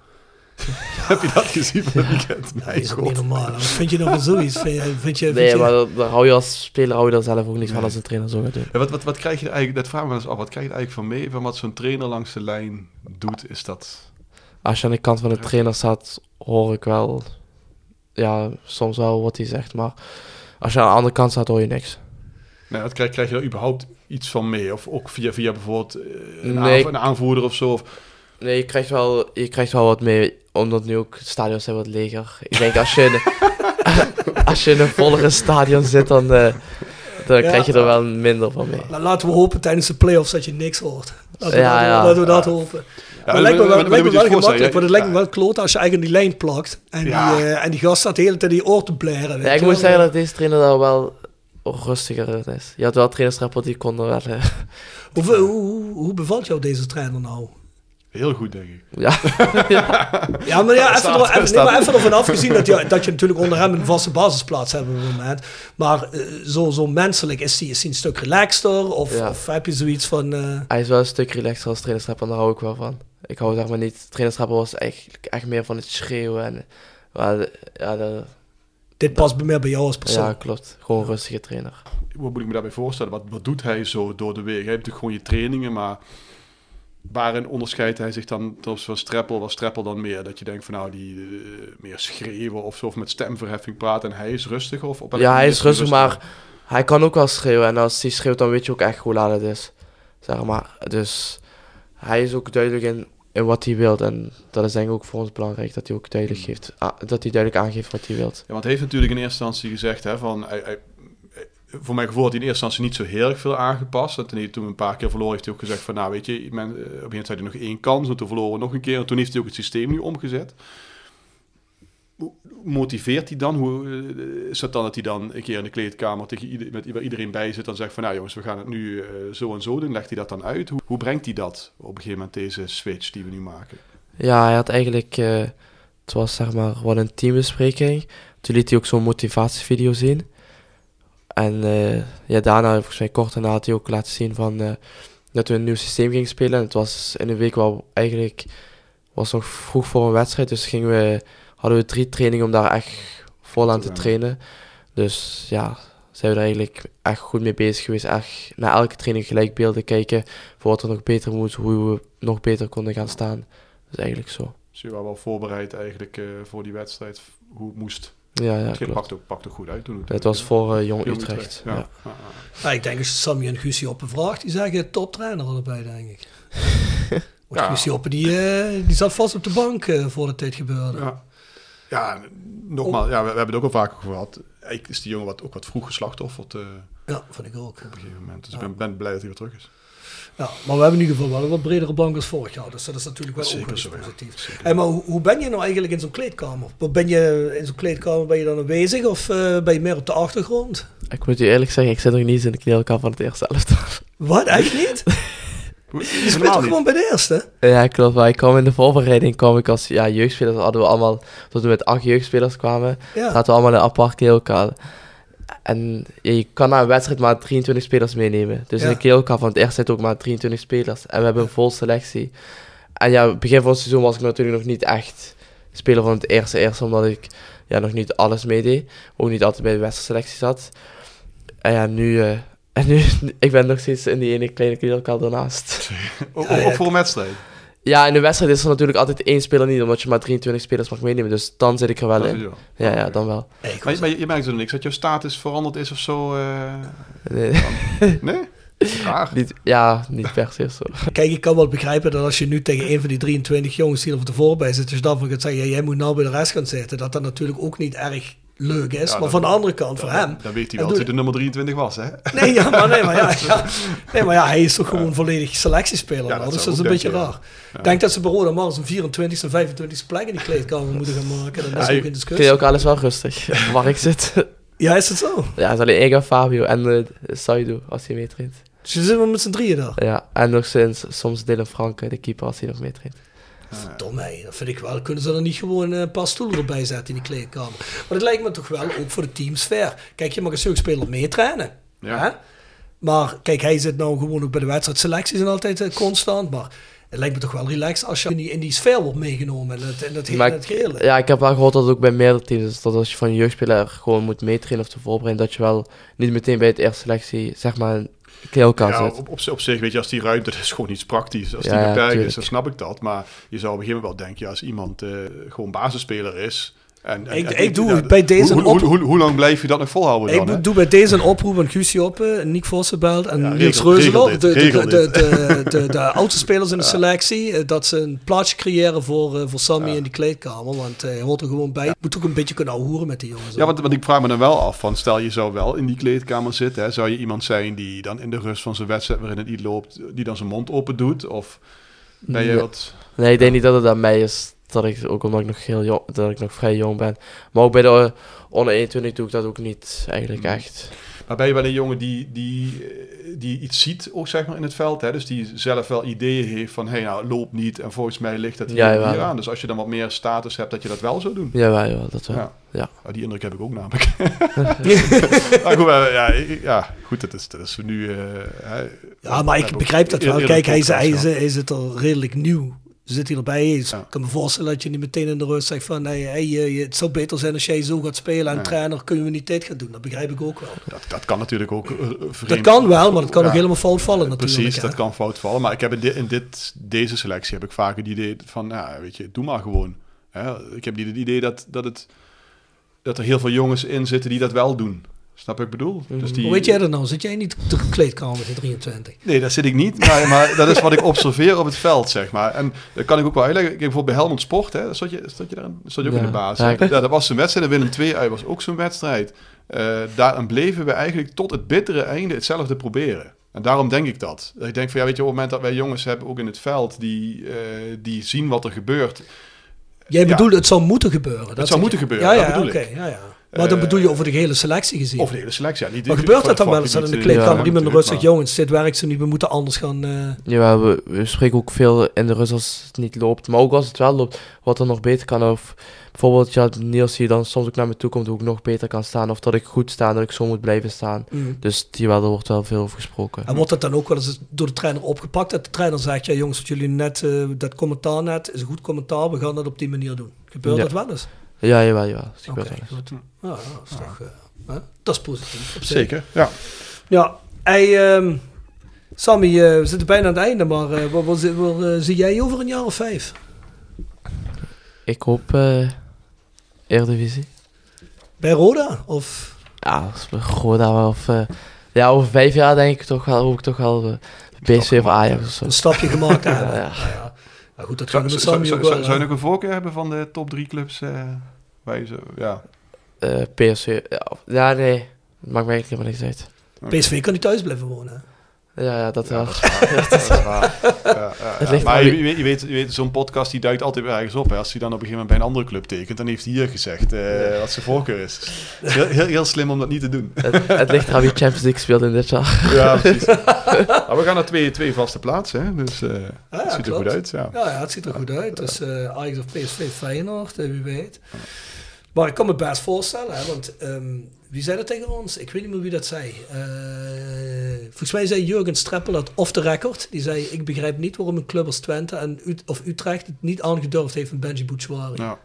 <laughs> Heb je dat gezien van het weekend? Dat Mijn is god. niet normaal. Wat vind je nou van zoiets? Vind je, vind je, vind Nee, je- maar dat- daar hou je als speler hou je er zelf ook niet van Nee. als een trainer zo gaat doen. Ja, wat, wat, wat krijg je er eigenlijk, dat vraag me wel eens af, wat krijg je er eigenlijk van mee van wat zo'n trainer langs de lijn doet? Is dat... Als je aan de kant van de trainer staat, hoor ik wel, ja, soms wel wat hij zegt. Maar als je aan de andere kant staat, hoor je niks. Nou, dat krijg, krijg je er überhaupt iets van mee? Of ook via, via bijvoorbeeld eh, een, Nee. aanv- een aanvoerder of zo? Of, Nee, je krijgt wel, je krijgt wel wat mee, omdat nu ook stadions zijn wat leger. Ik denk als je in, <laughs> als je in een vollere stadion zit, dan, eh, dan Ja. krijg je er wel minder van mee. Nou, laten we hopen tijdens de playoffs dat je niks hoort. Laten we, Ja, dat, ja. laten we dat hopen. Maar het lijkt me wel, maar- maar lijkt me moet je wel je voorstellen, gemakkelijk, want het lijkt me ja. wel kloot als je eigenlijk die lijn plakt. En, Ja. die, eh, en die gast staat de hele tijd die oor te blaren. weet Ja, ik moet zeggen dat deze trainer daar wel rustiger is. Je had wel trainersrapport die konden wel... Hoe, hoe, hoe, hoe bevalt jou deze trainer nou? Heel goed, denk ik. ja. <laughs> Ja, maar, ja, even, Staat- er, even, nee, maar even ervan afgezien dat je, dat je natuurlijk onder hem een vaste basisplaats hebt op het moment. Maar eh, zo, zo menselijk, is hij is hij een stuk relaxter? Of, Ja. of heb je zoiets van... eh, Hij is wel een stuk relaxer als trainersrapper en daar hou ik wel van. Ik hou zeg maar niet... Trainersrapper was eigenlijk echt meer van het schreeuwen en... Maar, ja, de, dit past bij meer bij jou als persoon. ja, klopt. Gewoon een rustige trainer. Wat moet ik me daarbij voorstellen? Wat, wat doet hij zo door de week? Hij heeft natuurlijk gewoon je trainingen, maar waarin onderscheidt hij zich dan ten opzichte van Streppel? Was Streppel dan meer dat je denkt van nou, die eh, meer schreeuwen of zo, of met stemverheffing praten en hij is rustig? Of op Ja, hij is rustig, rustig? maar hij kan ook wel schreeuwen. En als hij schreeuwt, dan weet je ook echt hoe laat het is. Zeg maar. Dus hij is ook duidelijk in, in wat hij wil. En dat is denk ik ook voor ons belangrijk, dat hij ook duidelijk, geeft, ah, dat hij duidelijk aangeeft wat hij wil. Ja, want hij heeft natuurlijk in eerste instantie gezegd hè, van... Hij, hij- voor mijn gevoel had hij in eerste instantie niet zo heel erg veel aangepast. En toen toen een paar keer verloren heeft hij ook gezegd van... Nou weet je, men, eh, op een gegeven moment zei hij nog één kans. En toen verloren nog een keer. En toen heeft hij ook het systeem nu omgezet. Hoe motiveert hij dan? Hoe eh, is dan dat hij dan een keer in de kleedkamer tegen met, waar iedereen bij zit... dan zegt van nou jongens, we gaan het nu eh, zo en zo doen. Legt hij dat dan uit? Hoe, brengt hij dat op een gegeven moment, deze switch die we nu maken? Ja, hij had eigenlijk, het was zeg maar wel een teambespreking. Toen liet hij ook zo'n motivatievideo zien. En eh, ja, daarna, volgens mij kort daarna, had hij ook laten zien van, eh, dat we een nieuw systeem gingen spelen. En het was in een week wel eigenlijk, was nog vroeg voor een wedstrijd. Dus gingen we, hadden we drie trainingen om daar echt vol aan te trainen. Dus ja, zijn we er eigenlijk echt goed mee bezig geweest. Echt na elke training gelijk beelden kijken voor wat er nog beter moet, hoe we nog beter konden gaan staan. Is eigenlijk zo. Dus je was wel voorbereid eigenlijk eh, voor die wedstrijd, hoe het moest. Ja, ja Het klopt. pakt ook, pakt ook goed uit toen. Het was voor eh, Jong Jong Utrecht. Ja. Ja. Ja, ja. Ja, ik denk als je Sammy en Guusje op vraagt, die zeggen toptrainer erbij, denk ik. <laughs> Want Ja. Guusje Oppen, die, eh, die zat vast op de bank eh voordat dit gebeurde. Ja. Ja, nogmaals, ja, we, we hebben het ook al vaker gehad. Eigenlijk is die jongen wat, ook wat vroeg geslachtofferd eh, Ja, vind ik ook. op een gegeven moment. Dus Ja. ik ben, ben blij dat hij weer terug is. Ja, maar we hebben in ieder geval wel een wat bredere bank als vorig jaar. Dus dat is natuurlijk wel Zeker ook zo, positief. Zeker. Hey, maar hoe, hoe ben je nou eigenlijk in zo'n kleedkamer? Ben je in zo'n kleedkamer ben je dan aanwezig of eh, ben je meer op de achtergrond? Ik moet u eerlijk zeggen, ik zit nog niet eens in de kleedkamer van het eerste elftal. Wat, echt niet? <laughs> Je speelt toch gewoon bij de eerste? ja, klopt. Maar ik kwam in de voorbereiding, kwam ik als ja, jeugdspeler. Hadden we allemaal, tot we met acht jeugdspelers kwamen, Ja. zaten we allemaal in een apart kleedkamer. En ja, je kan na een wedstrijd maar 23 spelers meenemen. Dus Ja. in de van het eerste ook maar 23 spelers. En we hebben een vol selectie. En ja, begin van het seizoen was ik natuurlijk nog niet echt speler van het eerste eerste, omdat ik ja, nog niet alles meedeed. Ook niet altijd bij de wedstrijdselectie zat. En ja, nu, eh, <laughs> en nu ik ben nog steeds in die ene kleine kleedkamer ernaast. Ook, Ja, <laughs> ja. ook voor een wedstrijd. Ja, in de wedstrijd is er natuurlijk altijd één speler niet, omdat je maar 23 spelers mag meenemen. Dus dan zit ik er wel Dat in. Ja, ja, dan wel. Hey, Maar, was- maar je, je merkt er niks dat jouw status veranderd is of zo? eh, Nee, <laughs> nee? Raar. niet, ja, niet per se zo. Kijk, ik kan wel begrijpen dat als je nu tegen een van die 23 jongens die er van voorbij zit, dus je dan van gaat zeggen, ja, jij moet nou bij de rest gaan zitten, dat dat natuurlijk ook niet erg leuk is. Ja, maar van de andere kant, voor Dan, hem. dan weet hij En wel dat hij de nummer 23 was, hè? Nee, ja, maar, nee, maar, ja, <laughs> ja. nee, maar ja, hij is toch gewoon volledig selectiespeler. Ja, nou, dat dus dat is een beetje raar. ja. Ik denk dat ze bij Roda Mars een 24 e 25 e plek in die kleedkamer moeten gaan maken. Dat is Ja, ook in Ik discussie. vind ook alles wel rustig, <laughs> waar ik zit. Ja, is het zo? Ja, het is alleen ik en Fabio en uh, Saido, als hij meetraint. Dus je zit wel met z'n drieën daar. Ja, en nog sinds, soms Dylan Franke, de keeper, als hij nog meetraint. Dom, hé. Dat vind ik wel. Kunnen ze er niet gewoon eh, een paar stoelen erbij zetten in die kleedkamer? Maar dat lijkt me toch wel ook voor de teamsfeer. Kijk, je mag een jeugdspeler meetrainen. Ja. Hè? Maar kijk, hij zit nou gewoon ook bij de wedstrijdselecties en altijd eh, constant. Maar Het lijkt me toch wel relaxed als je in die, in die sfeer wordt meegenomen en het, en het, hele, het gehele. Ja, ik heb wel gehoord dat het ook bij meerdere teams is. Dat als je van een jeugdspeler gewoon moet meetrainen of te voorbereiden, dat je wel niet meteen bij het eerste selectie, zeg maar, Ja, op, op, op zich, weet je, als die ruimte, dat is <laughs> gewoon iets praktisch. Als Ja, die beperkt is, dan snap ik dat. Maar je zou op een gegeven moment wel denken, ja, als iemand eh, gewoon basisspeler is... En, en, Ik- en- ik doe bij deze hoe, een hoe, op- hoe, hoe, hoe lang blijf je dat nog volhouden dan? Ik doe bij deze een oproep aan Guusje Oppen, Nick Vossenbelt en Ja, Niels de, de, de, de, de, de oudste spelers in de <laughs> selectie, eh, dat ze een plaatsje creëren voor, eh, voor Sammy in die kleedkamer. Want eh, hij hoort er gewoon bij. Je moet ook een beetje kunnen hoeren met die jongens. Ja, want, want ik vraag me dan wel af van, stel je zou wel in die kleedkamer zitten, hè, zou je iemand zijn die dan in de rust van zijn wedstrijd waarin het niet loopt, die dan zijn mond open doet? Of ben je Nee. wat... Nee, ik denk niet dat het aan mij is. Dat ik, ook omdat ik nog, heel jong, dat ik nog vrij jong ben. Maar ook bij de eh, onder 21 doe ik dat ook niet eigenlijk Mm. echt. Maar ben je wel een jongen die, die, die iets ziet, ook zeg maar in het veld, hè? dus die zelf wel ideeën heeft van, hé hey, nou, loop niet en volgens mij ligt dat hier, Ja, aan. Dus als je dan wat meer status hebt, dat je dat wel zou doen. Ja, wel, ja, dat wel. Ja. Ja. Ja, die indruk heb ik ook namelijk. <laughs> <laughs> maar goed, ja, ja, goed, dat is, dat is nu... eh, Ja, maar ik begrijp dat wel. Kijk, hij, is- hij, is- hij zit er redelijk nieuw. Zit hij erbij? Dus Ja. Ik kan me voorstellen dat je niet meteen in de rust zegt van... Hey, hey, eh, je- het zou beter zijn als jij zo gaat spelen en trainer kunnen we niet tijd gaan doen. Dat begrijp ik ook wel. Dat, dat kan natuurlijk ook eh, Dat vreemd- kan wel, maar dat kan Ja. ook helemaal fout vallen natuurlijk. Precies, hè. dat kan fout vallen. Maar ik heb in, dit, in dit, deze selectie heb ik vaak het idee van, ja, weet je, doe maar gewoon. Hè? Ik heb niet het idee dat, dat, het, dat er heel veel jongens in zitten die dat wel doen. Snap je wat ik bedoel? Dus die, Hoe weet jij dat nou? Zit jij niet op de kleedkamer met de 23? Nee, dat zit ik niet. Maar, maar dat is wat ik observeer op het veld, zeg maar. En dat kan ik ook wel uitleggen. Ik heb bijvoorbeeld bij Helmond Sport, hè, stond je, je, daar, stond je ook Ja. in de basis. Ja, dat was zijn wedstrijd. En Willem II uit was ook zo'n wedstrijd. Eh daarin bleven we eigenlijk tot het bittere einde hetzelfde proberen. En daarom denk ik dat. Ik denk van, ja, weet je, op het moment dat wij jongens hebben, ook in het veld, die, eh, die zien wat er gebeurt. Jij Ja. bedoelt, het zou moeten gebeuren. Dat zou zeg moeten je. gebeuren, Ja, dat bedoel oké. ik. ja, ja. Maar dan Eh, bedoel je over de hele selectie gezien. Of de hele selectie. Ja, niet, maar gebeurt dat dan wel eens dat in de kleedkamer iemand in de rust zegt... natuurlijk, jongens, dit werkt zo niet, we moeten anders gaan... eh, Ja, we, we spreken ook veel in de rust als het niet loopt. Maar ook als het wel loopt, wat er nog beter kan. Of bijvoorbeeld, ja, Niels die dan soms ook naar me toe komt, hoe ik nog beter kan staan. Of dat ik goed sta, dat ik zo moet blijven staan. mm. Dus die wel, er wordt wel veel over gesproken. En wordt dat dan ook wel eens door de trainer opgepakt? Dat de trainer zegt, ja jongens, wat jullie net, eh, dat commentaar net, is een goed commentaar, we gaan dat op die manier doen. Gebeurt Ja. dat wel eens? Ja, jawel, jawel. Dat eens. goed. Ja, ja, dat is toch... hè? dat is positief. op zich. Zeker, ja. Ja, hey, ehm, Sammy, eh, we zitten bijna aan het einde, maar waar, zi- waar, eh, zie jij over een jaar of vijf? Ik hoop eh Eredivisie. Bij Roda? Of... Ja, als we Roda of... ja, over vijf jaar denk ik toch wel, hoop ik toch wel BSV of Ajax of zo. een stapje gemaakt <laughs> hebben. Ja, ja. Ja, Nou goed, dat Zou, gaan we met zou, Sammy zou, ook zou, wel. zou je nog een voorkeur hebben van de top drie clubs? eh waar je zo, ja. Eh, PSV, ja, nee. Maakt mij eigenlijk helemaal niks uit. PSV kan niet thuis blijven wonen. Ja, ja, dat wel. <laughs> dat is waar. Ja, ja, Het ja. ligt Maar je, weet, je weet, zo'n podcast die duikt altijd weer ergens op. Hè. Als hij dan op een gegeven moment bij een andere club tekent, dan heeft hij hier gezegd eh, wat zijn voorkeur is. Heel, heel, heel slim om dat niet te doen. het, het ligt eraan wie Champions League speelt in dit jaar. Ja, precies. maar we gaan naar twee, twee vaste plaatsen, hè. dus eh ja, het ziet er klopt. goed uit. Ja. Ja, ja, het ziet er goed uit. Dus eh Ajax of PSV Feyenoord, wie weet. Maar ik kan me best voorstellen, hè, want ehm, wie zei dat tegen ons? Ik weet niet meer wie dat zei. Eh, volgens mij zei Jurgen Streppel dat off the record. Die zei, ik begrijp niet waarom een club als Twente en Ut of Utrecht het niet aangedurfd heeft van Benji Bouchouari. Ja,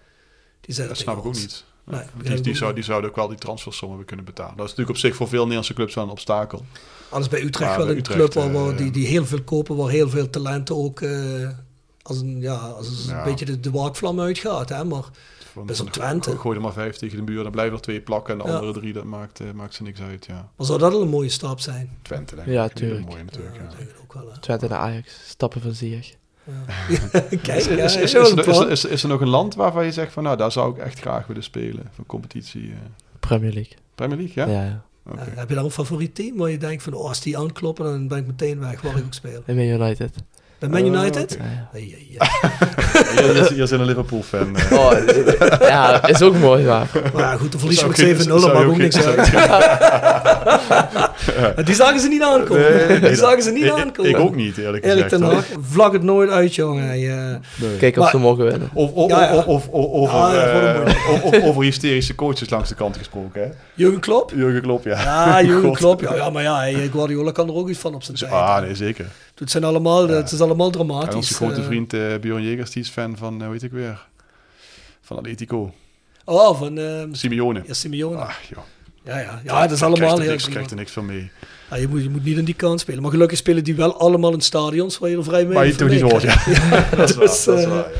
Die zei dat dat snap ik ook ons. niet. Nee, die, die, zou, die zouden ook wel die transfersom hebben kunnen betalen. Dat is natuurlijk op zich voor veel Nederlandse clubs wel een obstakel. Anders bij Utrecht Maar wel bij een Utrecht, club waar, eh, die, die heel veel kopen, waar heel veel talenten ook eh, als een, ja, als een Ja. beetje de, de waakvlam uitgaat. Hè? Maar Best van- op Twente. Gooi er maar vijf tegen de muur, dan blijven er twee plakken. En de Ja. andere drie, dat maakt, eh, maakt ze niks uit. Ja. Maar zou dat al een mooie stap zijn? Twente, denk Ja, ik. Die tuurlijk. Mooi natuurlijk, ja. Ook wel. Twente naar Ajax, stappen van Ziyech. <laughs> Kijk, Is, ja, er, nog een land waarvan je zegt van nou, daar zou ik echt graag willen spelen? Van competitie. eh, Premier League. Premier League, ja? Ja, ja. Ja, heb je dan een favoriet team waar je denkt van, oh, als die aankloppen, dan ben ik meteen weg waar ik ook speel? En Man United. Bij Man Oh, United? <laughs> Ja, ja. Hier zit een Liverpool-fan. eh. Oh, eh, ja, is ook mooi, maar... Maar ja, goed, dan verliezen met 7-0, ik- dat zou maakt je ook niks uit. ik- Die zagen ze niet aankomen. Nee, nee, die zagen ze niet ik- aankomen. Ik ook niet, eerlijk gezegd. ten hoor. Hag, vlag het nooit uit, jongen. Eh. Kijk of Maar- ze mogen winnen. Of, of, Ja, ja. of, of, of- over, Ja, eh, hysterische coaches langs de kant gesproken, hè? Jurgen Klopp? Jurgen Klopp, ja. Ja, Jurgen. <laughs> Klopp. Ja, ja, maar ja, Guardiola kan er ook iets van op zijn tijd. Ah, nee, zeker. Het zijn allemaal, Ja. het is allemaal En dramatisch. onze grote eh. vriend eh Björn Jegers, die is fan van, eh, hoe heet ik weer? Van Atletico. Oh, van Simeone. ja, Simeone. Ah, joh. Ja, ja. ja, dat is allemaal krijgt er heel niks, krijgt er niks van mee. Ja, je, moet, je moet niet in die kant spelen. Maar gelukkig spelen die wel allemaal in stadions waar je er vrij mee Maar je toch niet hoort, <laughs> ja. dat is waar, Dus, dat is eh, waar, ja.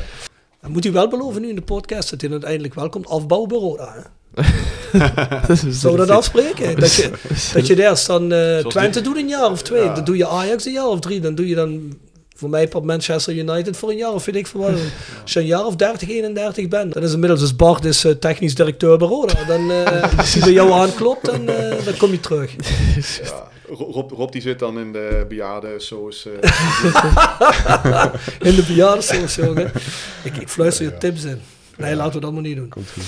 Dan moet u wel beloven nu in de podcast dat hij uiteindelijk wel komt afbouwbureau daar. <laughs> Zullen we dat afspreken? Dat je, dat je daar dan Zoals Twente doet een jaar of twee. Ja. Dan doe je Ajax een jaar of drie. Dan doe je dan voor mij op Manchester United voor een jaar of weet ik veel wat. <laughs> Als je een jaar of 30, 31 bent. Dan is inmiddels dus Bart is, eh, technisch directeur bij Roda. Dan eh, <laughs> als hij bij jou aanklopt, dan, eh, dan kom je terug. Ja, Ro- Rob, Rob die zit dan in de bejaardensoos. eh In de bejaardensoos, jongen. Ik, ik fluister je tips in. Nee, laten we dat maar niet doen. Komt goed.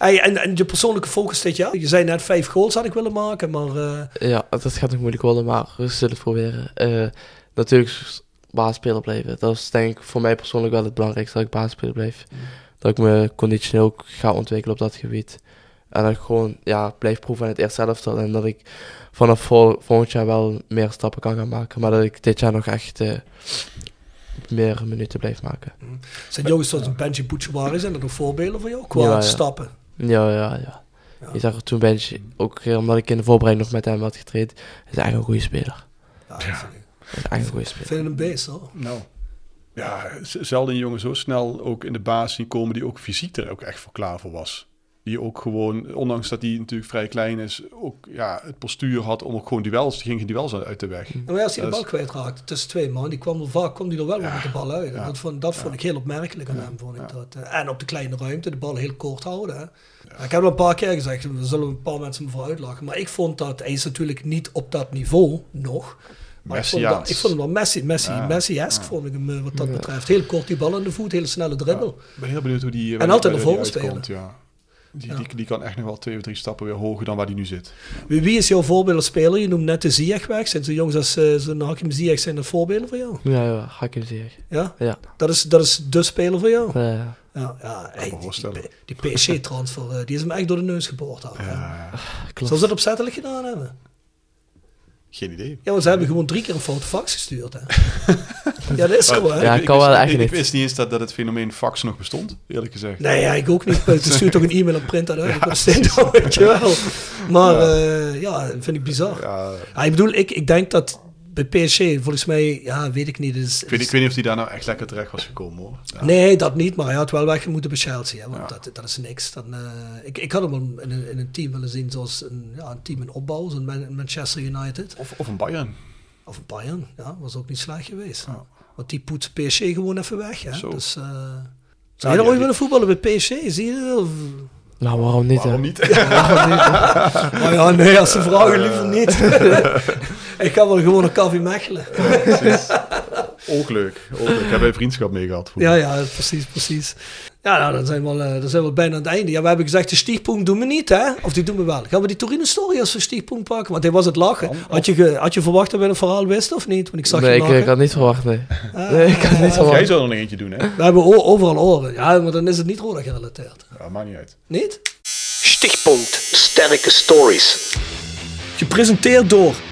Hey, en, en je persoonlijke focus dit jaar? Je zei net vijf goals had ik willen maken, maar... eh, Ja, dat gaat nog moeilijk worden, maar we zullen het proberen. Eh, natuurlijk basisspeler blijven. Dat is denk ik voor mij persoonlijk wel het belangrijkste, dat ik basisspeler blijf. Dat ik me conditioneel ook ga ontwikkelen op dat gebied. En dat ik gewoon ja, blijf proeven aan het eerste elftal. En dat ik vanaf vol- volgend jaar wel meer stappen kan gaan maken. Maar dat ik dit jaar nog echt eh, meer minuten blijf maken. zijn jongens zoals een Benji Bouchouari, zijn dat ook voorbeelden voor jou? Qua Ja, ja. stappen. Ja, ja, ja. Ja. Je zag er toen Bench, ook eh, omdat ik in de voorbereiding nog met hem had getraind, is eigenlijk een goede speler. Ja, dat Is eigenlijk een goede Ik speler. vind een beest hoor. Nou. Ja, zelden een jongen zo snel ook in de basis zien komen die ook fysiek er ook echt voor klaar voor was. Die ook gewoon, ondanks dat hij natuurlijk vrij klein is, ook ja, het postuur had om ook gewoon duels, die ging geen duels uit de weg. En maar als hij de Dat bal kwijtraakte tussen twee man, die kwam er vaak kwam die er wel Ja, met de bal uit. Ja, dat vond, dat vond ja. ik heel opmerkelijk aan Ja, hem. Vond ik ja. dat. eh. En op de kleine ruimte de bal heel kort houden. Ik heb al een paar keer gezegd, er zullen een paar mensen me voor uitlachen. Maar ik vond dat, hij is natuurlijk niet op dat niveau nog. Maar ik vond, dat, ik vond hem wel Messi, Messi, Ja, Messi-esque ja. vond ik hem eh, wat dat betreft. Heel kort die bal aan de voet, hele snelle dribbel. Ik ben heel benieuwd hoe die... En altijd naar naar voren spelen. Ja. Die, Ja. Die, die kan echt nog wel twee of drie stappen weer hoger dan waar die nu zit. Wie, wie is jouw voorbeeld als speler? Je noemt net de Ziyech weg. Zijn zo jongens als eh, zo'n Hakim Ziyech zijn er voorbeelden voor jou? Ja, ja, Hakim Ziyech. Ja? Ja. Dat is, dat is de speler voor jou? Ja, ja. Ja, ja die, die, die PSG-transfer, eh, die is hem echt door de neus geboord. Ja, klopt. Zou ze dat opzettelijk gedaan hebben? Geen idee. Ja, want ze hebben gewoon drie keer een foute fax gestuurd. Hè. <laughs> ja, dat is zo, hè? Ja, ik, kan wist, wel echt ik, wist niet eens dat, dat het fenomeen fax nog bestond, eerlijk gezegd. Nee, ja, ik ook niet. Je stuurt toch een e-mail en print dat uit. Ik steeds al, weet je wel. <laughs> Maar ja, ja dat vind ik bizar. Ja, Ja, ik bedoel, ik, ik denk dat bij PSG, volgens mij, ja, weet ik niet. Is, ik, weet, ik weet niet of hij daar nou echt lekker terecht was gekomen hoor. Ja. Nee, dat niet, maar hij had wel weg moeten bij Chelsea. Hè, want Ja. dat, dat is niks. Dan, eh, ik, ik had hem wel in een, in een team willen zien zoals een, ja, een team in opbouw, zo'n Man- Manchester United. Of, of een Bayern. Of een Bayern, ja, was ook niet slecht geweest. Ja. Want die poetst PSG gewoon even weg. Hè? Zo. Dus, eh zou Ja, je die- ooit willen voetballen bij PSG? Zie je dat? Of- Nou, waarom niet? Waarom hè? niet? <laughs> Maar ja, nee, als ze vragen liever niet. <laughs> <laughs> ik ga wel gewoon een koffie mechelen. Ongeluk. Ongeluk. Ik heb een vriendschap mee gehad. Ja, ja, precies, precies. Ja, nou, dan zijn we, wel, eh, dan zijn we bijna aan het einde. Ja, we hebben gezegd, de stiefpunt doen we niet, hè? Of die doen we wel. Gaan we die Torino-story als we stiefpunt pakken? Want hij was het lachen. Had je, ge- had je verwacht dat we een verhaal wisten of niet? Want ik zag nee, je ik, lachen. ik had niet verwacht, nee. Ah, Nee, ik had niet Jij verwacht. zou er nog eentje doen, hè? We hebben o- overal oren. Ja, maar dan is het niet Roda gerelateerd. Ja, maakt niet uit. Niet? Stichtpunt Sterke Stories. Gepresenteerd door,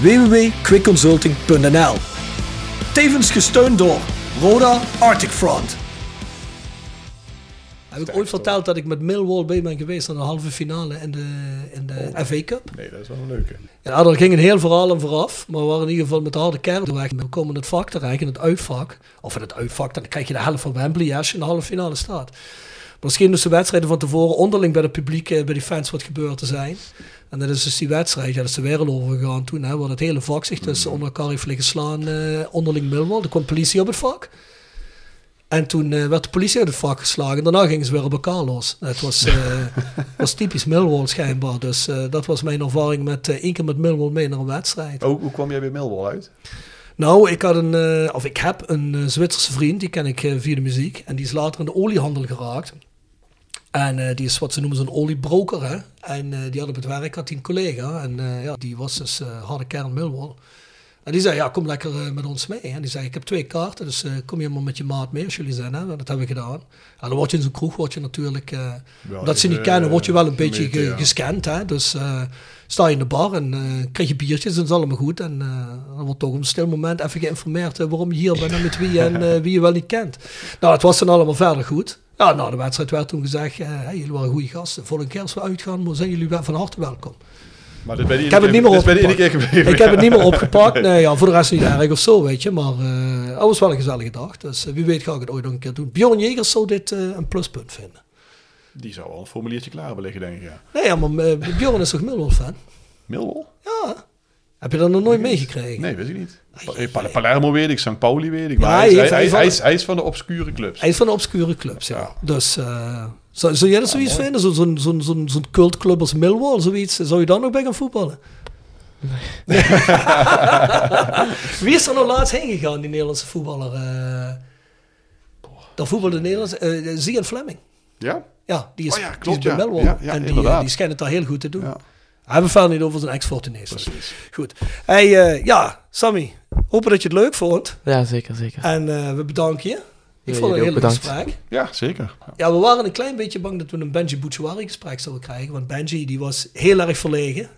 www.quickconsulting.nl Tevens gesteund door Roda Arctic Front. Heb ik ooit verteld dat ik met Millwall bij ben geweest aan de halve finale in de, in de FA Cup? Nee, dat is wel een leuke. Ja, daar ging een heel verhaal aan vooraf, maar we waren in ieder geval met de harde kern weg. We komen in het vak terecht, in het uitvak. Of in het uitvak, dan krijg je de helft van Wembley als je in de halve finale staat. Maar scheen dus de wedstrijden van tevoren onderling bij het publiek, eh, bij die fans wat gebeurd te zijn. En dat is dus die wedstrijd, ja, dat is de wereld overgegaan toen, hè, waar het hele vak zich dus onder elkaar heeft liggen slaan, eh, onderling Millwall. Er kwam politie op het vak. En toen eh, werd de politie uit het vak geslagen. Daarna gingen ze weer op elkaar los. Het was, eh, was typisch Millwall schijnbaar. Dus dat was mijn ervaring met één keer met Millwall mee naar een wedstrijd. Oh, hoe kwam jij bij Millwall uit? Nou, ik had een, eh, of ik heb een eh, Zwitserse vriend, die ken ik eh, via de muziek. En die is later in de oliehandel geraakt. En die is wat ze noemen zo'n oliebroker. Hè? En die had op het werk had hij een collega. En ja, die was dus harde kern Millwall. En die zei, ja, kom lekker met ons mee. En die zei, ik heb twee kaarten, dus kom je maar met je maat mee als jullie zijn. Hè? Dat hebben we gedaan. En dan word je in zo'n kroeg, word je natuurlijk... eh Wel dat ze niet kennen, word je wel een beetje ge- ja. gescand. Hè? Dus sta je in de bar en eh, krijg je biertjes en is allemaal goed. En eh, dan wordt toch op een stil moment even geïnformeerd eh, waarom je hier bent en met wie en wie je wel niet kent. Nou, het was dan allemaal verder goed. Ja, na de wedstrijd werd toen gezegd, hey, jullie waren goede gasten. Volgende keer als we uitgaan, zijn jullie van harte welkom. Maar dit ben je Ik heb het niet meer opgepakt. gebleven. Ik heb het niet meer <laughs> opgepakt. Nee, ja, voor de rest niet erg of zo, weet je. Maar dat was wel een gezellige dag. Dus wie weet ga ik het ooit nog een keer doen. Bjorn Jegers zou dit een pluspunt vinden. Die zou al een formuliertje klaar hebben liggen, denk ik. Ja. Nee, ja, maar eh, Bjorn is toch Millwall-fan? Millwall? Ja. Heb je dat nog nooit meegekregen? Nee, weet ik niet. Pa- eh, Pa- Palermo weet ik, St. Pauli weet ik. Maar Ja, hij, is, hij hij, heeft- hij, hij is, is hij, is, van de obscure clubs. Hij is van de obscure clubs, ja. Ja. Dus uh, zou, zou jij dat zoiets vinden? Zo'n zo, zo, zo, zo'n cultclub als Millwall, zoiets? Zou je daar nog bij gaan voetballen? Nee. <laughs> Wie is er nou laatst heen gegaan, die Nederlandse voetballer? Uh, daar voetbalde de Nederlandse... Uh, Zian Fleming. Ja? Ja, die is, Oh ja, die is bij ja. Millwall. Ja, ja, en die, inderdaad. die schijnt het daar heel goed te doen. Ja. Hebben verder niet over zijn ex-Fortunees. Precies. Goed. Hey, uh, ja, Sammy. Hopen dat je het leuk vond. Ja, zeker, zeker. En uh, we bedanken je. Ik Ja, vond het een heel leuk gesprek. Ja, zeker. Ja, we waren een klein beetje bang dat we een Benji Bouchouari gesprek zouden krijgen. Want Benji die was heel erg verlegen.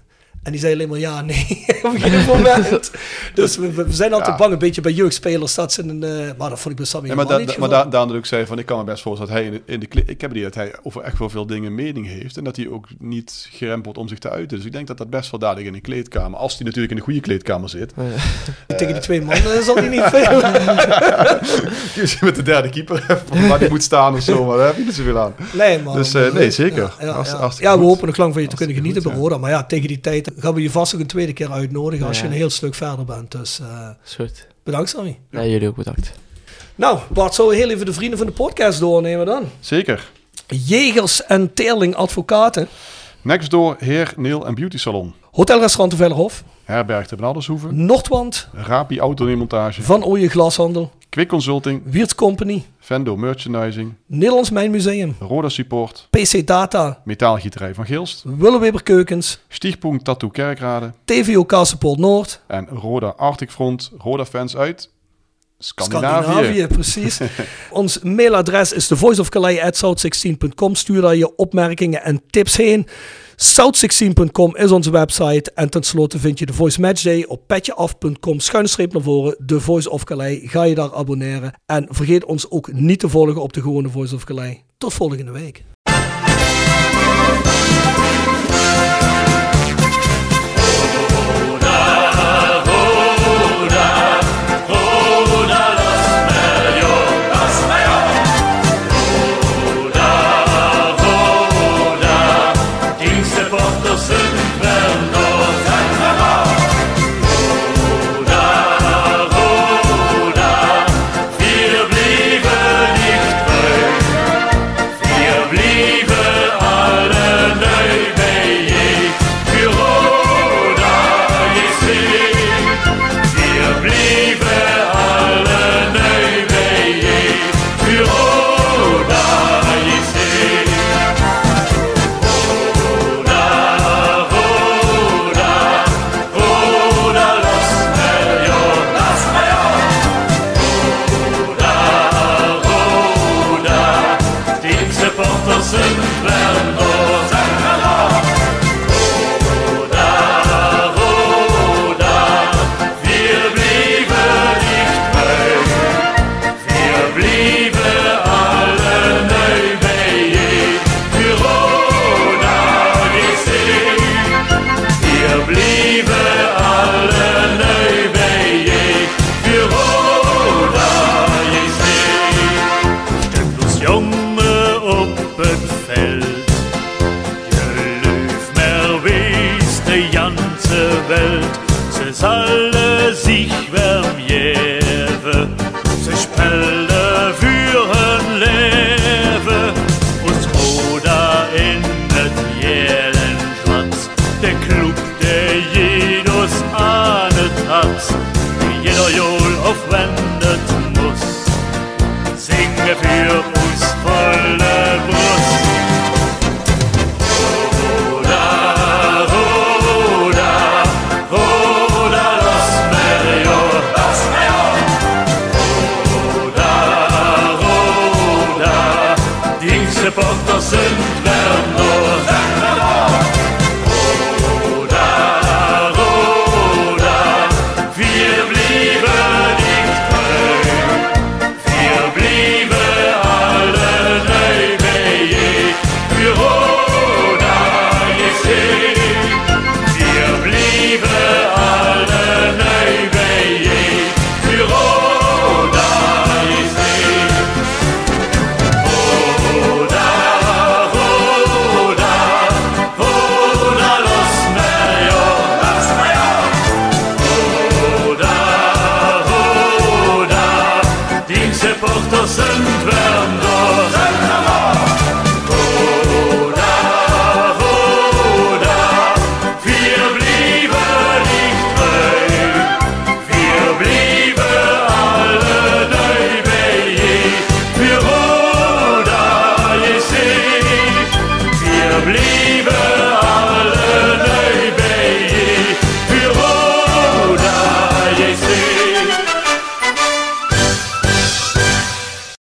En die zei alleen maar ja, nee, op geen moment. dus we, we zijn altijd Ja. bang een beetje bij jeugdspelers dat ze een... eh, maar dat vond ik bij Sammy Ja, maar helemaal da, niet maar da, dat ik zei van ik kan me best voorstellen dat hij in de, in de ik heb het idee dat hij over echt wel veel dingen mening heeft en dat hij ook niet gerempeld om zich te uiten. Dus ik denk dat dat best wel dadelijk in een kleedkamer, als hij natuurlijk in een goede kleedkamer zit, <laughs> Tegen die twee mannen zal hij niet veel... <laughs> met de derde keeper waar die moet staan of zo, maar daar heb je niet zoveel aan. Nee, man. Dus, eh, nee, zeker. Ja, ja, ja. Ja, we goed. hopen nog lang van je te kunnen genieten bij. Maar ja, tegen die tijd gaan we je vast ook een tweede keer uitnodigen als je een heel stuk verder bent. Dus eh, Is goed. bedankt, Sammy. Ja, jullie ook bedankt. Nou, Bart, zullen we heel even de vrienden van de podcast doornemen dan? Zeker. Jegers en Teerling Advocaten. Next door Heer, Neil en Beauty Salon. Hotelrestaurant de Vellerhof. Herberg te Benaldershoeven. Noordwand. Rapi Autonemontage. Van Ooyen Glashandel. Quick Consulting. Wiert Company. Vendo Merchandising. Nederlands Mijnmuseum. Roda Support. PC Data. Metaalgieterij van Gilst. Willeweber Keukens. Stichtpunt Tattoo Kerkrade. TVOK Support Noord. En Roda Arctic Front. Roda fans uit Scandinavië. Scandinavië, precies. <laughs> Ons mailadres is thevoiceofcalais@south16.com. Stuur daar je opmerkingen en tips heen. South16.com is onze website. En tenslotte vind je de Voice Matchday op petjeaf.com. Schuine streep naar voren. De Voice of Calais. Ga je daar abonneren. En vergeet ons ook niet te volgen op de gewone Voice of Calais. Tot volgende week.